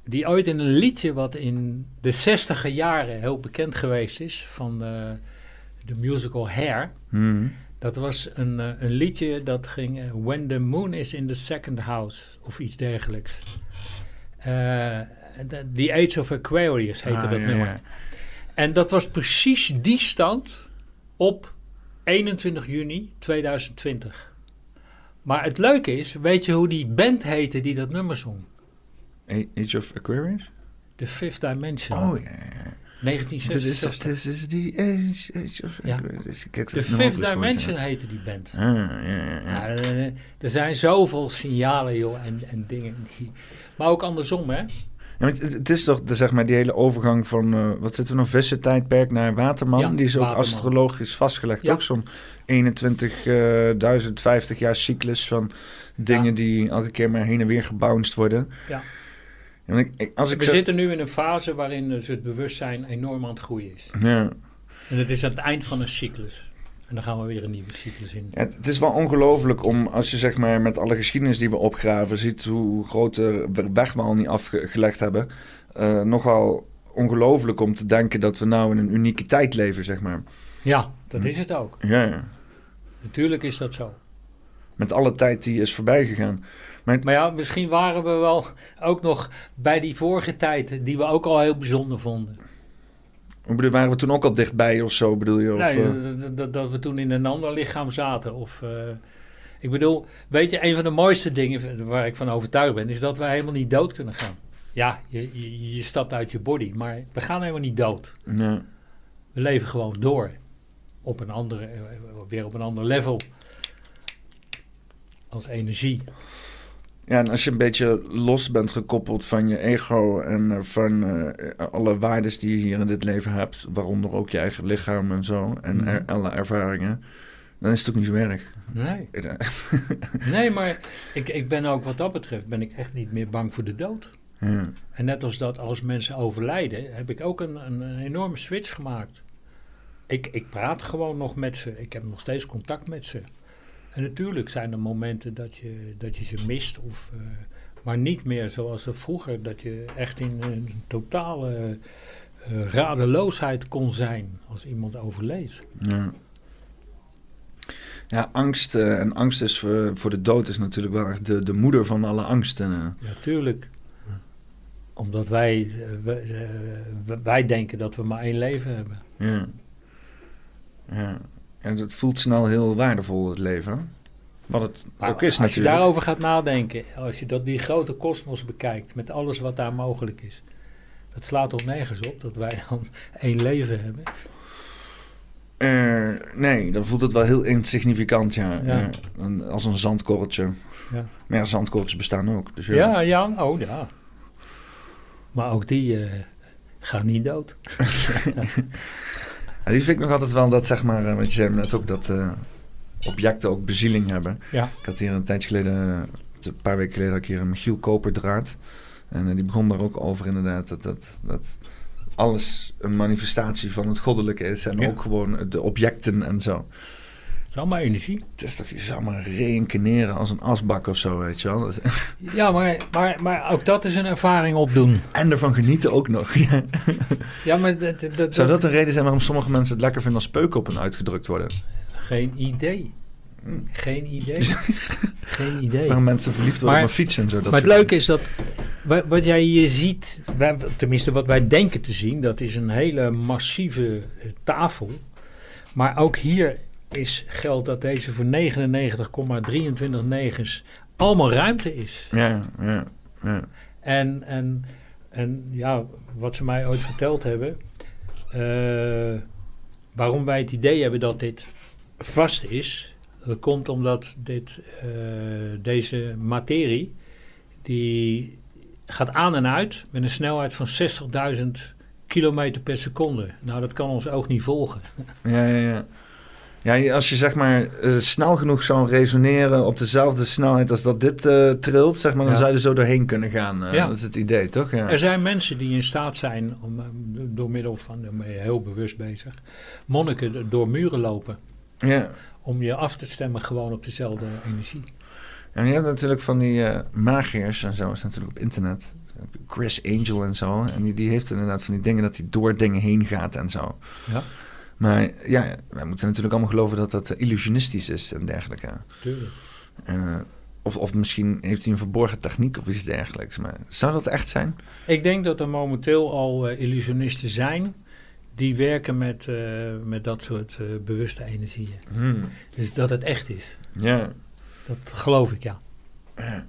Die ooit in een liedje wat in de 60 jaren heel bekend geweest is. Van eh, de musical Hair. Mhm. Dat was een, eh, een liedje dat ging. When the moon is in the second house. Of iets dergelijks. The, the Age of Aquarius heette Ah, dat ja, nummer. ja. En dat was precies die stand op 21 juni 2020. Maar het leuke is, weet je hoe die band heette die dat nummer zong? Age of Aquarius? The Fifth Dimension. Oh ja, is, 1966. this is the age, age of Ja. The Fifth Dimension heette die band. Ah, ja, ja, er zijn zoveel signalen, joh, en, en dingen. Die, maar ook andersom, hè? Ja, het, het is toch de, zeg maar die hele overgang van eh, wat zitten we nog Visse-tijdperk naar Waterman. Ja, die is ook Waterman. astrologisch vastgelegd. Ja. Ook zo'n 21.000, 50 jaar cyclus van dingen Ja. die elke keer maar heen en weer gebounced worden. Ja. En ik, ik- als ik We zo- zitten nu in een fase waarin dus het bewustzijn enorm aan het groeien is. ja. En het is aan het eind van een cyclus. En dan gaan we weer een nieuwe cyclus in. Ja, het is wel ongelooflijk om, als je zeg maar met alle geschiedenis die we opgraven, ziet hoe grote weg we al niet afgelegd hebben. Eh, nogal ongelooflijk om te denken dat we nou in een unieke tijd leven, zeg maar. Ja, dat is het ook. Ja, ja. Natuurlijk is dat zo. Met alle tijd die is voorbij gegaan. Maar ja, misschien waren we wel ook nog bij die vorige tijd, die we ook al heel bijzonder vonden. Ik bedoel, waren we toen ook al dichtbij of zo, bedoel je? Of, nee, eh, dat, dat, we toen in een ander lichaam zaten. Of, eh, ik bedoel, weet je, een van de mooiste dingen waar ik van overtuigd ben, is dat we helemaal niet dood kunnen gaan. Ja, je, je, je stapt uit je body, maar we gaan helemaal niet dood. ja. We leven gewoon door. Op een andere, eh, weer op een ander level. Als energie. ja, en als je een beetje los bent gekoppeld van je ego en eh, van eh, alle waardes die je hier in dit leven hebt, waaronder ook je eigen lichaam en zo, en Mhm. er- alle ervaringen, dan is het ook niet zo erg. Nee. Nee, maar ik, ik ben ook wat dat betreft ben ik echt niet meer bang voor de dood. ja. En net als dat als mensen overlijden, heb ik ook een, een, een enorme switch gemaakt. Ik, ik praat gewoon nog met ze. Ik heb nog steeds contact met ze. En natuurlijk zijn er momenten dat je, dat je ze mist. Of, eh, maar niet meer zoals vroeger. Dat je echt in een totale eh, radeloosheid kon zijn als iemand overleed. Ja. Ja, angst eh, en angst is voor, voor de dood is natuurlijk wel echt de, de moeder van alle angsten. eh. Natuurlijk. Omdat wij, wij, wij denken dat we maar één leven hebben. Ja. Ja. En het voelt snel heel waardevol, het leven. Wat het Maar ook is als je natuurlijk. daarover gaat nadenken, als je dat, die grote kosmos bekijkt, met alles wat daar mogelijk is, dat slaat toch nergens op dat wij dan één leven hebben. Eh, nee, dan voelt het wel heel insignificant, ja. Ja. Een- als een zandkorreltje. Ja. Maar ja, zandkorreltjes bestaan ook. Dus ja. Ja, ja, oh ja. Maar ook die eh, gaan niet dood. Die vind ik nog altijd wel dat, zeg maar, eh, wat je zei net ook, dat eh, objecten ook bezieling hebben. Ja. Ik had hier een tijdje geleden, een paar weken geleden, had ik hier een Michiel Koperdraad. En eh, die begon daar ook over inderdaad, dat, dat, dat alles een manifestatie van het goddelijke is. En Ja. ook gewoon de objecten en zo. Is allemaal energie. Het is toch, je zou maar reïncarneren als een asbak of zo, weet je wel. Ja, maar, maar, maar ook dat is een ervaring opdoen. En ervan genieten ook nog. Ja. Ja, maar dat, dat, Zou dat een reden zijn waarom sommige mensen het lekker vinden als speuken op hen uitgedrukt worden? Geen idee. Geen idee. Geen idee. Waarom mensen verliefd worden Maar- op een fiets en zo. Dat maar het leuke is dat wa- wat jij hier ziet, tenminste wat wij denken te zien, dat is een hele massieve tafel. Maar ook hier is geldt dat deze voor 99,23 negens allemaal ruimte is. Ja, ja, ja. En, en, en ja, wat ze mij ooit verteld hebben, eh, waarom wij het idee hebben dat dit vast is, dat komt omdat dit, eh, deze materie, die gaat aan en uit met een snelheid van 60.000 kilometer per seconde. Nou, dat kan ons oog niet volgen. Ja, ja, ja. Ja, als je zeg maar eh, snel genoeg zou resoneren op dezelfde snelheid als dat dit eh, trilt, zeg maar, dan Ja. zou je er zo doorheen kunnen gaan. eh, Ja. Dat is het idee, toch? Ja. Er zijn mensen die in staat zijn om door middel van, daar ben je heel bewust bezig, monniken door muren lopen. ja. Om je af te stemmen gewoon op dezelfde energie. En je hebt natuurlijk van die magiërs en zo, is natuurlijk op internet. Chris Angel en zo. En die, die heeft inderdaad van die dingen dat hij door dingen heen gaat en zo. Ja. Maar ja, wij moeten natuurlijk allemaal geloven dat dat illusionistisch is en dergelijke. Tuurlijk. Eh, of, of misschien heeft hij een verborgen techniek of iets dergelijks. Maar zou dat echt zijn? Ik denk dat er momenteel al eh, illusionisten zijn die werken met, eh, met dat soort eh, bewuste energieën. Hmm. Dus dat het echt is. Ja. Dat geloof ik, ja. Ja,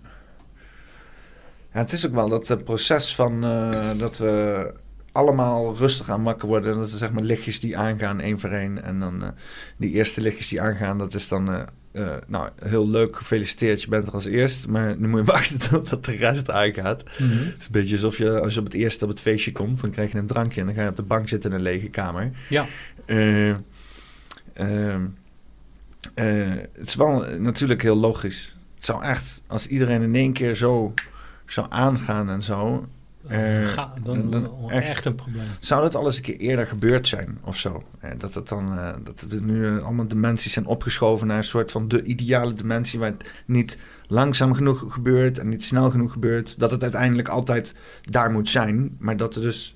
het is ook wel dat het proces van eh, dat we allemaal rustig aan wakker worden. En dat er zeg maar lichtjes die aangaan, één voor één. En dan eh, die eerste lichtjes die aangaan, dat is dan... eh, eh, nou, heel leuk, gefeliciteerd, je bent er als eerst. Maar nu moet je wachten totdat de rest aangaat. Het is een beetje alsof je, als je op het eerste op het feestje komt... dan krijg je een drankje en dan ga je op de bank zitten in een lege kamer. Ja. Het is wel natuurlijk heel logisch. Het zou echt, als iedereen in één keer zo zou aangaan en zo... Ga, dan, echt- echt. een probleem. Zou dat al eens een keer eerder gebeurd zijn of zo? Eh, dat het dan eh, dat er nu allemaal dimensies zijn opgeschoven naar een soort van de ideale dimensie waar het niet langzaam genoeg gebeurt en niet snel genoeg gebeurt. Dat het uiteindelijk altijd daar moet zijn, maar dat er dus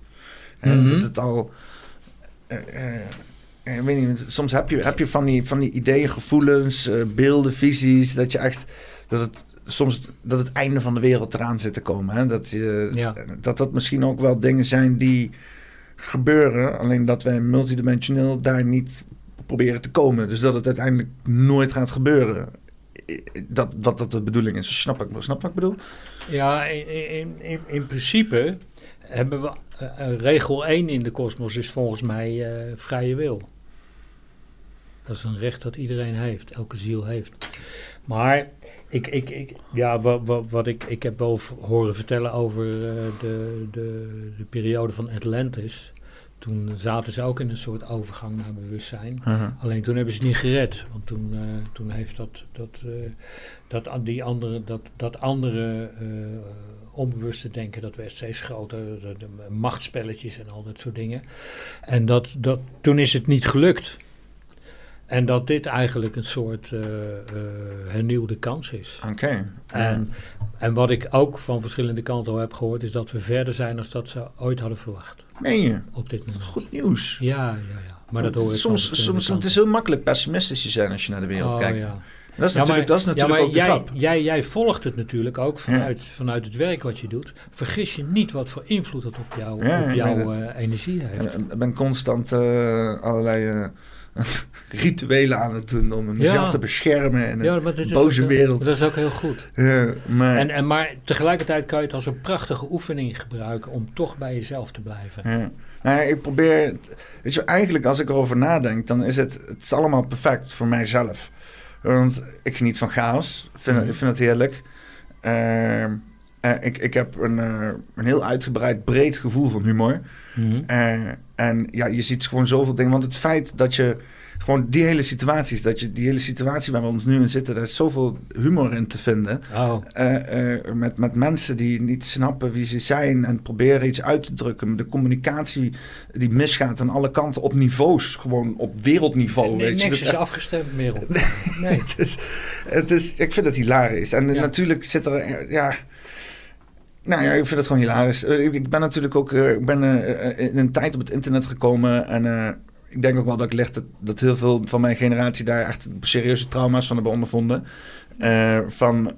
Mhm. dat het al. ik weet niet, soms heb je, heb je van, die, van die ideeën, gevoelens, beelden, visies, dat je echt dat het soms dat het einde van de wereld eraan zit te komen. Hè? Dat, je, Ja. dat dat misschien ook wel dingen zijn die gebeuren, alleen dat wij multidimensioneel daar niet proberen te komen. Dus dat het uiteindelijk nooit gaat gebeuren. Dat wat dat de bedoeling is. Snap ik, snap wat ik bedoel? Ja, in, in, in, in principe hebben we eh, eh, regel 1 in de kosmos is volgens mij eh, vrije wil. Dat is een recht dat iedereen heeft, elke ziel heeft. Maar ik, ik, ik, ja, wat, wat, wat ik, ik heb wel horen vertellen over eh, de, de, de periode van Atlantis. Toen zaten ze ook in een soort overgang naar bewustzijn. Alleen toen hebben ze het niet gered. Want toen, eh, toen heeft dat, dat, eh, dat, die andere, dat, dat andere onbewuste denken, dat werd steeds groter. De, de machtspelletjes en al dat soort dingen. En dat, dat, toen is het niet gelukt. En dat dit eigenlijk een soort eh, hernieuwde kans is. Oké. En, en wat ik ook van verschillende kanten al heb gehoord, is dat we verder zijn dan dat ze ooit hadden verwacht. Meen je? Op dit moment. Goed nieuws. Ja, ja, ja. Maar dat hoor ik soms, soms het is heel makkelijk pessimistisch te zijn als je naar de wereld Oh, kijkt. ja. Dat is Ja, natuurlijk, maar- dat is natuurlijk ja, ook de jij, grap. Jij, jij volgt het natuurlijk ook vanuit, vanuit het werk wat je doet. Vergis je niet wat voor invloed dat op, jou, op jouw eh, energie heeft. Ik ben constant allerlei rituelen aan het doen om mezelf Ja. te beschermen in een Ja, maar dit is boze ook, wereld. Dat is ook heel goed. Ja, maar, En, en, maar tegelijkertijd kan je het als een prachtige oefening gebruiken om toch bij jezelf te blijven. ja. Nou, ik probeer, weet je, eigenlijk als ik erover nadenk, dan is het, het is allemaal perfect voor mijzelf. Want ik geniet van chaos, ik vind, het- ik vind het heerlijk. Ehm, eh, ik, ik heb een, eh, een heel uitgebreid, breed gevoel van humor. Mhm. Eh, en ja, je ziet gewoon zoveel dingen. Want het feit dat je gewoon die hele situaties, dat je die hele situatie waar we ons nu in zitten, daar is zoveel humor in te vinden. Oh, met, met mensen die niet snappen wie ze zijn en proberen iets uit te drukken. De communicatie die misgaat aan alle kanten op niveaus, gewoon op wereldniveau. nee, weet je. niks Dat is echt- afgestemd meer op. Nee. het is, het is, ik vind het hilarisch. En Ja. natuurlijk zit er, ja... Nou ja, ik vind het gewoon hilarisch. Eh, Ik, ben natuurlijk ook eh, ik ben, eh, in een tijd op het internet gekomen en... ik denk ook wel dat ik ligt dat, dat heel veel van mijn generatie daar echt serieuze trauma's van hebben ondervonden. Van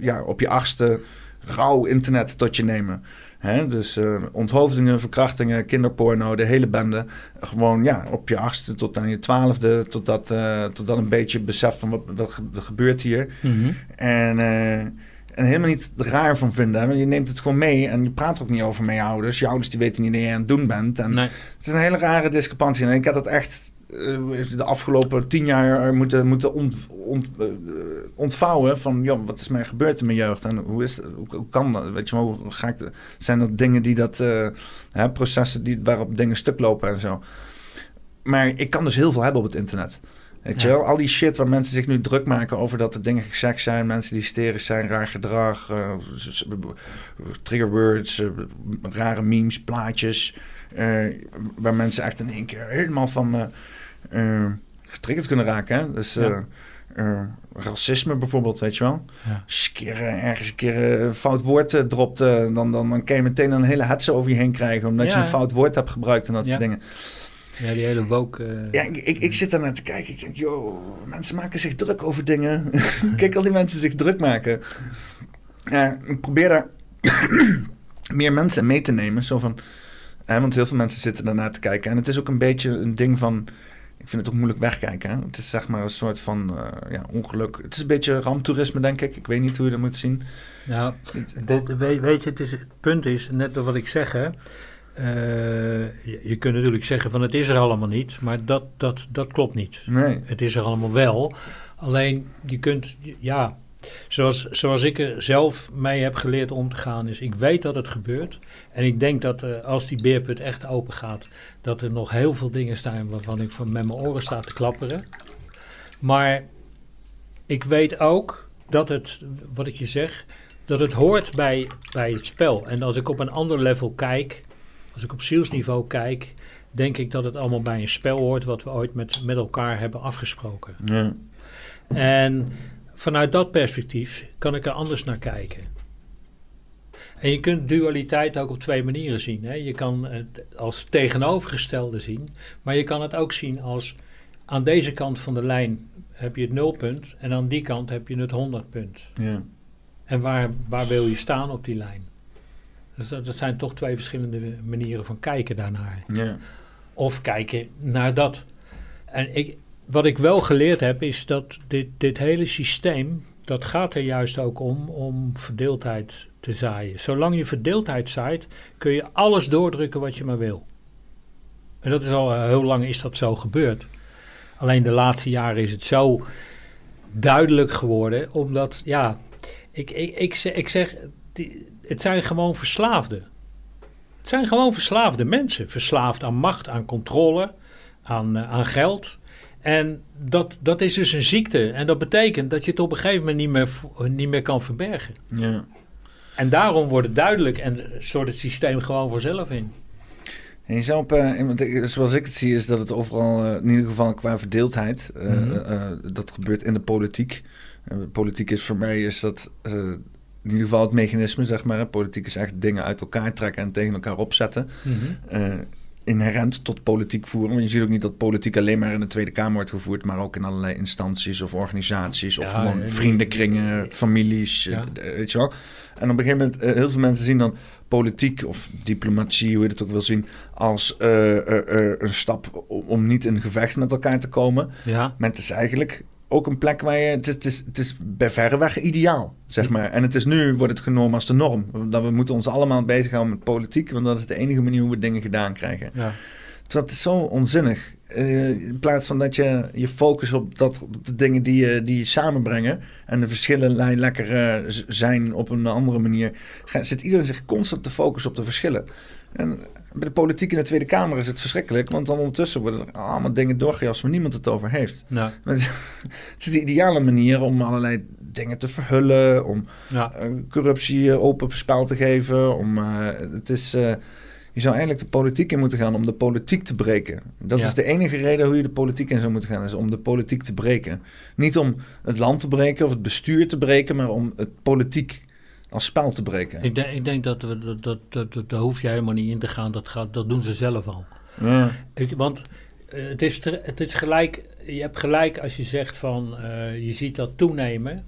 ja, op je achtste rauw internet tot je nemen. Hè? Dus onthoofdingen, verkrachtingen, kinderporno, de hele bende. Gewoon ja, op je achtste tot aan je twaalfde, totdat, totdat een beetje besef van wat, wat gebeurt hier. Mm -hmm. En, en helemaal niet raar van vinden. Want je neemt het gewoon mee en je praat er ook niet over met je ouders. Je ouders die weten niet dat je aan het doen bent. En nee. Het is een hele rare discrepantie. En ik heb dat echt de afgelopen tien jaar moeten, moeten ont, ont, uh, ontvouwen van joh, wat is mij gebeurd in mijn jeugd en hoe, is, hoe, kan dat? Weet je hoe ga ik de, zijn dat dingen die dat, uh, hè, processen die, waarop dingen stuk lopen en zo. Maar ik kan dus heel veel hebben op het internet. Weet je wel, al die shit waar mensen zich nu druk maken over dat er dingen gezegd zijn, mensen die hysterisch zijn, raar gedrag, uh, trigger words, uh, rare memes, plaatjes, uh, waar mensen echt in één keer helemaal van getriggerd kunnen raken. Hè? Dus Ja. racisme bijvoorbeeld, weet je wel. Ja. Als je ergens een keer een fout woord dropt, dan, dan, dan kan je meteen een hele hetze over je heen krijgen, omdat Ja, je een fout woord hebt gebruikt en dat soort dingen. Ja, die hele woke... eh, Ja, ik, ik, ik zit daar naar te kijken. Ik denk, joh, mensen maken zich druk over dingen. Kijk al die mensen zich druk maken. Ja, ik probeer daar meer mensen mee te nemen. Zo van, hè, want heel veel mensen zitten daarnaar te kijken. En het is ook een beetje een ding van... Ik vind het ook moeilijk wegkijken. Hè? Het is zeg maar een soort van eh, ja, ongeluk. Het is een beetje ramptoerisme, denk ik. Ik weet niet hoe je dat moet zien. Nou, dit- weet, weet je, het, is, het punt is, net wat ik zeg, hè. Eh, je, je kunt natuurlijk zeggen van het is er allemaal niet, maar dat, dat, dat klopt niet. Nee. Het is er allemaal wel. Alleen je kunt, ja, zoals, zoals ik er zelf mee heb geleerd om te gaan, is ik weet dat het gebeurt. En ik denk dat eh, als die beerput echt open gaat, dat er nog heel veel dingen staan waarvan ik van met mijn oren sta te klapperen. Maar ik weet ook dat het, wat ik je zeg, dat het hoort bij, bij het spel. En als ik op een ander level kijk, als ik op zielsniveau kijk, denk ik dat het allemaal bij een spel hoort wat we ooit met, met elkaar hebben afgesproken. Ja. En vanuit dat perspectief kan ik er anders naar kijken. En je kunt dualiteit ook op twee manieren zien. Hè? Je kan het als tegenovergestelde zien, maar je kan het ook zien als aan deze kant van de lijn heb je het nulpunt en aan die kant heb je het 100 punt. Ja. En waar, waar wil je staan op die lijn? Dus dat, dat zijn toch twee verschillende manieren van kijken daarnaar. Ja. Of kijken naar dat. En ik, wat ik wel geleerd heb, is dat dit, dit hele systeem, dat gaat er juist ook om, om verdeeldheid te zaaien. Zolang je verdeeldheid zaait, kun je alles doordrukken wat je maar wil. En dat is al eh, heel lang is dat zo gebeurd. Alleen de laatste jaren is het zo duidelijk geworden, omdat, ja, ik, ik, ik, zeg, ik zeg die, het zijn gewoon verslaafden. Het zijn gewoon verslaafde mensen. Verslaafd aan macht, aan controle, aan, eh, aan geld. En dat, dat is dus een ziekte. En dat betekent dat je het op een gegeven moment niet meer, niet meer kan verbergen. ja. En daarom wordt het duidelijk en stort het systeem gewoon vanzelf in. En je zou op, eh, ik- zoals ik het zie, is dat het overal, eh, in ieder geval qua verdeeldheid, Mhm. dat gebeurt in de politiek. Politiek is voor mij is dat in ieder geval het mechanisme, zeg maar. Politiek is echt dingen uit elkaar trekken en tegen elkaar opzetten. Eh, inherent tot politiek voeren. Want je ziet ook niet dat politiek alleen maar in de Tweede Kamer wordt gevoerd, maar ook in allerlei instanties of organisaties of Ja, gewoon en- vriendenkringen, families, Ja. eh, weet je wel. En op een gegeven moment, eh, heel veel mensen zien dan politiek of diplomatie, hoe je het ook wil zien, als een stap om, om niet in gevecht met elkaar te komen. Ja, Maar het is eigenlijk ook een plek waar je, het is, het is, het is bij verre weg ideaal, zeg maar. En het is nu, wordt het genomen als de norm. Dat we moeten ons allemaal bezighouden met politiek, want dat is de enige manier hoe we dingen gedaan krijgen. ja. Terwijl het is zo onzinnig. Eh, in plaats van dat je je focus op, dat, op de dingen die je, die je samenbrengen en de verschillen lekker eh, zijn op een andere manier, zit iedereen zich constant te focussen op de verschillen. En bij de politiek in de Tweede Kamer is het verschrikkelijk, want dan ondertussen worden er allemaal dingen doorgejast waar niemand het over heeft. Maar Het is de ideale manier om allerlei dingen te verhullen, om ja. eh, corruptie eh, open spel te geven. Om, eh, het is, je zou eigenlijk de politiek in moeten gaan om de politiek te breken. Dat Ja. is de enige reden hoe je de politiek in zou moeten gaan, is om de politiek te breken. Niet om het land te breken of het bestuur te breken, maar om het politiek als spel te breken. Ik, denk, ik denk dat, we, dat, dat, dat, dat daar hoef je helemaal niet in te gaan. Dat, gaat, dat doen ze zelf al. Ja. Ik, want eh, het, is te- het is gelijk, je hebt gelijk als je zegt van eh, je ziet dat toenemen.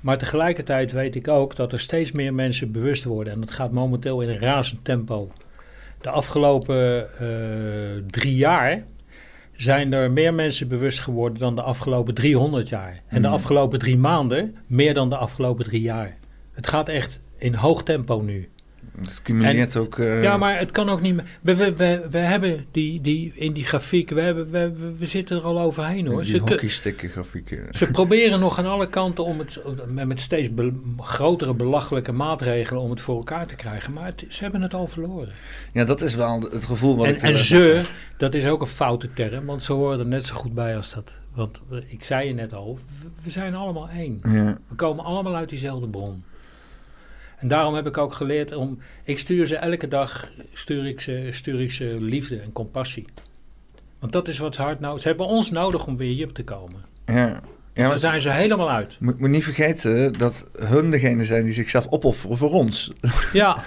Maar tegelijkertijd weet ik ook dat er steeds meer mensen bewust worden. En dat gaat momenteel in een razend tempo. De afgelopen eh, drie jaar zijn er meer mensen bewust geworden dan de afgelopen 300 jaar. En de Mhm. afgelopen drie maanden meer dan de afgelopen drie jaar. Het gaat echt in hoog tempo nu. Het cumuleert ook... eh, Ja, maar het kan ook niet meer. We, we, we, we hebben die, die in die grafiek, we, hebben, we, we, zitten er al overheen hoor. Die Ze, grafieken. ze proberen nog aan alle kanten om het met steeds be- grotere belachelijke maatregelen om het voor elkaar te krijgen. Maar het- ze hebben het al verloren. Ja, dat is wel het gevoel wat En, ik... en ze, dat is ook een foute term, want ze horen er net zo goed bij als dat. Want eh, ik zei je net al, we- we zijn allemaal één. Ja. We komen allemaal uit diezelfde bron. En daarom heb ik ook geleerd om. Ik stuur ze elke dag stuur ik ze, stuur ik ze liefde en compassie. Want dat is wat ze hard nodig Ze hebben ons nodig om weer hier te komen. Ja. Ja, Daar zijn ze helemaal uit. moet, moet niet vergeten dat hun degene zijn die zichzelf opofferen voor ons. Ja,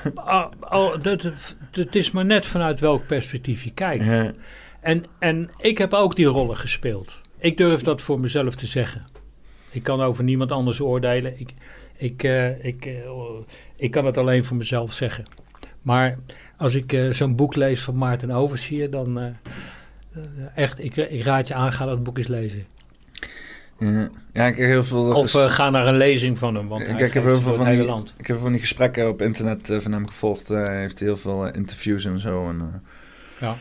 dat, het is maar net vanuit welk perspectief je kijkt. Ja. En, en ik heb ook die rollen gespeeld. Ik durf dat voor mezelf te zeggen. Ik kan over niemand anders oordelen. Ik, ik, eh, ik, eh, ik kan het alleen voor mezelf zeggen. Maar als ik eh, zo'n boek lees van Maarten Oversier, dan echt, ik, ik raad je aan, ga dat boek eens lezen. Ja. ja, ik heb heel veel... Of ga naar een lezing van hem, want Ik- ik heb heel veel van die- land. Ik heb van die gesprekken op internet van hem gevolgd. Hij heeft heel veel interviews en zo. En, Ja.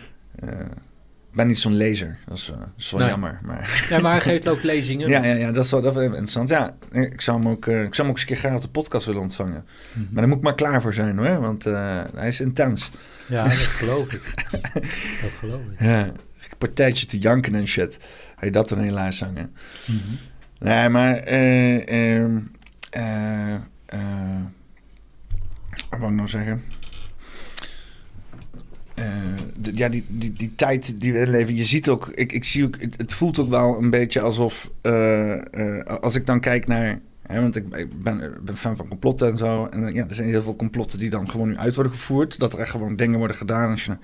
Ik ben niet zo'n lezer. Dat is, eh, dat is wel Nee. jammer. Maar Ja, maar hij geeft ook lezingen. ja, ja, ja, dat is wel dat is interessant. Ja, ik zou, hem ook, eh, ik zou hem ook eens een keer graag op de podcast willen ontvangen. Mhm. Maar daar moet ik maar klaar voor zijn hoor. Want eh, hij is intens. Ja, dat geloof ik. Dat geloof ik. Ja, partijtje te janken en shit. Je dat dan helaas zangen? Mhm. Nee, maar... eh ehm, eh, eh, wat wou ik nou zeggen? Eh, ja, die, die, die tijd die we leven, je ziet ook, ik, ik zie ook, het, het voelt ook wel een beetje alsof, eh, eh, als ik dan kijk naar, want ik, ik ben, ik ben fan van complotten en zo, en eh, ja, er zijn heel veel complotten die dan gewoon nu uit worden gevoerd, dat er echt gewoon dingen worden gedaan. Als je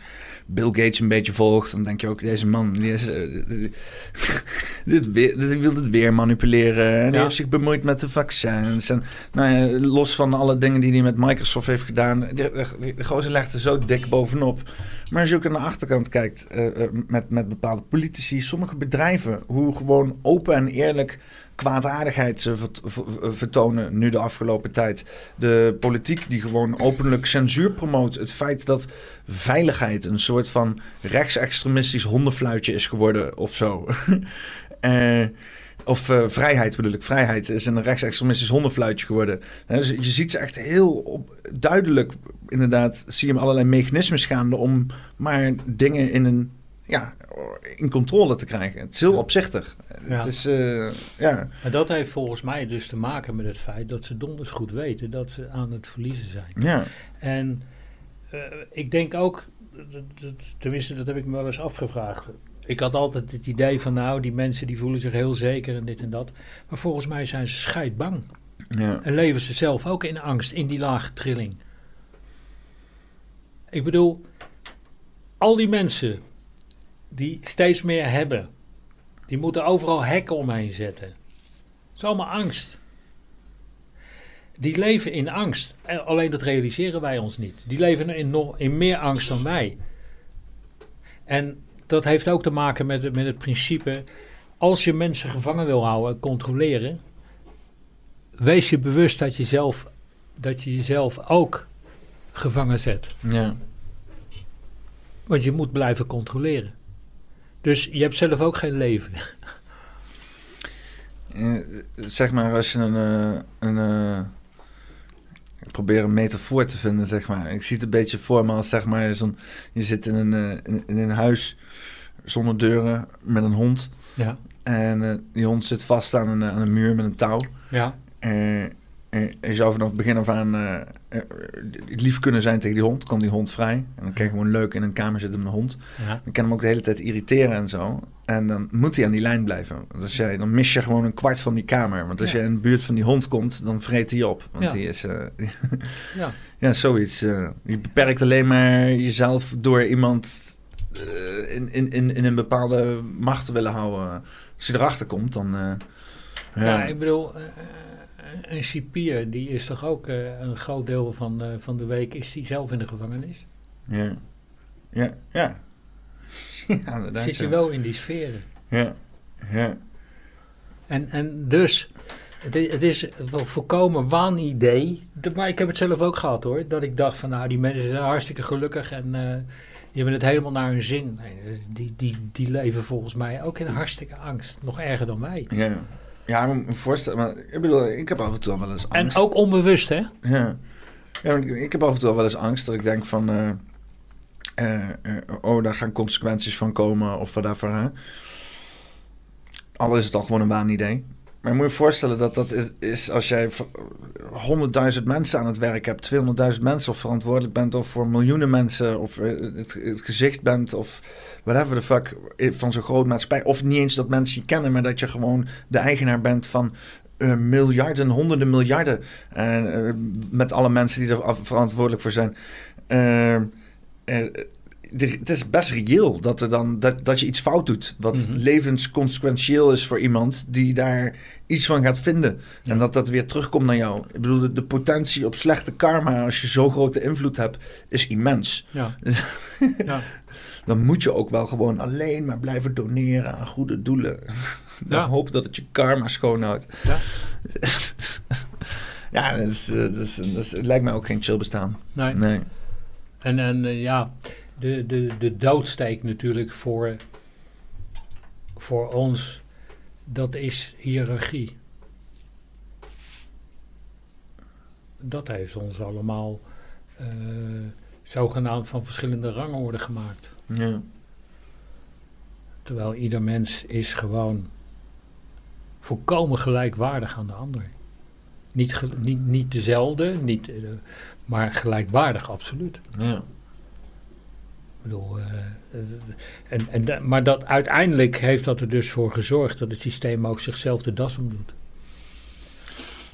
Bill Gates een beetje volgt, dan denk je ook, deze man, die is, eh, dit, weer, dit wil het weer manipuleren, en die Ja. heeft zich bemoeid met de vaccins, en nou ja, los van alle dingen die hij met Microsoft heeft gedaan, de, gozer legt er zo dik bovenop. Maar als je ook aan de achterkant kijkt eh, eh, met, met bepaalde politici, sommige bedrijven, hoe gewoon open en eerlijk kwaadaardigheid vertonen nu de afgelopen tijd. De politiek die gewoon openlijk censuur promoot. Het feit dat veiligheid een soort van rechtsextremistisch hondenfluitje is geworden of zo. Eh, of eh, vrijheid bedoel ik. Vrijheid is een rechtsextremistisch hondenfluitje geworden. Dus je ziet ze echt heel op, duidelijk, inderdaad, zie je hem allerlei mechanismes gaande om maar dingen in een, ja, in controle te krijgen. Het is heel opzichtig. Ja. Het is, eh, ja. Maar dat heeft volgens mij dus te maken met het feit dat ze donders goed weten dat ze aan het verliezen zijn. Ja, En eh, ik denk ook, tenminste dat heb ik me wel eens afgevraagd. Ik had altijd het idee van nou, die mensen die voelen zich heel zeker en dit en dat. Maar volgens mij zijn ze scheidbang. ja. En leven ze zelf ook in angst, in die lage trilling. Ik bedoel, al die mensen die steeds meer hebben, die moeten overal hekken omheen zetten. Het is allemaal angst. Die leven in angst. En Alleen dat realiseren wij ons niet. Die leven in, nog, in meer angst dan wij. En dat heeft ook te maken met, het- met het principe: als je mensen gevangen wil houden en controleren, wees je bewust dat je, zelf, dat je jezelf ook gevangen zet. ja. Want je moet blijven controleren. Dus je hebt zelf ook geen leven. Eh, zeg maar, als je een, eh, een eh, ik probeer een metafoor te vinden, zeg maar. Ik zie het een beetje voor me als, zeg maar, zo'n, je zit in een, in, in een huis zonder deuren met een hond. Ja. En die hond zit vast aan een, aan een muur met een touw. Ja. Je zou vanaf het begin af aan eh, eh, lief kunnen zijn tegen die hond. Kan die hond vrij. En dan kan je gewoon leuk in een kamer zitten met een hond. ja. Dan kan hem ook de hele tijd irriteren en zo. En dan moet hij aan die lijn blijven. Want als jij, dan mis je gewoon een kwart van die kamer. Want als Ja. jij in de buurt van die hond komt, dan vreet hij op. Want Ja. die is... eh, Ja. ja, zoiets. je beperkt alleen maar jezelf door iemand in, in, in, in een bepaalde macht te willen houden. Als je erachter komt, dan... Ja, ja, ik bedoel, een cipier, die is toch ook eh, een groot deel van, eh, van de week, is die zelf in de gevangenis? ja, ja, ja. ja Zit je wel in die sferen. Ja, ja. En, en dus, het is, het is wel volkomen waanidee. De- Maar ik heb het zelf ook gehad hoor. Dat ik dacht van nou, die mensen zijn hartstikke gelukkig en eh, die hebben het helemaal naar hun zin. Nee, die, die, die leven volgens mij ook in hartstikke angst. Nog erger dan wij. Ja, ja maar me voorstellen, maar ik bedoel, ik heb af en toe wel eens En angst. ook onbewust hè? Ja, ik, ik heb af en toe wel eens angst dat ik denk van, eh, eh, eh, oh, daar gaan consequenties van komen of whatever. Hè? Al is het al gewoon een waanidee. Maar moet je voorstellen dat dat is, is als jij v- 100.000 mensen aan het werk hebt, 200.000 mensen of verantwoordelijk bent of voor miljoenen mensen of eh, het, het gezicht bent of whatever the fuck eh, van zo'n groot maatschappij. Of niet eens dat mensen je kennen, maar dat je gewoon de eigenaar bent van eh, miljarden, honderden miljarden. En, eh, met alle mensen die er verantwoordelijk voor zijn. Het is best reëel dat, er dan, dat, dat je iets fout doet. Wat Mhm. levensconsequentieel is voor iemand die daar iets van gaat vinden. En dat dat weer terugkomt naar jou. Ik bedoel, de, de potentie op slechte karma als je zo'n grote invloed hebt, is immens. Ja. ja. Dan moet je ook wel gewoon alleen maar blijven doneren aan goede doelen. Dan Ja. hoop dat het je karma schoonhoudt. Ja. ja, dat, is, eh, dat, is, dat is- het lijkt mij ook geen chill bestaan. Nee. Nee. En, en eh, ja, de, de, de doodsteek natuurlijk voor, voor ons, dat is hiërarchie. Dat heeft ons allemaal eh, zogenaamd van verschillende rangorden gemaakt. Ja. Terwijl ieder mens is gewoon volkomen gelijkwaardig aan de ander. Niet, niet, niet dezelfde, niet, eh, maar gelijkwaardig, absoluut. Ja. Ik bedoel, eh, en, en, da- maar dat, uiteindelijk heeft dat er dus voor gezorgd dat het systeem ook zichzelf de das omdoet.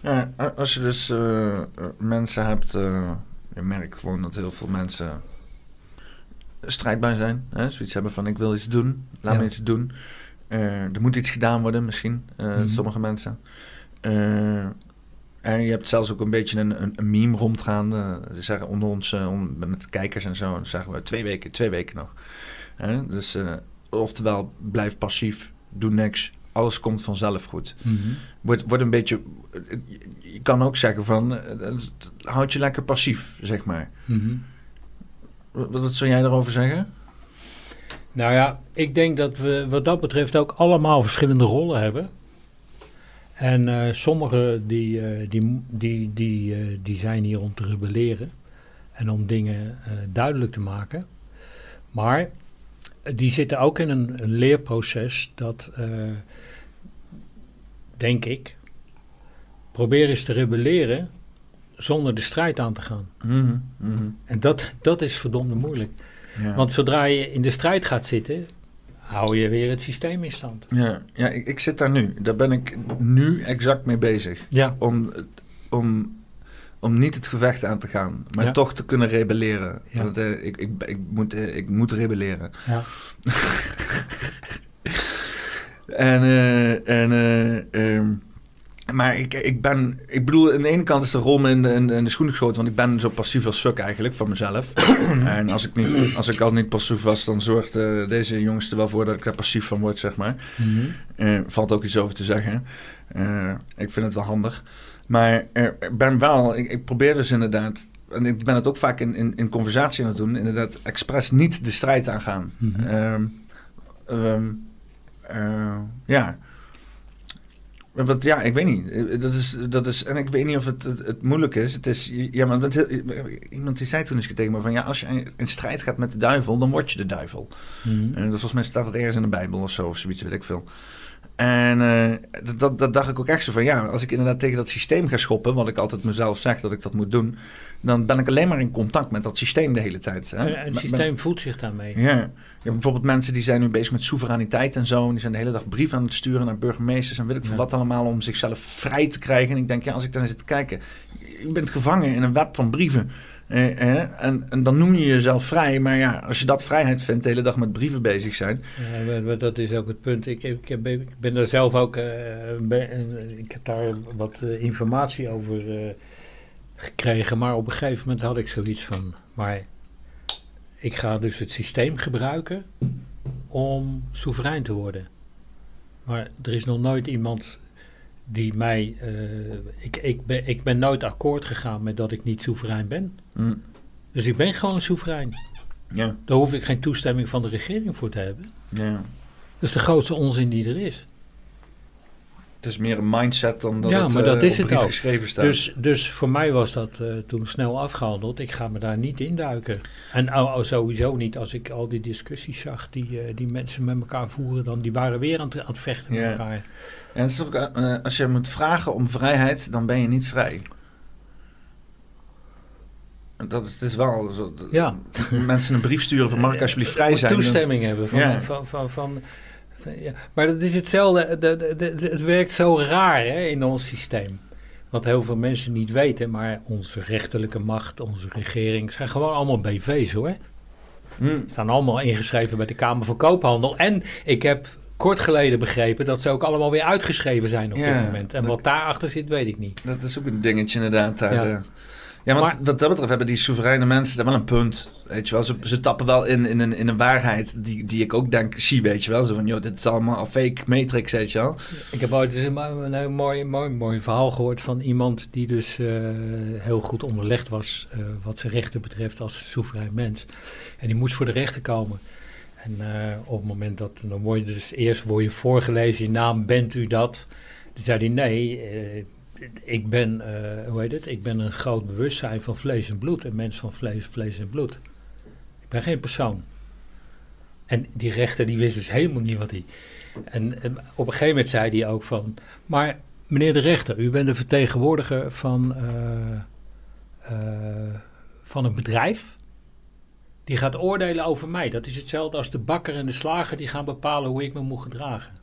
Ja, a- als je dus eh, eh, mensen hebt, eh, je merkt gewoon dat heel veel mensen strijdbaar zijn. Hè? Zoiets hebben van ik wil iets doen, laat Ja. me iets doen. Er moet iets gedaan worden misschien, Mhm. sommige mensen. Eh, en je hebt zelfs ook een beetje een, een, een meme rondgaande. Ze zeggen onder ons, eh, on- met kijkers en zo, zeggen we twee weken, twee weken nog. Hè? Dus eh, oftewel, blijf passief, doe niks. Alles komt vanzelf goed wordt, wordt een beetje. Je kan ook zeggen van. eh, Houd je lekker passief, zeg maar. Mhm. Wat, wat zou jij erover zeggen? Nou ja, ik denk dat we wat dat betreft ook allemaal verschillende rollen hebben. En eh sommigen die, eh, die, die, die, eh, die zijn hier om te rebelleren en om dingen duidelijk te maken. Maar die zitten ook in een, een leerproces dat, denk ik, probeer eens te rebelleren zonder de strijd aan te gaan. Mhm, mhm. En dat, dat is verdomde moeilijk. Ja. Want zodra je in de strijd gaat zitten, hou je weer het systeem in stand. ja, ja ik, ik zit daar nu. Daar ben ik nu exact mee bezig. Ja. Om, om, om niet het gevecht aan te gaan, maar Ja. toch te kunnen rebelleren. Ja. Want, eh, ik, ik, ik, moet, eh, ik moet rebelleren. Ja. En, eh, en eh, ehm, maar ik, ik ben, ik bedoel, aan de ene kant is de rol me in de, in, de- schoenen geschoten, want ik ben zo passief als fuck eigenlijk van mezelf. en als ik, niet, als ik al niet passief was, dan zorgt eh, deze jongens er wel voor dat ik daar passief van word, zeg maar. Eh, valt ook iets over te zeggen. Eh, ik vind het wel handig. Maar ik ben wel, ik, ik probeer dus inderdaad, en ik ben het ook vaak in, in, in conversatie aan het doen, inderdaad expres niet de strijd aangaan. Ehm, eh, ja. Wat, ja, ik weet niet. Eh, Dat is, dat is, en ik weet niet of het, het, het moeilijk is. Het is ja, maar dat, iemand die zei toen eens tegen me van... ja, als je in strijd gaat met de duivel, dan word je de duivel. Mhm. En dat volgens mij staat het ergens in de Bijbel of zo, of zoiets, weet ik veel. En eh, dat, dat, dacht ik ook echt zo van, ja, als ik inderdaad tegen dat systeem ga schoppen, wat ik altijd mezelf zeg dat ik dat moet doen, dan ben ik alleen maar in contact met dat systeem de hele tijd. Hè? En het systeem voedt zich daarmee. ja. Bijvoorbeeld mensen die zijn nu bezig met soevereiniteit en zo. En die zijn de hele dag brieven aan het sturen naar burgemeesters en weet ik veel Ja. wat allemaal om zichzelf vrij te krijgen. En ik denk, ja, als ik dan zit te kijken, je bent gevangen in een web van brieven. Eh, eh, en, en dan noem je jezelf vrij. Maar ja, als je dat vrijheid vindt, de hele dag met brieven bezig zijn. Ja, dat is ook het punt. Ik, ik, heb- ben daar zelf ook. eh, eh, ik heb daar wat eh, informatie over gekregen. Maar op een gegeven moment had ik zoiets van. Maar ik ga dus het systeem gebruiken om soeverein te worden. Maar er is nog nooit iemand die mij. eh, ik, ik, ben, ik ben nooit akkoord gegaan met dat ik niet soeverein ben. Hm, Dus ik ben gewoon soeverein. ja, Daar hoef ik geen toestemming van de regering voor te hebben. ja. Dat is de grootste onzin die er is. Het is meer een mindset dan dat Ja, het maar dat eh, is op het ook. geschreven staat. Dus, dus voor mij was dat eh, toen snel afgehandeld. Ik ga me daar niet induiken. En oh, oh, sowieso niet als ik al die discussies zag die, eh, die mensen met elkaar voeren. Dan, die waren weer aan het, aan het vechten met elkaar. En het is ook, als je moet vragen om vrijheid, dan ben je niet vrij. Dat is, het is wel zo. dat Ja. Mensen een brief sturen van mag ik alsjeblieft vrij zijn. Toestemming hebben van... Ja. van, van, van, van- ja. Maar dat is hetzelfde. de- de- de- het werkt zo raar hè, in ons systeem. Wat heel veel mensen niet weten. Maar onze rechterlijke macht, onze regering... zijn gewoon allemaal BV's hoor. Hm, staan allemaal ingeschreven bij de Kamer van Koophandel. En ik heb kort geleden begrepen dat ze ook allemaal weer uitgeschreven zijn op Ja, dit moment. En wat daarachter zit, weet ik niet. dat is ook een dingetje inderdaad. Daar, Ja. Ja. want Maar- wat dat betreft hebben die soevereine mensen daar wel een punt. Weet je wel, ze, ze tappen wel in, in, een, in een waarheid die, die ik ook denk, zie, weet je wel. Zo van, joh, dit is allemaal fake matrix, weet je wel. Ik heb ooit eens een, een heel mooi, mooi, mooi verhaal gehoord van iemand die dus eh, heel goed onderlegd was eh, wat zijn rechten betreft als soeverein mens. En die moest voor de rechter komen. En eh, op het moment dat, dan word je dus eerst word je voorgelezen, je naam, bent u dat? Toen zei hij, nee, eh, ik ben, eh, hoe heet het, ik ben een groot bewustzijn van vlees en bloed, een mens van vlees, vlees en bloed. Ik ben geen persoon. En die rechter die wist dus helemaal niet wat hij... En, op een gegeven moment zei hij ook van... Maar meneer de rechter, u bent de vertegenwoordiger van, eh, eh, van een bedrijf... die gaat oordelen over mij. Dat is hetzelfde als de bakker en de slager... die gaan bepalen hoe ik me moet gedragen.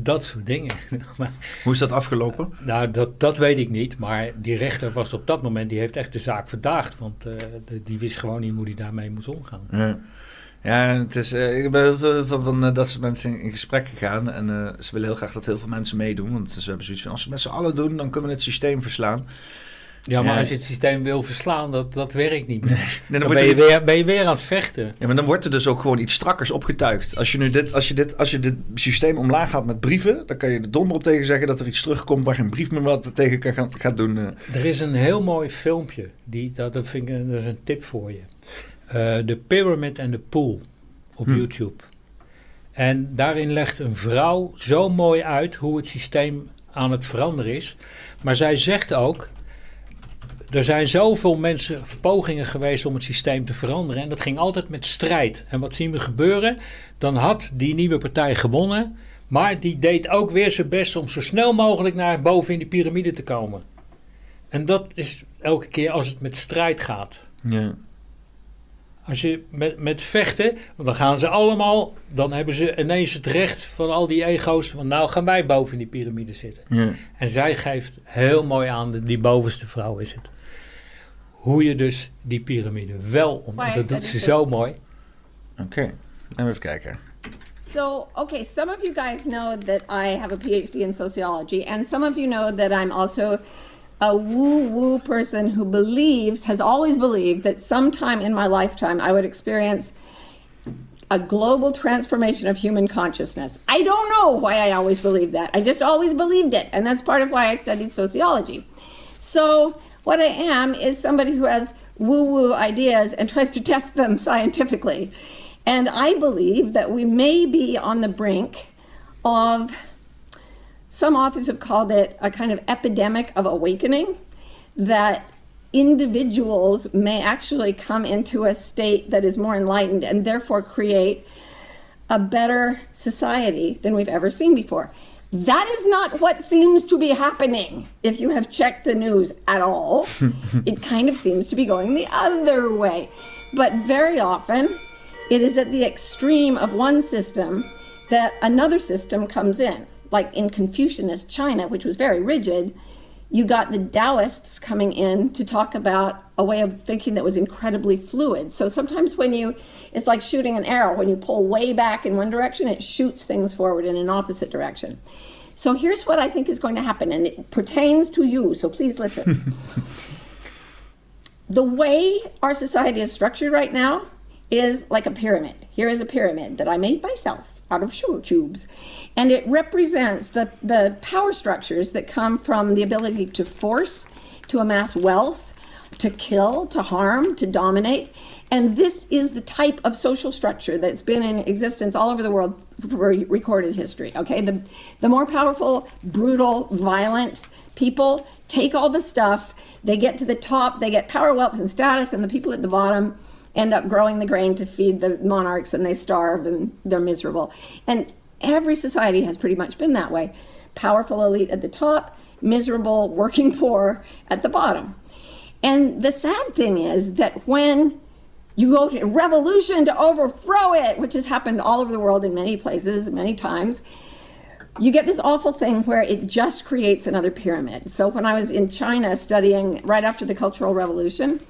Dat soort dingen. Hoe is dat afgelopen? nou, dat, dat weet ik niet. Maar die rechter was op dat moment... die heeft echt de zaak verdaagd. Want eh, de- die wist gewoon niet hoe hij daarmee moest omgaan. Ja. Ja, het is, eh, ik ben heel veel van, van eh, dat soort mensen in, in gesprek gegaan. En ze willen heel graag dat heel veel mensen meedoen. Want ze hebben zoiets van, als we het met z'n allen doen, dan kunnen we het systeem verslaan. Ja, maar als je het systeem wil verslaan, dat, dat werkt niet meer. Nee, dan, ben je, weer, ben je weer aan het vechten. ja, maar dan wordt er dus ook gewoon iets strakkers opgetuigd. Als je nu dit, als je dit, als je dit systeem omlaag gaat met brieven, dan kan je er donder op tegen zeggen dat er iets terugkomt waar geen brief meer wat tegen kan gaan, gaat doen. eh. Er is een heel mooi filmpje, die, dat, dat vind ik een- dat is een tip voor je. Eh, De Pyramid and the Pool op Hm. YouTube. En daarin legt een vrouw zo mooi uit hoe het systeem aan het veranderen is. Maar zij zegt ook, er zijn zoveel mensen, pogingen geweest om het systeem te veranderen. En dat ging altijd met strijd. En wat zien we gebeuren? Dan had die nieuwe partij gewonnen. Maar die deed ook weer zijn best om zo snel mogelijk naar boven in die piramide te komen. En dat is elke keer als het met strijd gaat. Ja. Als je met, met vechten, dan gaan ze allemaal, dan hebben ze ineens het recht van al die ego's. Van nou gaan wij boven in die piramide zitten. Ja. En zij geeft heel mooi aan, de- die bovenste vrouw is het. Hoe je dus die piramide wel om. Dat dat doet ze zo mooi. Oké, laten we even kijken. So, okay, some of you guys know that I have a PhD in sociology, and some of you know that I'm also a woo woo person who believes, has always believed, that sometime in my lifetime I would experience a global transformation of human consciousness. I don't know why I always believed that. I just always believed it, and that's part of why I studied sociology. So, what I am is somebody who has woo woo ideas and tries to test them scientifically. And I believe that we may be on the brink of, some authors have called it a kind of epidemic of awakening, that individuals may actually come into a state that is more enlightened and therefore create a better society than we've ever seen before. That is not what seems to be happening if you have checked the news at all. it kind of seems to be going the other way. But very often, it is at the extreme of one system that another system comes in. Like in Confucianist China, which was very rigid, you got the Taoists coming in to talk about a way of thinking that was incredibly fluid. So sometimes when you, it's like shooting an arrow. When you pull way back in one direction, it shoots things forward in an opposite direction. So here's what I think is going to happen, and it pertains to you, so please listen. the way our society is structured right now is like a pyramid. Here is a pyramid that I made myself out of sugar cubes. And it represents the, the power structures that come from the ability to force, to amass wealth, to kill, to harm, to dominate. And this is the type of social structure that's been in existence all over the world for recorded history. Okay, the, the more powerful, brutal, violent people take all the stuff, they get to the top, they get power, wealth, and status, and the people at the bottom end up growing the grain to feed the monarchs and they starve and they're miserable. And every society has pretty much been that way. Powerful elite at the top, miserable working poor at the bottom. And the sad thing is that when you go to revolution to overthrow it, which has happened all over the world in many places, many times, you get this awful thing where it just creates another pyramid. So when I was in China studying right after the Cultural Revolution,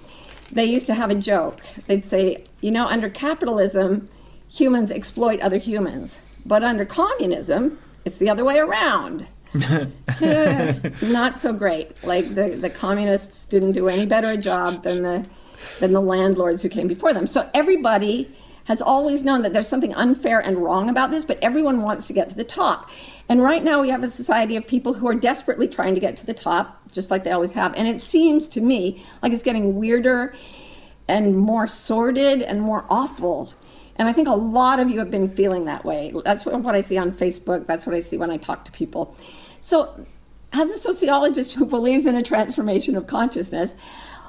they used to have a joke. They'd say, you know, under capitalism, humans exploit other humans, but under communism, it's the other way around. Not so great. Like the, the communists didn't do any better a job than the than the landlords who came before them. So everybody has always known that there's something unfair and wrong about this, but everyone wants to get to the top. And right now we have a society of people who are desperately trying to get to the top, just like they always have. And it seems to me like it's getting weirder and more sordid and more awful. And I think a lot of you have been feeling that way. That's what I see on Facebook. That's what I see when I talk to people. So, as a sociologist who believes in a transformation of consciousness,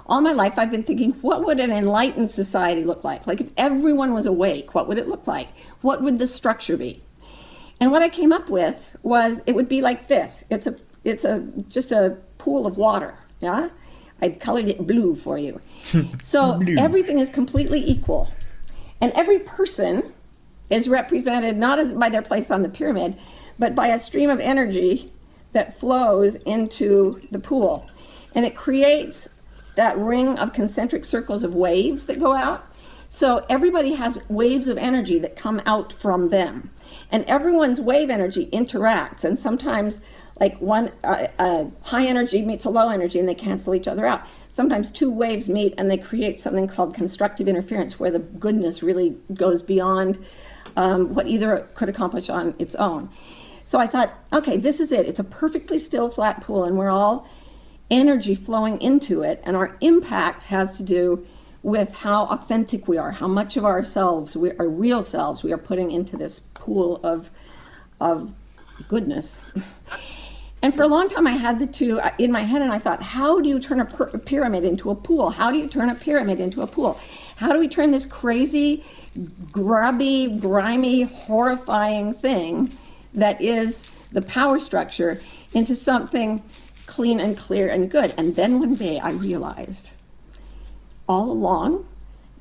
all my life I've been thinking, what would an enlightened society look like? Like if everyone was awake, what would it look like? What would the structure be? And what I came up with was it would be like this. It's a it's a just a pool of water. Yeah, I colored it blue for you. so everything is completely equal, and every person is represented not as by their place on the pyramid, but by a stream of energy that flows into the pool, and it creates that ring of concentric circles of waves that go out. So everybody has waves of energy that come out from them and everyone's wave energy interacts. And sometimes like one uh, high energy meets a low energy and they cancel each other out. Sometimes two waves meet and they create something called constructive interference where the goodness really goes beyond um, what either could accomplish on its own. So i thought okay this is it. It's a perfectly still flat pool and we're all energy flowing into it. And our impact has to do with how authentic we are, how much of ourselves, we, our real selves, we are putting into this pool of, of goodness. And for a long time, I had the two uh, in my head, and I thought, how do you turn a, per- a pyramid into a pool? How do you turn a pyramid into a pool? How do we turn this crazy, grubby, grimy, horrifying thing that is the power structure into something clean and clear and good? And then one day I realized all along,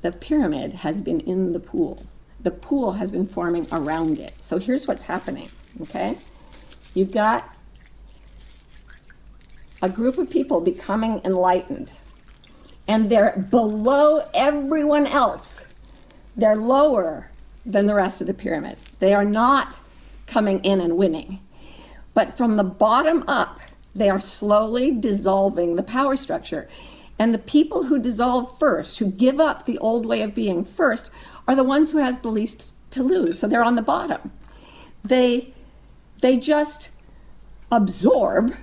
the pyramid has been in the pool. The pool has been forming around it. So here's what's happening, okay? You've got a group of people becoming enlightened, and they're below everyone else. They're lower than the rest of the pyramid. They are not coming in and winning. But from the bottom up, they are slowly dissolving the power structure. And the people who dissolve first, who give up the old way of being first, are the ones who has the least to lose. So they're on the bottom. They they just absorb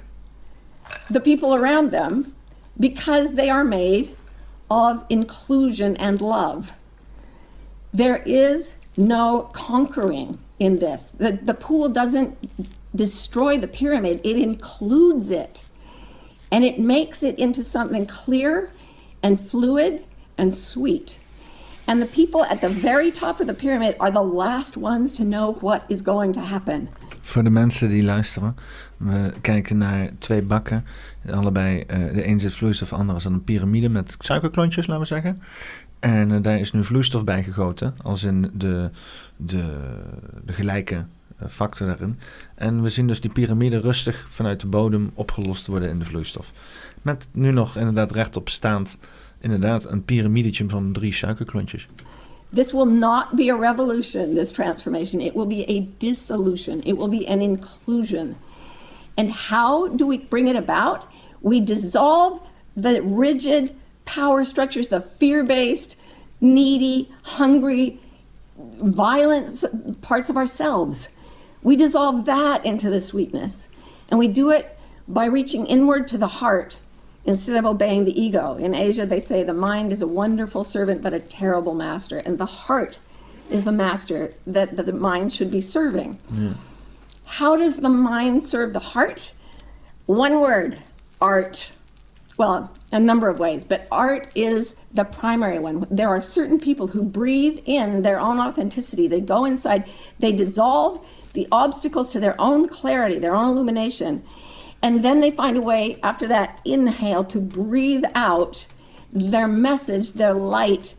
the people around them because they are made of inclusion and love. There is no conquering in this. The, the pool doesn't destroy the pyramid, it includes it and it makes it into something clear and fluid and sweet. And the people at the very top of the pyramid are the last ones to know what is going to happen. Voor de mensen die luisteren, we kijken naar twee bakken. Allebei, uh, de een zit vloeistof, de andere is een piramide met suikerklontjes, laten we zeggen. En uh, daar is nu vloeistof bij gegoten, als in de, de, de gelijke factor daarin. En we zien dus die piramide rustig vanuit de bodem opgelost worden in de vloeistof. Met nu nog inderdaad rechtop staand, inderdaad een piramidetje van drie suikerklontjes. This will not be a revolution, this transformation. It will be a dissolution. It will be an inclusion. And how do we bring it about? We dissolve the rigid power structures, the fear based, needy, hungry, violent parts of ourselves. We dissolve that into the sweetness. And we do it by reaching inward to the heart instead of obeying the ego. In Asia, they say the mind is a wonderful servant but a terrible master, and the heart is the master that, that the mind should be serving. How does the mind serve the heart? One word art. Well, a number of ways, but art is the primary one. There are certain people who breathe in their own authenticity. They go inside, they dissolve the obstacles to their own clarity, their own illumination, and then they find a way after that inhale to breathe out their message, their light,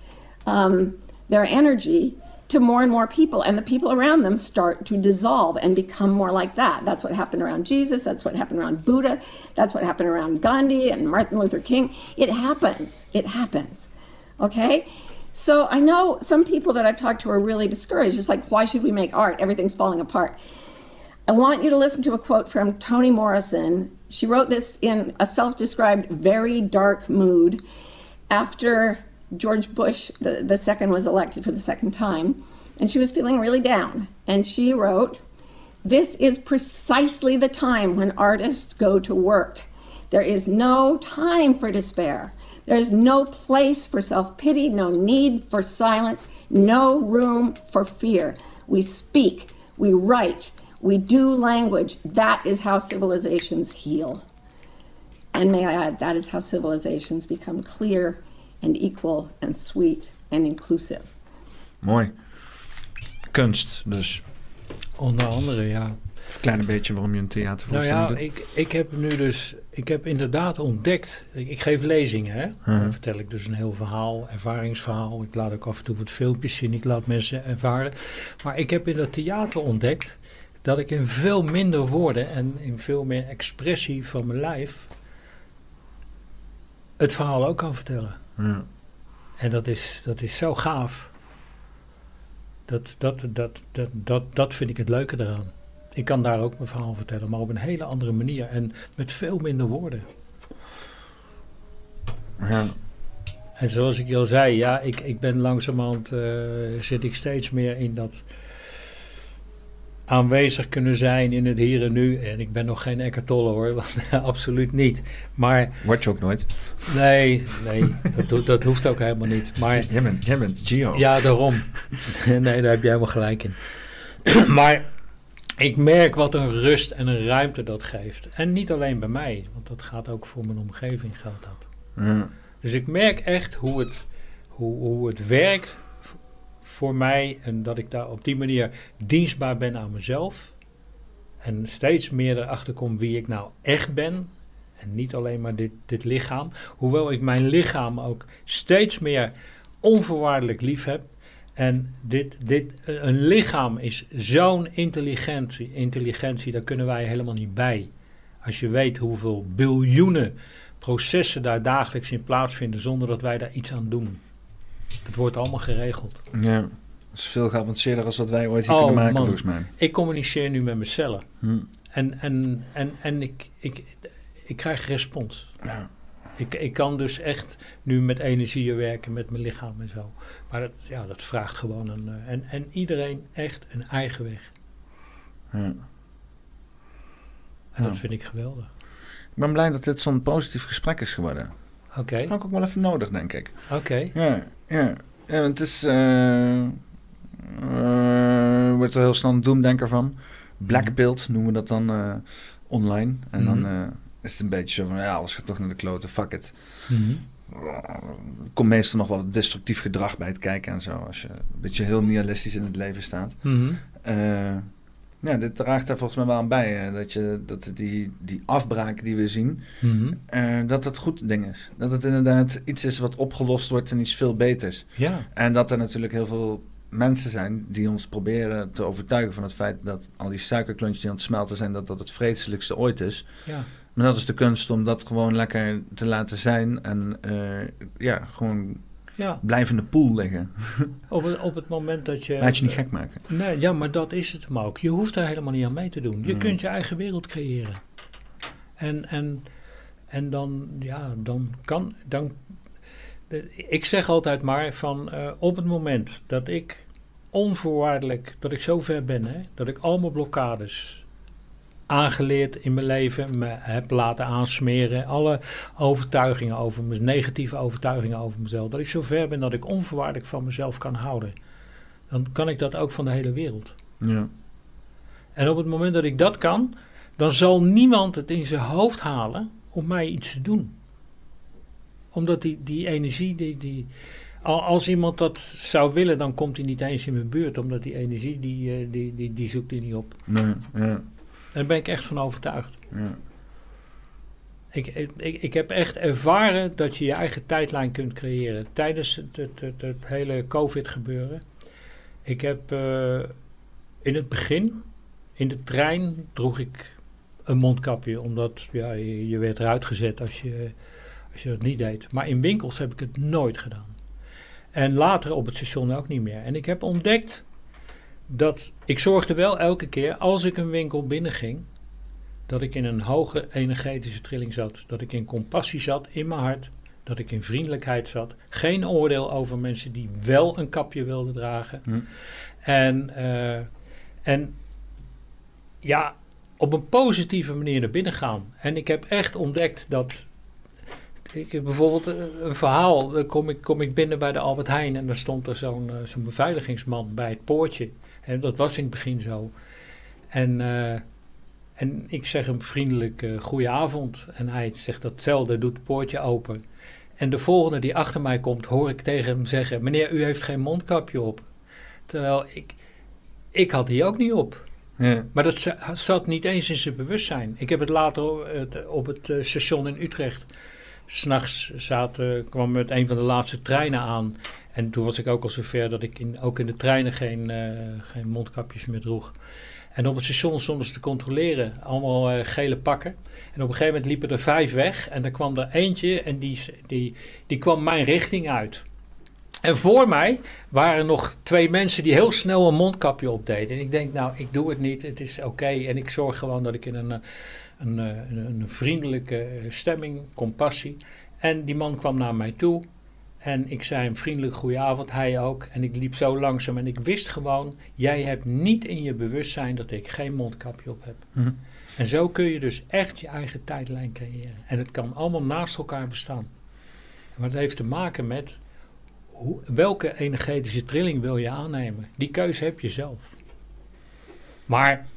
um, their energy to more and more people. And the people around them start to dissolve and become more like that. That's what happened around Jesus. That's what happened around Buddha. That's what happened around Gandhi and Martin Luther King. It happens. It happens. Okay? So I know some people that I've talked to are really discouraged. It's like, why should we make art? Everything's falling apart. I want you to listen to a quote from Toni Morrison. She wrote this in a self described very dark mood after George Bush, the, the second, was elected for the second time. And she was feeling really down. And she wrote, This is precisely the time when artists go to work. There is no time for despair. There is no place for self pity, no need for silence, no room for fear. We speak, we write, we do language. That is how civilizations heal. And may I add, that is how civilizations become clear and equal and sweet and inclusive. Mooi. Kunst dus. Onder andere, ja. Een klein beetje waarom je een Nou ja, doet. ik, ik heb nu dus, ik heb inderdaad ontdekt, ik, ik geef lezingen, hè. Dan vertel ik dus een heel verhaal, ervaringsverhaal. Ik laat ook af en toe wat filmpjes zien, ik laat mensen ervaren. Maar ik heb in het theater ontdekt dat ik in veel minder woorden en in veel meer expressie van mijn lijf het verhaal ook kan vertellen. Ja. En dat is, dat is zo gaaf. Dat, dat, dat, dat, dat, dat vind ik het leuke eraan. Ik kan daar ook mijn verhaal vertellen, maar op een hele andere manier en met veel minder woorden. Ja. En zoals ik al zei, ja, ik, ik ben langzamerhand, eh, zit ik steeds meer in dat aanwezig kunnen zijn in het hier en nu. En ik ben nog geen Eckhart Tolle hoor, want, absoluut niet. Maar Word je ook nooit. nee, nee, dat, dat hoeft ook helemaal niet. Maar Jij bent, jij bent Gio. Ja, daarom. nee, daar heb jij helemaal gelijk in. maar ik merk wat een rust en een ruimte dat geeft. En niet alleen bij mij, want dat gaat ook voor mijn omgeving geldt dat. Ja. Dus ik merk echt hoe het, hoe, hoe het werkt voor mij en dat ik daar op die manier dienstbaar ben aan mezelf. En steeds meer erachter kom wie ik nou echt ben. En niet alleen maar dit, dit lichaam. Hoewel ik mijn lichaam ook steeds meer onvoorwaardelijk lief heb. En dit, dit, een lichaam is zo'n intelligentie, intelligentie, daar kunnen wij helemaal niet bij. Als je weet hoeveel biljoenen processen daar dagelijks in plaatsvinden zonder dat wij daar iets aan doen. Het wordt allemaal geregeld. ja. Dat is veel geavanceerder dan wat wij ooit hier Oh, kunnen maken, man. volgens mij. Ik communiceer nu met mijn cellen. Hm. En, en, en, en ik, ik, ik krijg respons. Ja. Ik, ik kan dus echt nu met energieën werken, met mijn lichaam en zo. Maar dat, ja, dat vraagt gewoon een... eh, en, en iedereen echt een eigen weg. Ja. En Ja. dat vind ik geweldig. Ik ben blij dat dit zo'n positief gesprek is geworden. Oké, Dat had ik ook wel even nodig, denk ik. oké. Ja, ja. ja het is... eh eh, wordt er heel snel een doemdenker van. Blackpilt noemen we dat dan online. En dan Mhm. Is het een beetje zo van... Ja, alles gaat toch naar de kloten, fuck it. Er komt meestal nog wel destructief gedrag bij het kijken en zo. Als je een beetje heel nihilistisch in het leven staat. Mhm. Eh, ja, dit draagt daar volgens mij wel aan bij. eh, dat, je, dat die, die afbraak die we zien, eh, dat het goed ding is. Dat het inderdaad iets is wat opgelost wordt en iets veel beters. Ja. En dat er natuurlijk heel veel mensen zijn die ons proberen te overtuigen van het feit dat al die suikerklontjes die aan het smelten zijn, dat dat het vreselijkste ooit is. Ja. Maar dat is de kunst om dat gewoon lekker te laten zijn en eh, ja, gewoon ja, blijf in de pool liggen. op het, op het moment dat je... Laat je niet gek maken. Nee, ja, maar dat is het hem ook. Je hoeft daar helemaal niet aan mee te doen. Je kunt je eigen wereld creëren. En, en, en dan, ja, dan kan... Dan, ik zeg altijd maar van eh, op het moment dat ik onvoorwaardelijk, dat ik zo ver ben, hè, dat ik al mijn blokkades aangeleerd in mijn leven, me heb laten aansmeren, alle overtuigingen over me, negatieve overtuigingen over mezelf, dat ik zo ver ben dat ik onvoorwaardelijk van mezelf kan houden, dan kan ik dat ook van de hele wereld. Ja. En op het moment dat ik dat kan, dan zal niemand het in zijn hoofd halen om mij iets te doen. Omdat die, die energie, die, die, al- als iemand dat zou willen, dan komt hij niet eens in mijn buurt. Omdat die energie, die, eh, die, die, die zoekt hij niet op. Nee, ja, Daar ben ik echt van overtuigd. ja. Ik, ik, ik heb echt ervaren dat je je eigen tijdlijn kunt creëren. Tijdens het, het, het, het hele COVID-gebeuren. Ik heb eh, in het begin, in de trein, droeg ik een mondkapje. Omdat ja, je, je werd eruit gezet als je, als je dat niet deed. Maar in winkels heb ik het nooit gedaan. En later op het station ook niet meer. En ik heb ontdekt dat ik zorgde wel elke keer als ik een winkel binnenging dat ik in een hoge energetische trilling zat. Dat ik in compassie zat in mijn hart. Dat ik in vriendelijkheid zat. Geen oordeel over mensen die wel een kapje wilden dragen. Hm. En, eh, en ja, op een positieve manier naar binnen gaan. En ik heb echt ontdekt dat. Ik bijvoorbeeld eh, een verhaal. Dan kom ik, kom ik binnen bij de Albert Heijn en daar stond er zo'n eh, zo'n beveiligingsman bij het poortje. En dat was in het begin zo. En, eh, en ik zeg hem vriendelijk uh, goedenavond. En hij zegt datzelfde, doet het poortje open. En de volgende die achter mij komt, hoor ik tegen hem zeggen: Meneer, u heeft geen mondkapje op. Terwijl ik, ik had die ook niet op. Ja. Maar dat za- zat niet eens in zijn bewustzijn. Ik heb het later eh, op het station in Utrecht. S'nachts kwam met een van de laatste treinen aan. En toen was ik ook al zover dat ik in, ook in de treinen geen, eh, geen mondkapjes meer droeg. En op het station stonden ze te controleren. Allemaal eh, gele pakken. En op een gegeven moment liepen er vijf weg. En er kwam er eentje en die, die, die kwam mijn richting uit. En voor mij waren nog twee mensen die heel snel een mondkapje opdeden. En ik denk, nou, ik doe het niet. Het is oké. En ik zorg gewoon dat ik in een, eh, een, een, vriendelijke stemming, compassie. En die man kwam naar mij toe. En ik zei hem vriendelijk goedenavond, hij ook. En ik liep zo langzaam en ik wist gewoon, jij hebt niet in je bewustzijn dat ik geen mondkapje op heb. Hm. En zo kun je dus echt je eigen tijdlijn creëren. En het kan allemaal naast elkaar bestaan. Maar het heeft te maken met hoe, welke energetische trilling wil je aannemen. Die keuze heb je zelf. Maar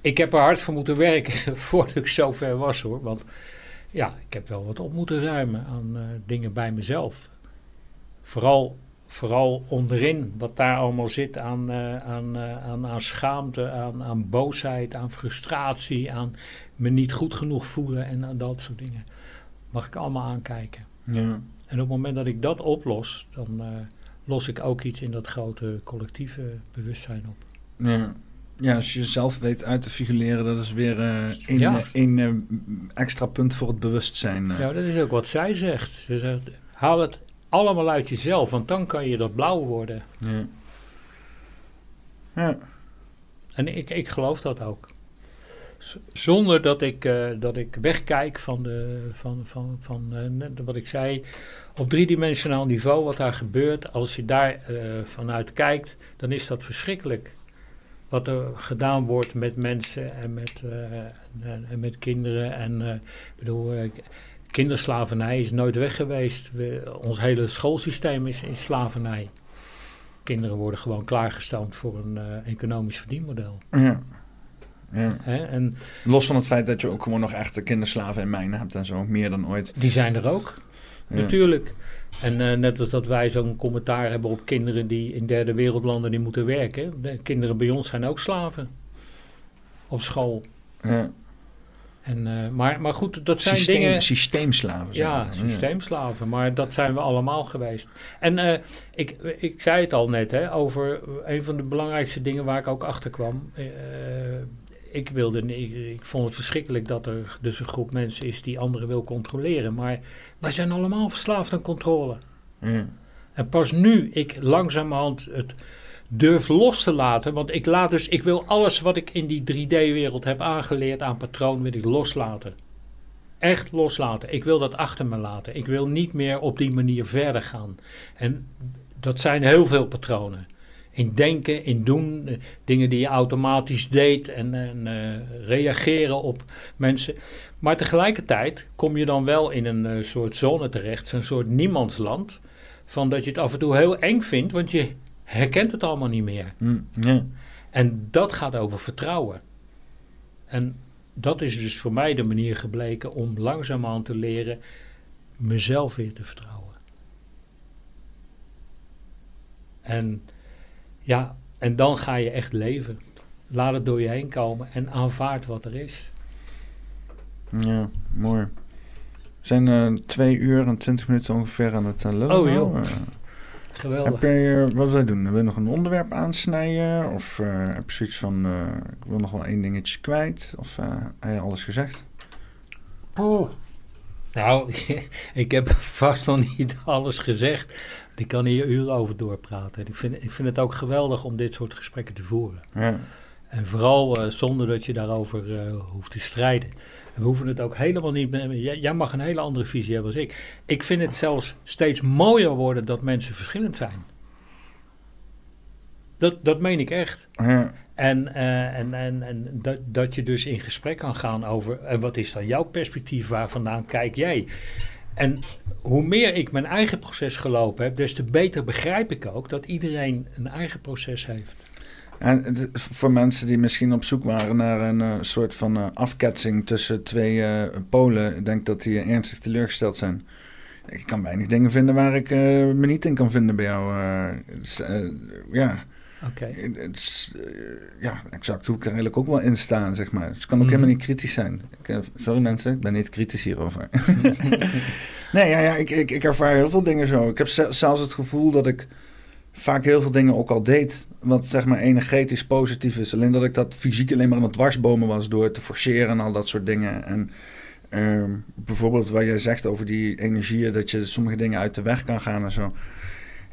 ik heb er hard voor moeten werken voordat ik zover was hoor. Want ja, ik heb wel wat op moeten ruimen aan eh, dingen bij mezelf. Vooral, vooral onderin, wat daar allemaal zit aan, eh, aan, eh, aan, aan schaamte, aan, aan boosheid, aan frustratie, aan me niet goed genoeg voelen en aan dat soort dingen. Mag ik allemaal aankijken. Ja. En op het moment dat ik dat oplos, dan eh, los ik ook iets in dat grote collectieve bewustzijn op. Ja. ja, als je jezelf weet uit te figureren, dat is weer eh Ja. eh, één, eh, extra punt voor het bewustzijn. eh. Ja, dat is ook wat zij zegt. Ze zegt, haal het allemaal uit jezelf, want dan kan je dat blauw worden. Ja. Ja. En ik, ik geloof dat ook. Z- Zonder dat ik, eh, dat ik wegkijk van, de, van, van, van eh, wat ik zei, op driedimensionaal niveau, wat daar gebeurt. Als je daar eh, vanuit kijkt, dan is dat verschrikkelijk. Wat er gedaan wordt met mensen en met, en, en met kinderen. En ik bedoel, kinderslavernij is nooit weg geweest. We, ons hele schoolsysteem is in slavernij. Kinderen worden gewoon klaargestoomd voor een eh, economisch verdienmodel. Ja. Ja. Hè? En Los van het feit dat je ook gewoon nog echte kinderslaven in mijnen hebt en zo, meer dan ooit. die zijn er ook, Ja. natuurlijk. En eh, net als dat wij zo'n commentaar hebben op kinderen die in derde wereldlanden die moeten werken. De kinderen bij ons zijn ook slaven. Op school. Ja. En, eh, maar, maar goed, dat zijn Systeem, dingen... Systeemslaven. Ja, systeemslaven, maar dat zijn we allemaal geweest. En eh, ik, ik zei het al net, hè, over een van de belangrijkste dingen waar ik ook achter kwam. Eh, ik, wilde, ik, ik vond het verschrikkelijk dat er dus een groep mensen is die anderen wil controleren. Maar wij zijn allemaal verslaafd aan controle. En pas nu ik langzamerhand het durf los te laten. Want ik laat dus, ik wil alles wat ik in die 3D-wereld heb aangeleerd aan patroon, wil ik loslaten. Echt loslaten. Ik wil dat achter me laten. Ik wil niet meer op die manier verder gaan. En dat zijn heel veel patronen. In denken, in doen, eh, dingen die je automatisch deed en, eh, reageren op mensen. Maar tegelijkertijd kom je dan wel in een eh, soort zone terecht, zo'n soort niemandsland. Van dat je het af en toe heel eng vindt, want je herkent het allemaal niet meer. Hm. En dat gaat over vertrouwen. En dat is dus voor mij de manier gebleken om langzaamaan te leren mezelf weer te vertrouwen. En ja, en dan ga je echt leven. Laat het door je heen komen en aanvaard wat er is. ja, mooi. We zijn eh, twee uur en twintig minuten ongeveer aan het uh, lullen. Oh, nou. joh. Geweldig. heb eh, wat wij doen? Wil je nog een onderwerp aansnijden? Of eh, heb je zoiets van, eh, ik wil nog wel één dingetje kwijt? Of eh, heb je alles gezegd? Oh. Nou, ik heb vast nog niet alles gezegd. Ik kan hier uren over doorpraten. Ik vind, ik vind het ook geweldig om dit soort gesprekken te voeren. Ja. En vooral eh, zonder dat je daarover eh, hoeft te strijden. En we hoeven het ook helemaal niet. Jij, mag een hele andere visie hebben als ik. Ik vind het zelfs steeds mooier worden dat mensen verschillend zijn. Dat, dat meen ik echt. Ja. En, eh, en, en, en dat, dat je dus in gesprek kan gaan over. En wat is dan jouw perspectief? Waar vandaan kijk jij? En hoe meer ik mijn eigen proces gelopen heb, des te beter begrijp ik ook dat iedereen een eigen proces heeft. En voor mensen die misschien op zoek waren naar een eh, soort van eh, afketsing tussen twee eh, polen, ik denk dat die ernstig teleurgesteld zijn. Ik kan weinig dingen vinden waar ik me niet in kan vinden bij jou. ja, Oké. eh, ja, exact hoe ik er eigenlijk ook wel in sta, zeg maar. Dus het kan ook Mhm. helemaal niet kritisch zijn. Ik, sorry mensen, ik ben niet kritisch hierover. nee, ja, ja ik, ik, ik ervaar heel veel dingen zo. Ik heb ze- zelfs het gevoel dat ik vaak heel veel dingen ook al deed, wat zeg maar energetisch positief is. Alleen dat ik dat fysiek alleen maar aan het dwarsbomen was door te forceren en al dat soort dingen. En ehm, bijvoorbeeld wat jij zegt over die energieën, dat je sommige dingen uit de weg kan gaan en zo.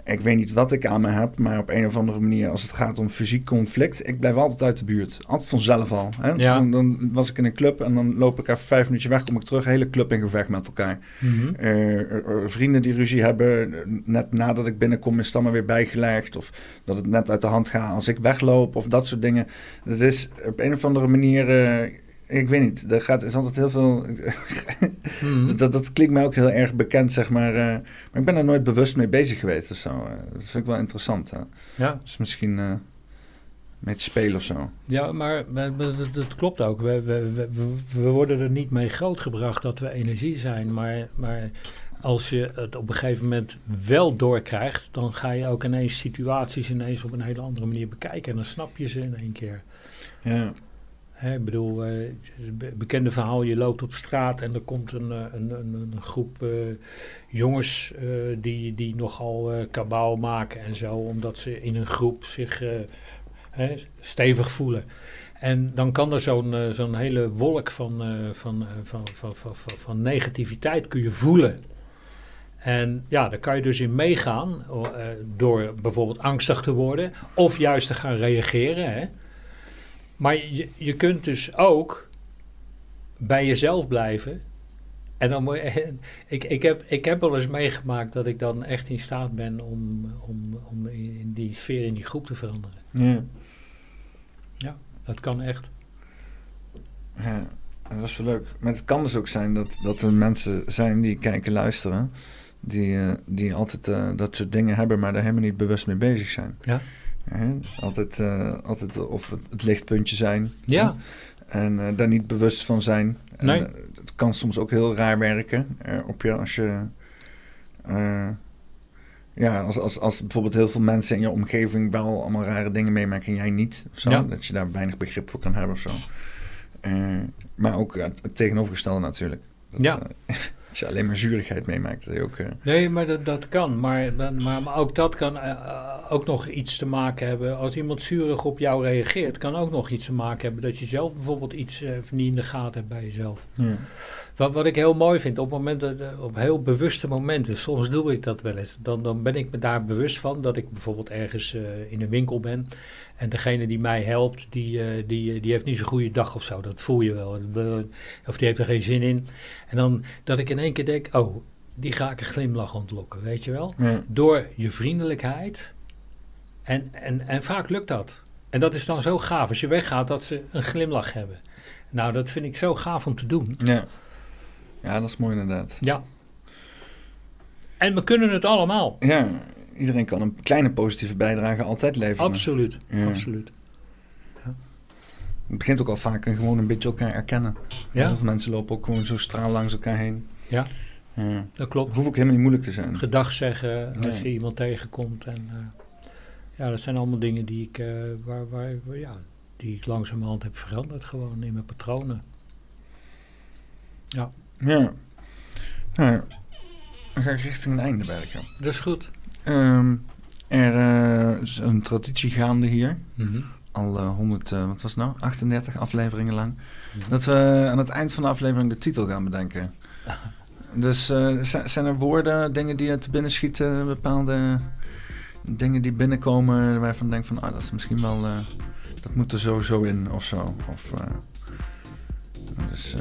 Ik weet niet wat ik aan me heb, maar op een of andere manier, als het gaat om fysiek conflict, ik blijf altijd uit de buurt. Altijd vanzelf al. Hè? Ja. Dan, dan was ik in een club en dan loop ik even vijf minuutjes weg, kom ik terug, hele club in gevecht met elkaar. Mhm. Eh, er- er vrienden die ruzie hebben, net nadat ik binnenkom is het allemaal weer bijgelegd. Of dat het net uit de hand gaat als ik wegloop of dat soort dingen. Dat is op een of andere manier, eh, ik weet niet, er gaat, is altijd heel veel... Mhm. dat, dat klinkt mij ook heel erg bekend, zeg maar. eh, maar ik ben er nooit bewust mee bezig geweest of zo. eh. dat vind ik wel interessant. Hè. Ja. Dus misschien eh mee te spelen of zo. Ja, maar, dat, dat klopt ook. We, we, we, we- we worden er niet mee grootgebracht dat we energie zijn. Maar, maar als je het op een gegeven moment wel doorkrijgt, dan ga je ook ineens situaties ineens op een hele andere manier bekijken. En dan snap je ze in één keer. Ja. Ik bedoel, eh, het be- bekende verhaal, je loopt op straat en er komt een, eh, een, een, een groep eh, jongens die, die nogal kabaal maken en zo, omdat ze in een groep zich stevig voelen. En dan kan er zo'n zo'n hele wolk van, van, van, van, van, van, negativiteit kun je voelen. En ja, daar kan je dus in meegaan door bijvoorbeeld angstig te worden of juist te gaan reageren. Hè? Maar je, je kunt dus ook bij jezelf blijven. En dan moet je, ik, ik, heb, ik heb wel eens meegemaakt dat ik dan echt in staat ben om, om, om in die sfeer, in die groep te veranderen. Ja. Dat kan echt. Ja, dat is wel leuk. Maar het kan dus ook zijn dat, dat er mensen zijn die kijken, luisteren, die, eh, die altijd eh, dat soort dingen hebben, maar daar helemaal niet bewust mee bezig zijn. Ja. Hè? altijd, eh, altijd of het, het lichtpuntje zijn. Ja. En eh, daar niet bewust van zijn. Nee. eh, het kan soms ook heel raar werken op je als je. ja, als, als, als bijvoorbeeld heel veel mensen in je omgeving wel allemaal rare dingen meemaken en jij niet. Of zo, Ja. Dat je daar weinig begrip voor kan hebben of zo. Maar ook het, het tegenovergestelde natuurlijk. Dat, Ja. als je alleen maar zurigheid meemaakt, dat je ook... eh, Nee, maar dat, dat kan. Maar, maar, maar ook dat kan eh, eh, ook nog iets te maken hebben. Als iemand zurig op jou reageert, kan ook nog iets te maken hebben dat je zelf bijvoorbeeld iets eh, niet in de gaten hebt bij jezelf. ja. Wat, wat ik heel mooi vind, op momenten, op heel bewuste momenten, soms doe ik dat wel eens. Dan, dan ben ik me daar bewust van dat ik bijvoorbeeld ergens in een winkel ben. En degene die mij helpt, die, eh, die, die heeft niet zo'n goede dag of zo. Dat voel je wel. Of die heeft er geen zin in. En dan dat ik in één keer denk, oh, die ga ik een glimlach ontlokken, weet je wel? Ja. Door je vriendelijkheid. En, en, en vaak lukt dat. En dat is dan zo gaaf als je weggaat dat ze een glimlach hebben. Nou, dat vind ik zo gaaf om te doen. Ja. ja, dat is mooi inderdaad. Ja. En we kunnen het allemaal. Ja, iedereen kan een kleine positieve bijdrage altijd leveren. Absoluut. Ja. Absoluut. Het begint ook al vaak en gewoon een beetje elkaar erkennen. Ja. Heel veel mensen lopen ook gewoon zo straal langs elkaar heen. Ja. Ja. Dat Het klopt. hoeft ook helemaal niet moeilijk te zijn. Gedag zeggen als Nee. je iemand tegenkomt. En, eh, ja, dat zijn allemaal dingen die ik, eh, waar, waar, waar- ja, die ik langzamerhand heb veranderd. Gewoon in mijn patronen. Ja. Nou, dan ga ik richting een einde werken. Dat is goed. Ehm, er eh, is een traditie gaande hier. Mhm. Al eh, 100, eh, wat was het nou? 38 afleveringen lang. Dat we aan het eind van de aflevering de titel gaan bedenken. Dus zi- zijn er woorden, dingen die je te binnen schieten, bepaalde dingen die binnenkomen waarvan je denkt van, ah, dat is misschien wel, dat moet er sowieso in of zo. Of, dus,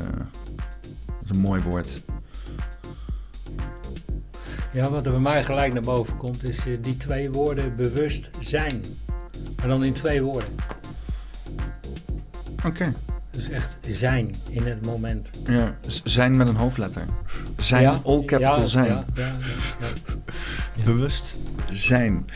dat is een mooi woord. Ja, wat er bij mij gelijk naar boven komt, is eh, die twee woorden bewust zijn. Maar dan in twee woorden. Oké. Dus echt zijn in het moment. Ja, zijn met een hoofdletter. Zijn, Ja, all capital ja, zijn. Ja. Bewust zijn.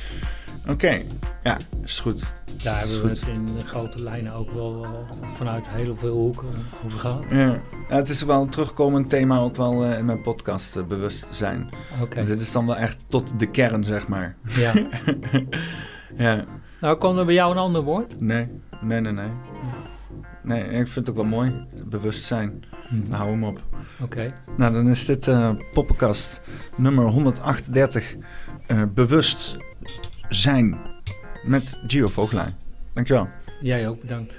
Oké, ja, is goed. Daar hebben we het in de grote lijnen ook wel vanuit heel veel hoeken over gehad. Ja. Ja, het is wel een terugkomend thema ook wel eh, in mijn podcast, eh, bewust zijn. Oké. Dit is dan wel echt tot de kern, zeg maar. Ja. ja, Nou, kwam er bij jou een ander woord? nee, nee, nee, nee. Nee, ik vind het ook wel mooi, bewustzijn. Hm. Nou, hou hem op. Oké. Nou, dan is dit eh poppenkast nummer 138. eh, bewust zijn met Gio Vogelaar. Dankjewel. Jij ook bedankt.